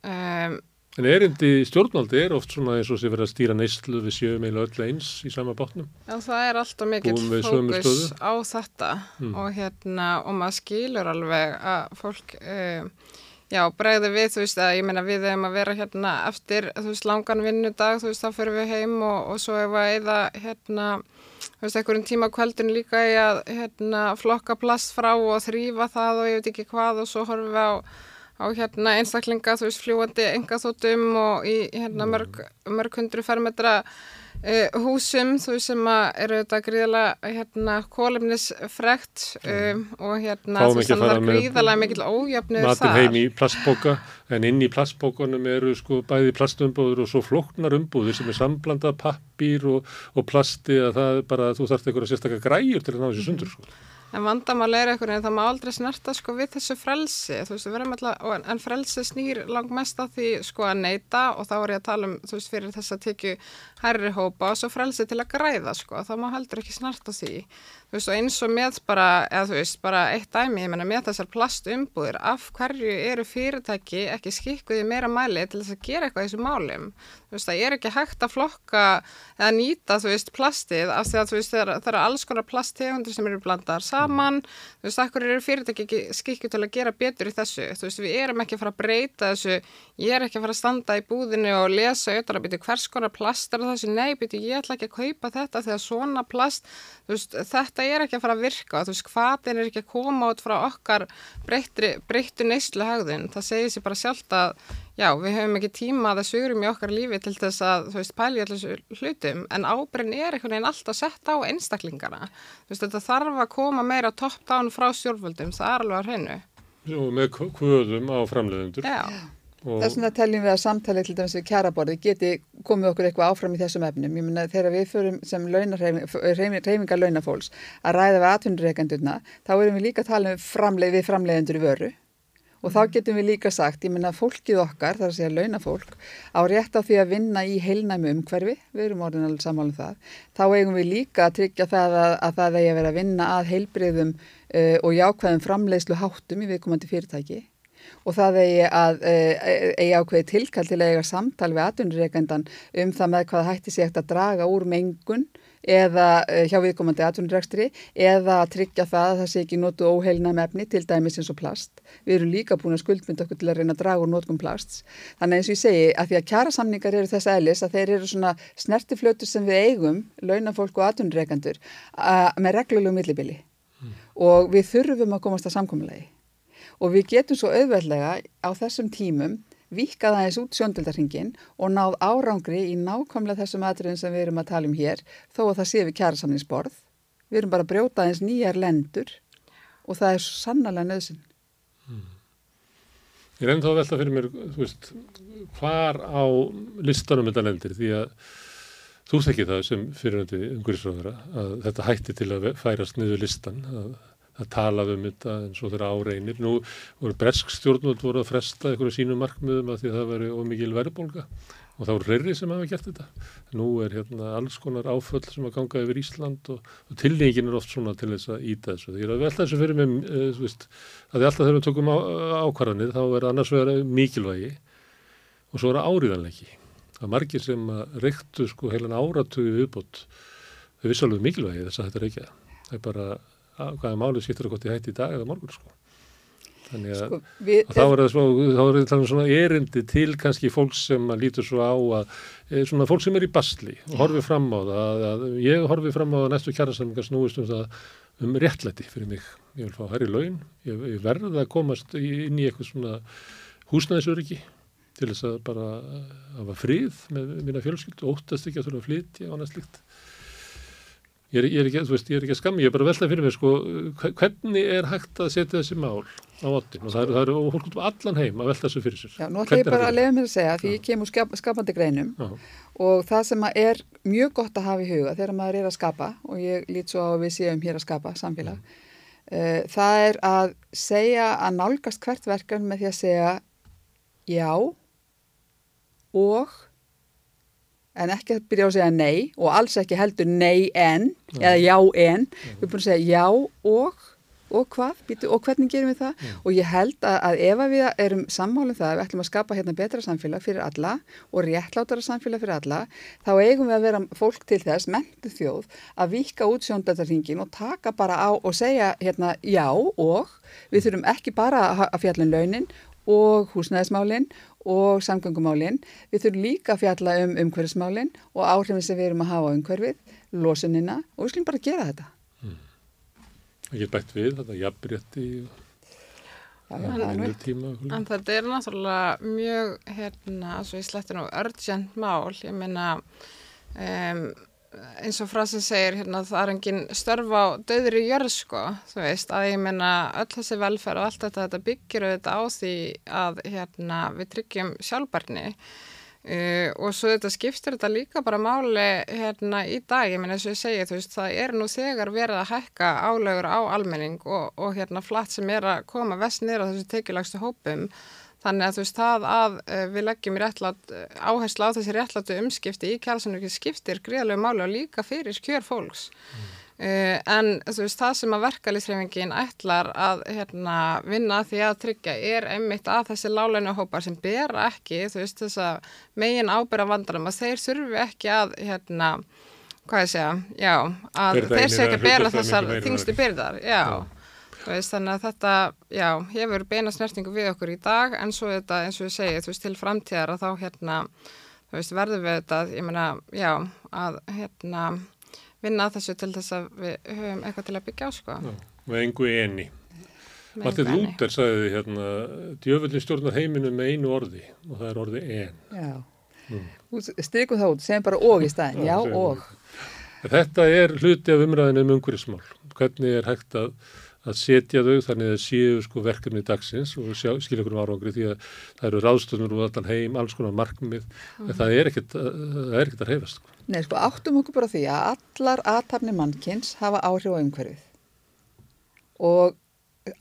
um, en erindi stjórnvaldi er oft svona eins og sé verið að stýra neyslu við sjöum eða öll eins í sama bátnum. Já, það er alltaf mikill við fókus á þetta. Mm. og hérna, og maður skilur alveg að fólk, um, já, bregði við, þú veist, að ég meina við hefum að vera hérna eftir, þú veist, langan vinnudag, þú veist, þá fyrir við heim og, og svo ef að eða, hérna, þú veist, einhverjum tíma á kvöldin líka í að, hérna, flokka plast frá og þrýfa það og ég veit ekki hvað og svo horfum við á á hérna einstaklinga, þú veist, fljúandi engaþótum og í hérna mörg, mörg hundru fermetra uh, húsum, þú veist, sem að eru þetta gríðalega hérna kólumnisfrekt um, og hérna þú veist, þannig að það er með gríðalega mikil ójöfnur þar. heim í plastbóka en inn í plastbókanum eru sko bæði plastumbúður og svo flóknar umbúður sem er samblandað pappír og, og plasti að það er bara þú þarft einhverja sérstakka græjur til að ná þessu sundur sko. En vandamáli er einhvern veginn, það má aldrei snerta sko við þessu frelsi, þú veist, við verðum alltaf, en frelsi snýr langt mest að því sko að neyta og þá er ég að tala um, þú veist, fyrir þess að tekju hærri hópa og svo frelsi til að græða sko, það má heldur ekki snerta því. Þú veist, og eins og með bara, eða þú veist, bara eitt dæmi, ég menna með þessar plastumbúðir, af hverju eru fyrirtæki ekki skikkuði meira mæli til þess að gera eitthvað í þessu málum? Veist, það er ekki hægt að flokka eða nýta, veist, plastið af því að veist, það eru alls konar plasttegundir sem eru blandar saman, þú veist, akkur eru fyrirtæki ekki skikku til að gera betur í þessu, þú veist, við erum ekki að fara að breyta þessu, ég er ekki að fara að standa í búðinu og lesa auðvitað að byrja hvers konar plast er þessu, nei, byrja ég ætla ekki að kaupa þetta þegar svona plast, þetta er ekki að fara að virka, þú veist, hvaðin er ekki að koma út frá okkar breyttu neyslu hagðin, það segir sér bara sjálft að já, við höfum ekki tíma að það sugurum í okkar lífi til þess að, þú veist, pæli allir þessu hlutum, en ábyrgin er einhvern veginn alltaf sett á einstaklingana. Þú veist, þetta þarf að koma meira top-down frá stjórnvöldum, það er alveg að hreinu. Og með kvöðum á framleiðendur. Já. Og Þess vegna teljum við að samtalið til dæmis við kjaraborði geti komið okkur eitthvað áfram í þessum efnum. Ég menna þegar við förum sem reyfingar launafólks að ræða við atvinnureikandurna, þá erum við líka að tala um framleið, við framleiðendur í vöru og þá getum við líka sagt, ég menna fólkið okkar, þar að segja launafólk, á rétt á því að vinna í heilnæmi umhverfi, við erum orðin alveg sammálum það, þá eigum við líka að tryggja það að, að það eigi að vera að vinna að heilbreyðum uh, og jákvæðum framleiðslu háttum í viðkomandi fyrirtæki. Og það eigi að eigi ákveði tilkall til að eiga samtal við atvinnureikendan um það með hvað hætti sig að draga úr mengun eða hjá viðkomandi atvinnurekstri eða tryggja það að það sé ekki notu óheilna mefni til dæmis eins og plast. Við erum líka búin að skuldmynda okkur til að reyna að draga úr notkum plasts. Þannig eins og ég segi að því að kjærasamningar eru þess aðlis að þeir eru svona snertiflötur sem við eigum, launafólk og atvinnureikendur með reglulegu millibili mm. og við þurfum að komast að samkominlegi og við getum svo auðveldlega á þessum tímum vikað aðeins út sjóndöldarhingin og náð árangri í nákvæmlega þessum atriðin sem við erum að tala um hér þó að það sé við kjærasamninsborð. Við erum bara að brjóta aðeins nýjar lendur og það er svo sannlega nöðsinn. Hmm. Ég er ennþá að velta fyrir mér, þú veist, hvar á listanum þetta lendir því að þú þekkir það sem fyriröndi umhverfisráðara að þetta hætti til að færast niður listan að að tala um þetta eins og þeirra áreinir. Nú voru bresk stjórnvöld voru að fresta einhverju sínum markmiðum að því að það veri ómikil verðbólga og það voru reyri sem hafa gert þetta. Nú er hérna alls konar áföll sem að ganga yfir Ísland og, og tilningin er oft svona til þess að íta þessu. Því að velta þessu fyrir mig, e, þú veist, að því alltaf þegar við tökum á, ákvarðanir þá er annars vera mikilvægi og svo er það áriðanleiki. Það er margir sem reyktu sko heilan áratugi viðbót þau vissi alveg mikilvægi þess að þetta reykja. Það er bara hvaða máli skiptur það hvort ég hætti í dag eða morgun sko. Þannig að, sko, við, að þá er það svona, um svona erindi til kannski fólks sem lítur svo á að e, svona fólk sem er í basli og horfið fram á það að, að ég horfið fram á að næstu kjærasamlingar snúist um það um réttlæti fyrir mig. Ég vil fá hærri laun, ég, ég verði að komast inn í eitthvað svona húsnæðisöryggi til þess að bara hafa frið með mína fjölskyld og óttast ekki að þurfa að flytja á næst líkt. Ég er, ég, er ekki, veist, ég er ekki að skammi, ég er bara að velta fyrir mig sko, hvernig er hægt að setja þessi mál á ottin og það eru, það eru fólk út á allan heim að velta þessu fyrir sér. Já, nú ætlum ég bara að lefa mér að segja því ég kemur skap, skapandi greinum Já. og það sem er mjög gott að hafa í huga þegar maður er að skapa og ég lít svo á að við séum hér að skapa samfélag, uh, það er að segja að nálgast hvert verkan með því að segja já og en ekki að byrja á að segja nei og alls ekki heldur nei en ja. eða já en, ja. við erum búin að segja já og, og hvað, Býtu, og hvernig gerum við það ja. og ég held að, að ef við erum sammálum það, við ætlum að skapa hérna betra samfélag fyrir alla og réttlátara samfélag fyrir alla, þá eigum við að vera fólk til þess, mentu þjóð að vika út sjóndættarringin og taka bara á og segja hérna já og við þurfum ekki bara að fjalla um launin og húsnæðismálinn og samgöngumálinn. Við þurfum líka að fjalla um umhverfismálinn og áhrifin sem við erum að hafa á umhverfið, losunina og við skulum bara gera þetta. Mm. Ekki bætt við þetta jafnbrytti já, en, tíma, en þetta er náttúrulega mjög hérna, svo ég sletti nú urgent mál, ég meina um, eins og frá sem segir hérna það er engin störf á döðri jörð sko, þú veist, að ég menna öll þessi velferð og allt þetta, þetta byggir auðvitað á því að hérna við tryggjum sjálfbarni Uh, og svo þetta skiptir þetta líka bara máli hérna í dag, ég meina eins og ég segi þú veist það er nú þegar verið að hækka álögur á almenning og, og hérna flatt sem er að koma vest nýra þessu tekilagstu hópum þannig að þú veist það að uh, við leggjum réttlat, áherslu á þessi réttlatu umskipti í kjálsanöki skiptir gríðalegu máli og líka fyrir kjör fólks mm. Uh, en veist, það sem að verkalýsreifingin ætlar að hérna, vinna því að tryggja er einmitt að þessi lálægnuhópar sem ber ekki veist, þessa megin ábyrra vandarum að þeir þurfi ekki að hérna, hvað ég segja já, að þeir ekki að bera þessar þingstu byrðar já, já. Veist, þannig að þetta já, hefur beina snertingu við okkur í dag en svo þetta eins og ég segi til framtíðar að þá hérna, verður við þetta ég menna já að hérna vinna þessu til þess að við höfum eitthvað til að byggja á sko. Já, með engu eni. Martin Luther sagði hérna, djöfellin stjórnar heiminu með einu orði og það er orði en. Já, mm. strykum þá út, segjum bara og í staðin, já, já og. Þetta er hluti af umræðinu um umhverjismál. Hvernig er hægt að að setja þau þannig að séu sko verkefni dagsins og skilja okkur um árangri því að það eru ráðstöðnur úr allan heim, alls konar markmið, mm. en það er ekkert það er ekkert að reyfast. Sko. Nei, sko áttum okkur bara því að allar aðtapni mannkins hafa áhrif á umhverfið og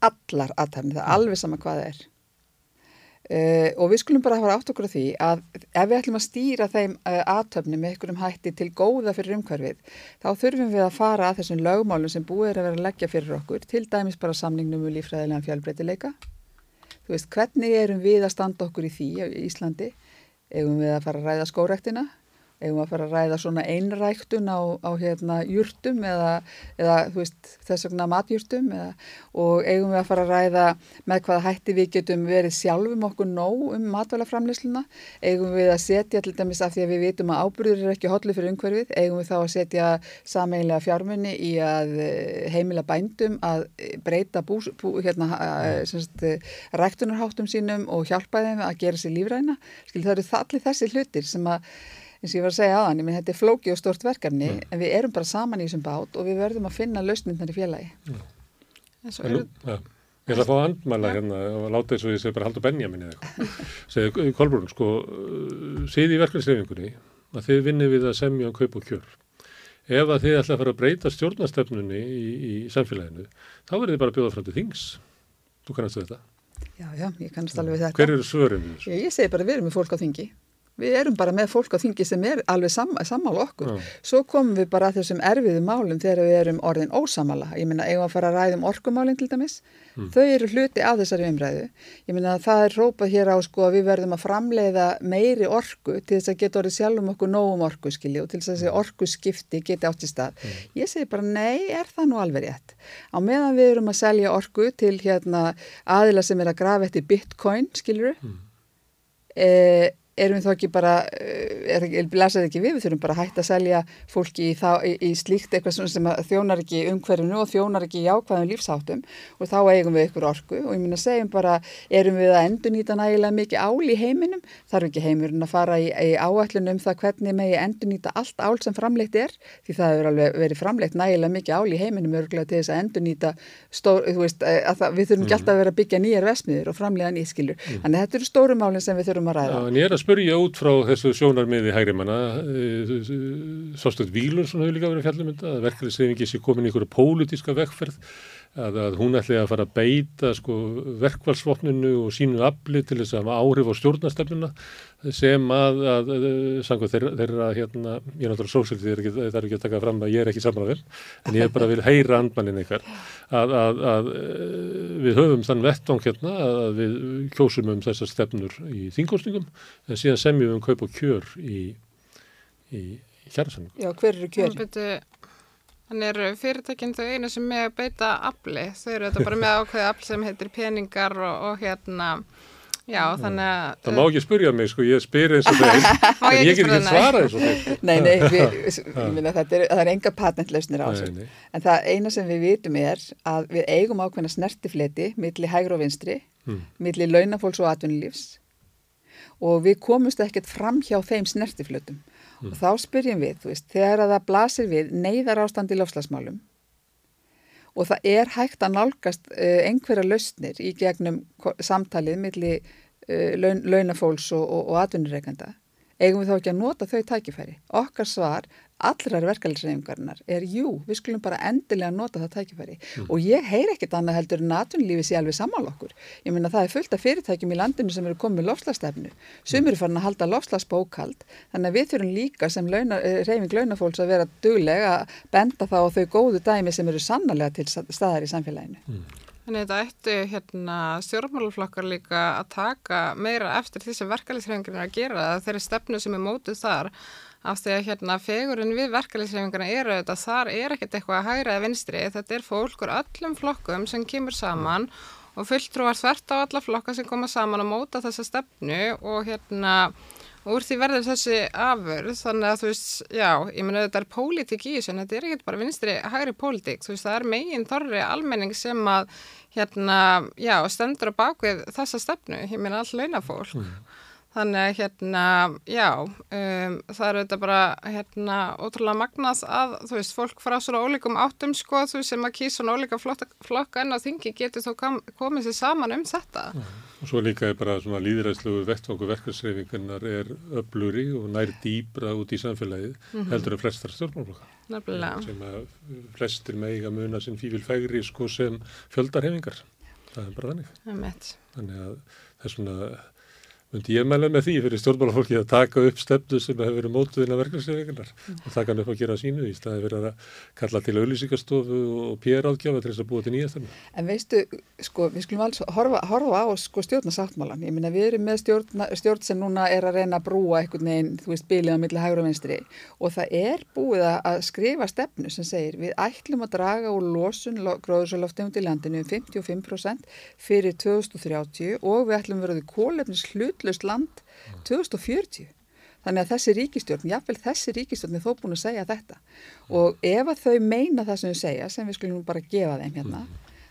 allar aðtapni, það er alveg sama hvað það er. Uh, og við skulum bara hafa átt okkur á því að ef við ætlum að stýra þeim uh, aðtöfni með einhverjum hætti til góða fyrir umhverfið þá þurfum við að fara að þessum lögmálum sem búið er að vera að leggja fyrir okkur til dæmis bara samningnum um lífræðilega fjálbreytileika þú veist hvernig erum við að standa okkur í því í Íslandi? Eigum við að fara að ræða skórektina eigum að fara að ræða svona einræktun á, á hérna júrtum eða, eða veist, þess vegna matjúrtum og eigum við að fara að ræða með hvaða hætti við getum verið sjálfum okkur nóg um matvælaframleysluna eigum við að setja til dæmis af því að við vitum að ábyrður er ekki hodlu fyrir umhverfið eigum við þá að setja sameiginlega fjármunni í að eh, heimila bændum að breyta bú, bú, hérna, semst, ræktunarháttum sínum og hjálpa þeim að gera sér lífræna. Skil, það eru allir þessi hlutir sem að eins og ég var að segja ég minn þetta er flóki og stort verkefni mm. en við erum bara saman í þessum bát og við verðum að finna lausmyndnar í félagi. Mm. er... ja. Ég ætla að fá að andmæla hérna og láta þess að ég segi bara haldur eða eitthvað. Segja Kolbrún, sko síði í verkefnisleifingunni að þið vinnir við að semja um kaup og kjör. Ef að þið ætla að fara að breyta stjórnastefnunni í, í samfélaginu þá verður þið bara að bjóða fram til þings. Þú kannast þetta? Já, já, ég kannast alveg þetta. Hver eru svörum? Ég, ég segi bara við erum með fólk á þingi Við erum bara með fólk á þingi sem er alveg sam, sammála okkur. Já. Svo komum við bara að þessum erfiðu málum þegar við erum orðin ósamála. Ég minna, eigum að fara að ræðum orkumálinn til dæmis. Mm. Þau eru hluti af þessari umræðu. Ég minna, það er rópað hér á sko að við verðum að framleiða meiri orku til þess að geta orðið sjálfum okkur nógum orku, skilji, og til þess að þessi mm. orku skipti geti átt í stað. Mm. Ég segi bara, nei, er það nú alveg rétt? Á meðan við erum að selja orku til hérna aðila sem er að grafa eftir bitcoin, skiljuru, mm. eh, erum við þá ekki bara, eh, er ekki, blæsaði ekki við, við þurfum bara að hætta að selja fólki í, þá, í, í slíkt eitthvað sem þjónar ekki umhverfinu og þjónar ekki jákvæðum lífsáttum og þá eigum við ykkur orku. Og ég minna að segjum bara, erum við að endur nýta nægilega mikið ál í heiminum, þarf ekki heimurinn að fara í, í áallunum það hvernig megi endur nýta allt ál sem framleitt er, því það hefur alveg verið framleitt nægilega mikið ál í heiminum örgulega til þess að endur nýta stór, veist, eh, að það, við þurfum ekki mm. alltaf að vera að byggja nýjar vesmiður og framlega nýskilur, mm. þannig spurja út frá þessu sjónarmiði hægri manna eh, Sostöld Vílunsson hefur líka verið fjallum að verkefliðsreyfingi sé komin í einhverju pólitíska vekkferð að, að hún ætli að fara að beita sko, verkvalsvopninu og sínu afli til þess að hafa áhrif á stjórnastöfnuna sem að, að, að sangu þeirra, þeirra hérna, ég er náttúrulega sósíld því það er ekki að taka fram að ég er ekki samræðil en ég bara vil heyra andmannin ykkar að við höfum þann vettvang hérna að við kjósum um þessar stefnur í þingostingum en síðan semjum við um kaup og kjör í, í kjærasanningum. Já, hver eru kjör? Þannig eru fyrirtækinn þau einu sem með að beita afli, þau eru þetta bara með ákveði afli sem heitir peningar og, og hérna, já þannig að... Það má ekki spurja mig sko, ég spyr eins og þeir, en ég get ekki svara eins og þeir. Nei, nei, við, minna, er, það er enga patentlausnir á þessu, en það eina sem við vitum er að við eigum ákveðna snertifleti millir hægur og vinstri, hmm. millir launafólks og atvinnulífs. Og við komumst ekkert fram hjá þeim snertiflötum mm. og þá spyrjum við, þú veist, þegar að það blasir við neyðar ástand í lofslagsmálum og það er hægt að nálgast uh, einhverja lausnir í gegnum samtalið millir uh, laun, launafólks og, og, og atvinnureikanda eigum við þá ekki að nota þau tækifæri. Okkar svar, allrar verkefælisreifingarnar er jú, við skulum bara endilega nota það tækifæri mm. og ég heyr ekkit annað heldur en natunlífi sé alveg saman okkur. Ég minna það er fullt af fyrirtækjum í landinu sem eru komið lofslastefnu, sem eru farin að halda lofslagsbókald, þannig að við þurfum líka sem launa, reyfing launafólks að vera duglega að benda þá á þau góðu dæmi sem eru sannarlega til staðar í samfélaginu. Mm. En þetta ættu hérna, stjórnmáluflokkar líka að taka meira eftir því sem verkefælisreifingarinn er að gera þeirri stefnu sem er mótuð þar af því að hérna fegurinn við verkefælisreifingarna eru þetta, þar er ekkert eitthvað að hægra eða vinstri, þetta er fólkur öllum flokkum sem kemur saman og fulltrúar þvert á alla flokka sem koma saman að móta þessa stefnu og hérna úr því verður þessi afurð. Þannig að þú veist, já, ég menna þetta er pólitík í þessu en þetta er ekkert bara vinstri hægri pólitík, þú veist, það er megin þorri almenning sem að, hérna, já, stendur á bakvið þessa stefnu, ég menna all launafólk. Mm. Þannig að hérna, já, um, það eru þetta bara hérna ótrúlega magnað að, þú veist, fólk frá svona ólíkum áttum sko, þú veist, sem að kýsa svona ólíka flokka enn á þingi getur þó kom, komið sér saman um þetta. Ja, og svo líka er bara svona líðræðslegu vettvangu verkefnsreifingarnar er öbluri og nær dýbra út í samfélagið mm -hmm. heldur en flestar stjórnmálflokka. Nefnilega. Sem að flestir með eiga muna sem fífilfægri sko sem fjöldarhefingar. Það er bara þannig. Þannig að það er svona myndi ég mæla með því fyrir stjórnmálafólki að taka upp stefnu sem hefur verið mótuð inn á verkefnslefingarnar mm. og taka hann upp að gera sínu í staði verið að kalla til auðlýsingarstofu og PR-áðgjafa til þess að búa til nýja stefnu. En veistu, sko, við skulum alls horfa, horfa á sko, stjórnasáttmálan. Ég minna, við erum með stjórn, stjórn sem núna er að reyna að brúa einhvern veginn, þú veist, bílið á milli hægur og vinstri og það er búið að skrifa stefnu sem segir við ætlum að draga úr losun gróðursaloftegund í landinu um 55% fyrir 2030 og við ætlum að vera hlutlaust land 2040. Þannig að þessi ríkistjórn, jáfnveil þessi ríkistjórn er þó búin að segja þetta og ef að þau meina það sem þau segja, sem við skulum bara gefa þeim hérna,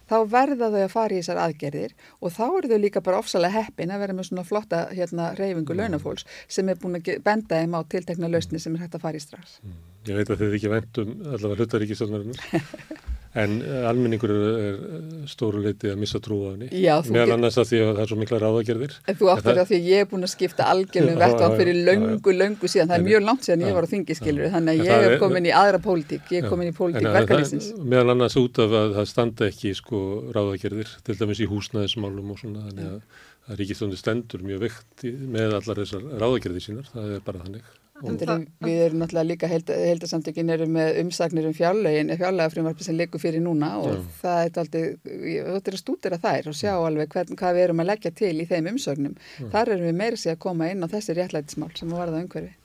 þá verða þau að fara í þessar aðgerðir og þá eru þau líka bara ofsalega heppin að vera með svona flotta hérna reyfingu launafólks sem er búin að benda þeim á tiltekna lausni sem er hægt að fara í strax. Ég veit að þið ekki vendum allavega hlutaríkistjórnarinnar. En eh, almenningur er stóru leiti að missa trú á henni. Já, Meðal annars að því að það er svo mikla ráðagerðir. En þú áttar það... að því að ég er búin að skipta algjörnum vettan fyrir löngu, löngu síðan. Það er mjög langt síðan ég var á þingi, skilur. Þannig að ég er komin í aðra pólitík. Ég er komin í pólitík verkefnisins. Meðal annars út af að það standa ekki sko ráðagerðir, til dæmis í húsnæðismálum og svona. Þannig að, að Ríkistóndi stendur mjög vekt með allar þessar ráðagerðir sínar. Það er bara þannig. Það, við erum náttúrulega líka heildarsamtökin held erum með umsagnir um fjárlegin fjárlegafrjónvarpi sem leikur fyrir núna og Já. það er þetta er að stúdira þær og sjá alveg hvern, hvað við erum að leggja til í þeim umsögnum. Já. Þar erum við meira sér að koma inn á þessi réttlætismál sem var það umhverfi.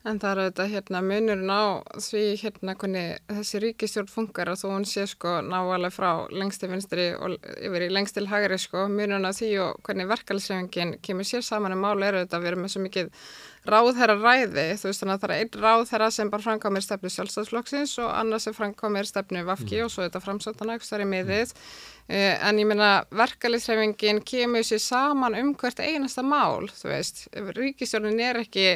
En það eru þetta hérna munurinn á því hérna hvernig þessi ríkistjórn funkar og þó hún sé sko návalega frá lengstil vinstri og yfir í lengstil hægri sko munurinn á því og hvernig verkalsefingin kemur sér saman um máli eru þetta að við erum með svo mikið ráðherra ræði, þú veist þannig að það er einn ráðherra sem bara framkomir stefnu sjálfstæðsflokksins og annars sem framkomir stefnu Vafki mm. og svo þetta framsöndana ekki þar í miðið mm. uh, en ég minna verkefliðsrefingin kemur sér saman um hvert einasta mál, þú veist, ríkistjórnin er ekki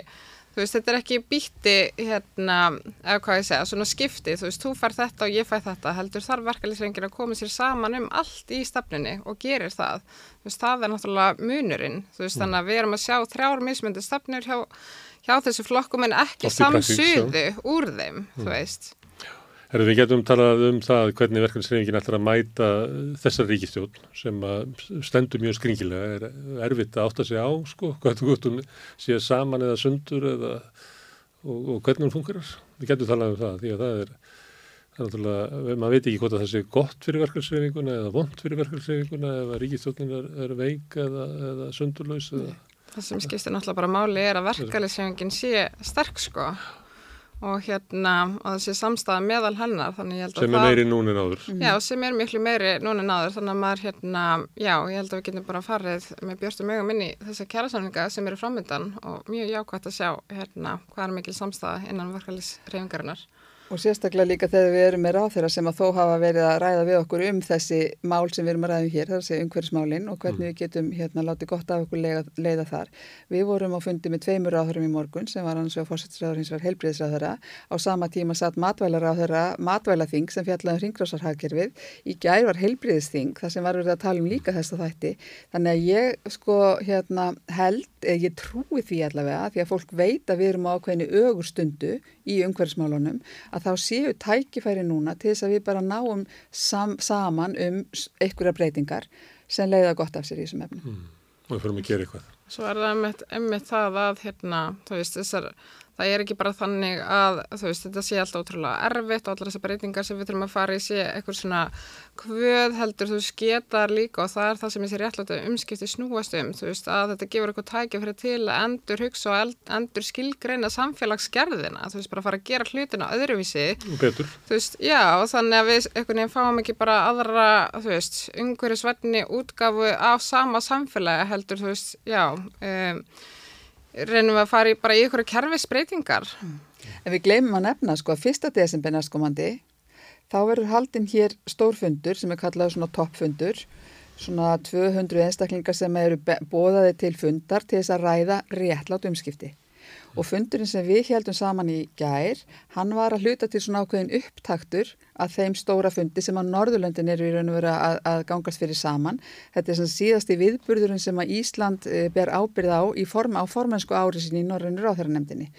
þú veist, þetta er ekki býtti hérna, eða hvað ég segja, svona skipti. Þú veist, þú fær þetta og ég fær þetta. Heldur þarf verkefliðsrefingin að koma sér saman um allt í stefnunni og gerir það. Þú veist, það er náttúrulega munurinn. Þú veist, mm. þannig að við erum að sjá þrjár mismyndu stefnur hjá, hjá þessu flokkum en ekki samsuðu úr þeim, mm. þú veist Herru, við getum talað um það hvernig verkefnisreifingin ætlar að mæta þessar ríkistjón sem stendur mjög skringilega, er erfitt að átta sig á, sko, hvað þú sé saman eða sundur eða, og, og hvernig hún fungerar. Við getum talað um það, því að það er, það er náttúrulega, maður veit ekki hvort að það sé gott fyrir verkefnisreifinguna eða vond fyrir verkefnisreifinguna eða ríkistjónin er, er veik eða, eða sundurlaus eða... Það sem skiptir náttúrulega bara máli er að verkefnisreifingin sé sterk, sko og hérna og þessi samstæða meðal hennar sem er meiri núni náður já sem er miklu meiri núni náður þannig að maður hérna já ég held að við getum bara farið með björnstum mögum inn í þessa kjærasamlinga sem eru framöndan og mjög jákvæmt að sjá hérna hvað er mikil samstæða innan verkefælis reyfingarinnar Og sérstaklega líka þegar við erum með ráþeira sem að þó hafa verið að ræða við okkur um þessi mál sem við erum að ræða um hér, það er að segja umhverfismálinn og hvernig við getum hérna látið gott af okkur leiða, leiða þar. Við vorum á fundi með tveimur ráþurum í morgun sem var hans og fórsettisráður hins vegar heilbriðisráðara. Á sama tíma satt matvælaráðara, matvælaþing sem fjallaði um ringrásarhagkerfið. Í gær var heilbriðisþing þar sem var verið að tala um líka þessa þætti. Þannig að ég sko hérna held, ég trúi því allavega því að fólk veit að við erum á ákveðinu ögurstundu í umhverfismálunum að þá séu tækifæri núna til þess að við bara náum sam, saman um einhverja breytingar sem leiða gott af sér í þessum efnum. Mm. Og við fyrir að gera eitthvað. Svo er það einmitt það að hérna, þú veist, þessar það er ekki bara þannig að þú veist, þetta sé alltaf ótrúlega erfitt og allar þessar breytingar sem við þurfum að fara í sé eitthvað svona hvöð heldur þú sketar líka og það er það sem þessi réttláta umskipti snúast um þú veist, að þetta gefur eitthvað tækja fyrir til að endur hugsa og endur skilgreina samfélagsgerðina, þú veist, bara fara að gera hlutina öðruvísi. Betur. Þú veist, já, og þannig að við einhvern veginn fáum ekki bara aðra, þú veist, umhverju svenni útgafu af sama samfélagi heldur, þú veist, já, um, reynum við að fara í bara í ykkur kerfisbreytingar. En við gleymum að nefna sko að fyrsta desember næstkomandi þá verður haldinn hér stórfundur sem er kallað svona toppfundur. Svona 200 einstaklingar sem eru bóðaði til fundar til þess að ræða réttlátt umskipti og fundurinn sem við heldum saman í gær, hann var að hluta til svona ákveðin upptaktur að þeim stóra fundi sem að Norðurlöndin eru í raun og vera að, að gangast fyrir saman. Þetta er svona síðasti viðburðurinn sem að Ísland e, ber ábyrð á í form, á formensku ári sín í Norrænur áþæranemdini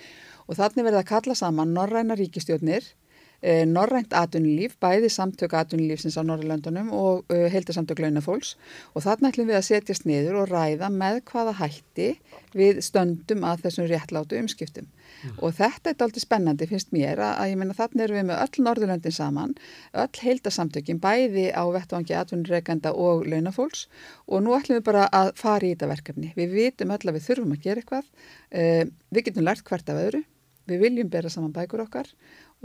og þannig verða að kalla saman Norræna ríkistjórnir Eh, norrænt atvinnulíf, bæði samtök atvinnulífsins á Norrlöndunum og uh, heildarsamtök launafólks. Og þarna ætlum við að setjast niður og ræða með hvaða hætti við stöndum að þessum réttlátu umskiptum. Mm. og þetta er aldrei spennandi finnst mér að, að ég menna þarna erum við með öll Norðurlöndin saman, öll heildarsamtökin bæði á vettvangi atvinnureikanda og launafólks. Og nú ætlum við bara að fara í þetta verkefni. Við vitum öll að við þurfum að gera eitthvað, uh, við getum lært hvert af öðru, við viljum bera saman bækur okkar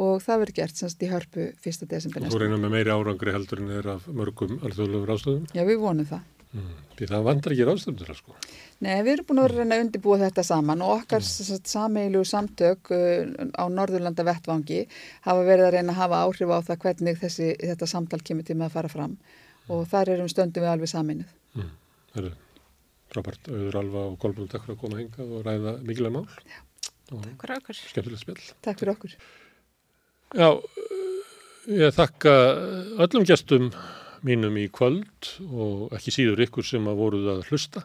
og það verður gert semst í hörpu 1. desember. Og þú reynar með meiri árangri heldur en þeir af mörgum alþjóðlegu ráðstöðum? Já, við vonum það. Mm, því það vandrar ekki það sko? Nei, við erum búin að reyna að undirbúa þetta saman og okkar mm. sameilu samtök uh, á Norðurlanda vettvangi hafa verið að reyna að hafa áhrif á það hvernig þessi, þetta samtal kemur til með að fara fram mm. og þar erum stöndum við alveg saminuð. Mm. Það er frábært auður alfa og fyrir að koma hengað og ræða mikilvæg mál. Já, takk fyrir okkur. Skemmtilegt spil. Takk fyrir okkur. Já, ég þakka öllum gestum mínum í kvöld og ekki síður ykkur sem að voruð að hlusta.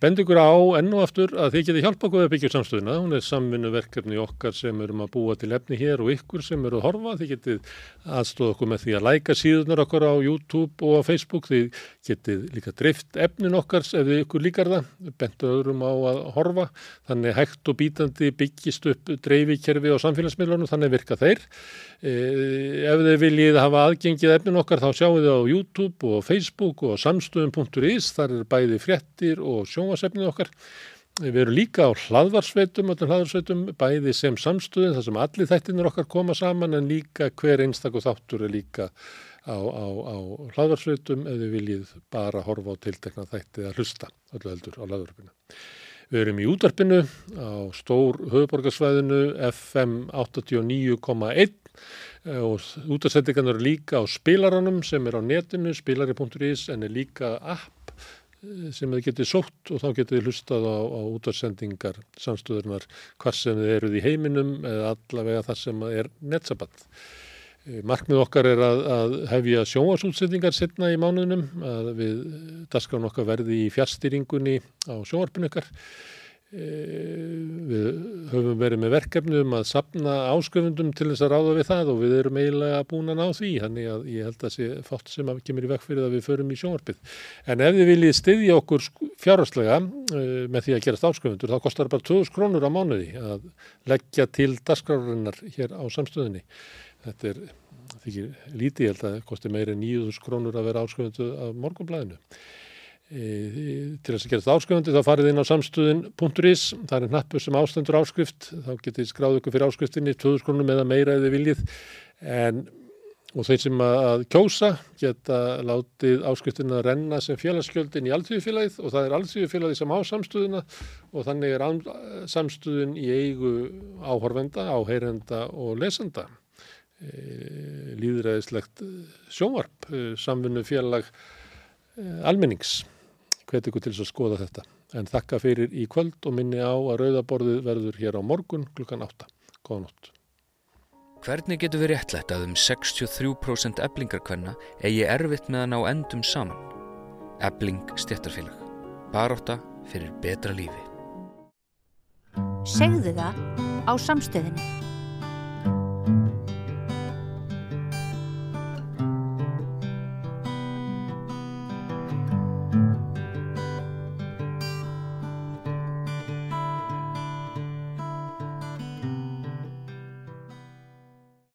Bend ykkur á enn og aftur að þið getið hjálpa okkur að byggja samstöðuna. Hún er samvinnu verkefni okkar sem erum að búa til efni hér og ykkur sem eru að horfa. Þið getið aðstóða okkur með því að læka síðunar okkar á YouTube og á Facebook. Þið getið líka drift efnin okkar ef þið ykkur líkar það. Bentu öðrum á að horfa. Þannig hægt og bítandi byggjist upp dreifikerfi á samfélagsmiðlunum. Þannig virka þeir. Eh, ef þið viljið hafa aðgengið efnin okkar þá sjáu þið á YouTube og Facebook og samstöðum.is þar er bæði fréttir og sjónvasefnið okkar við erum líka á hlaðvarsveitum hlaðvarsveitum bæði sem samstöðin þar sem allir þættinir okkar koma saman en líka hver einstakku þáttur er líka á, á, á hlaðvarsveitum ef þið viljið bara horfa á tiltekna þætti að hlusta öllu heldur á hlaðvarpinu Við erum í útvarpinu á stór höfuborgarsvæðinu FM 89,1 Eh, og útastendingarnar eru líka á spilaranum sem er á netinu, spilari.is en er líka app eh, sem þið getið sótt og þá getið þið hlustað á, á útastendingar samstöðurnar hvað sem þið eruð í heiminum eða allavega það sem er netsabatt. Eh, markmið okkar er að, að hefja sjónvarsútsendingar setna í mánuðinum, að við dasgráðum okkar verði í fjárstýringunni á sjónvarpinu okkar Eh, við höfum verið með verkefni um að sapna ásköfundum til þess að ráða við það og við erum eiginlega búin að ná því þannig að ég held að það sé fátt sem kemur í vekk fyrir að við förum í sjónvarpið. En ef þið viljið styðja okkur fjárhastlega uh, með því að gerast ásköfundur þá kostar bara 2000 krónur á mánuði að leggja til dasgráðurinnar hér á samstöðinni þetta er þykir lítið, ég held að kosti meiri 9000 krónur að vera ásköfundu af morgunblæðinu til þess að gera þetta áskrifandi þá farið inn á samstöðun.is það er hnappur sem ástendur áskrift þá getið skráðu ykkur fyrir áskriftinni 2000 krónum eða meira eða viljið. En, og þeir sem að kjósa geta látið áskriftina að renna sem félagskjöldin í alltíðufélagið og það er alltíðufélagið sem á samstöðuna og þannig er samstöðun í eigu áhorfenda, áheyrenda og lesenda. e, líðræðislegt sjónvarp, e, samfunnu félag almennings. Hvet ykkur til þess að skoða þetta. En þakka fyrir í kvöld og minni á að rauðaborðið verður hér á morgun klukkan 8. Góða nótt. Hvernig getur við réttlætt að um 63% eblingarkvenna eigi erfitt með að ná endum saman? Ebling stjættarfélag. Baróta fyrir betra lífi. Segðu það á samstöðinni.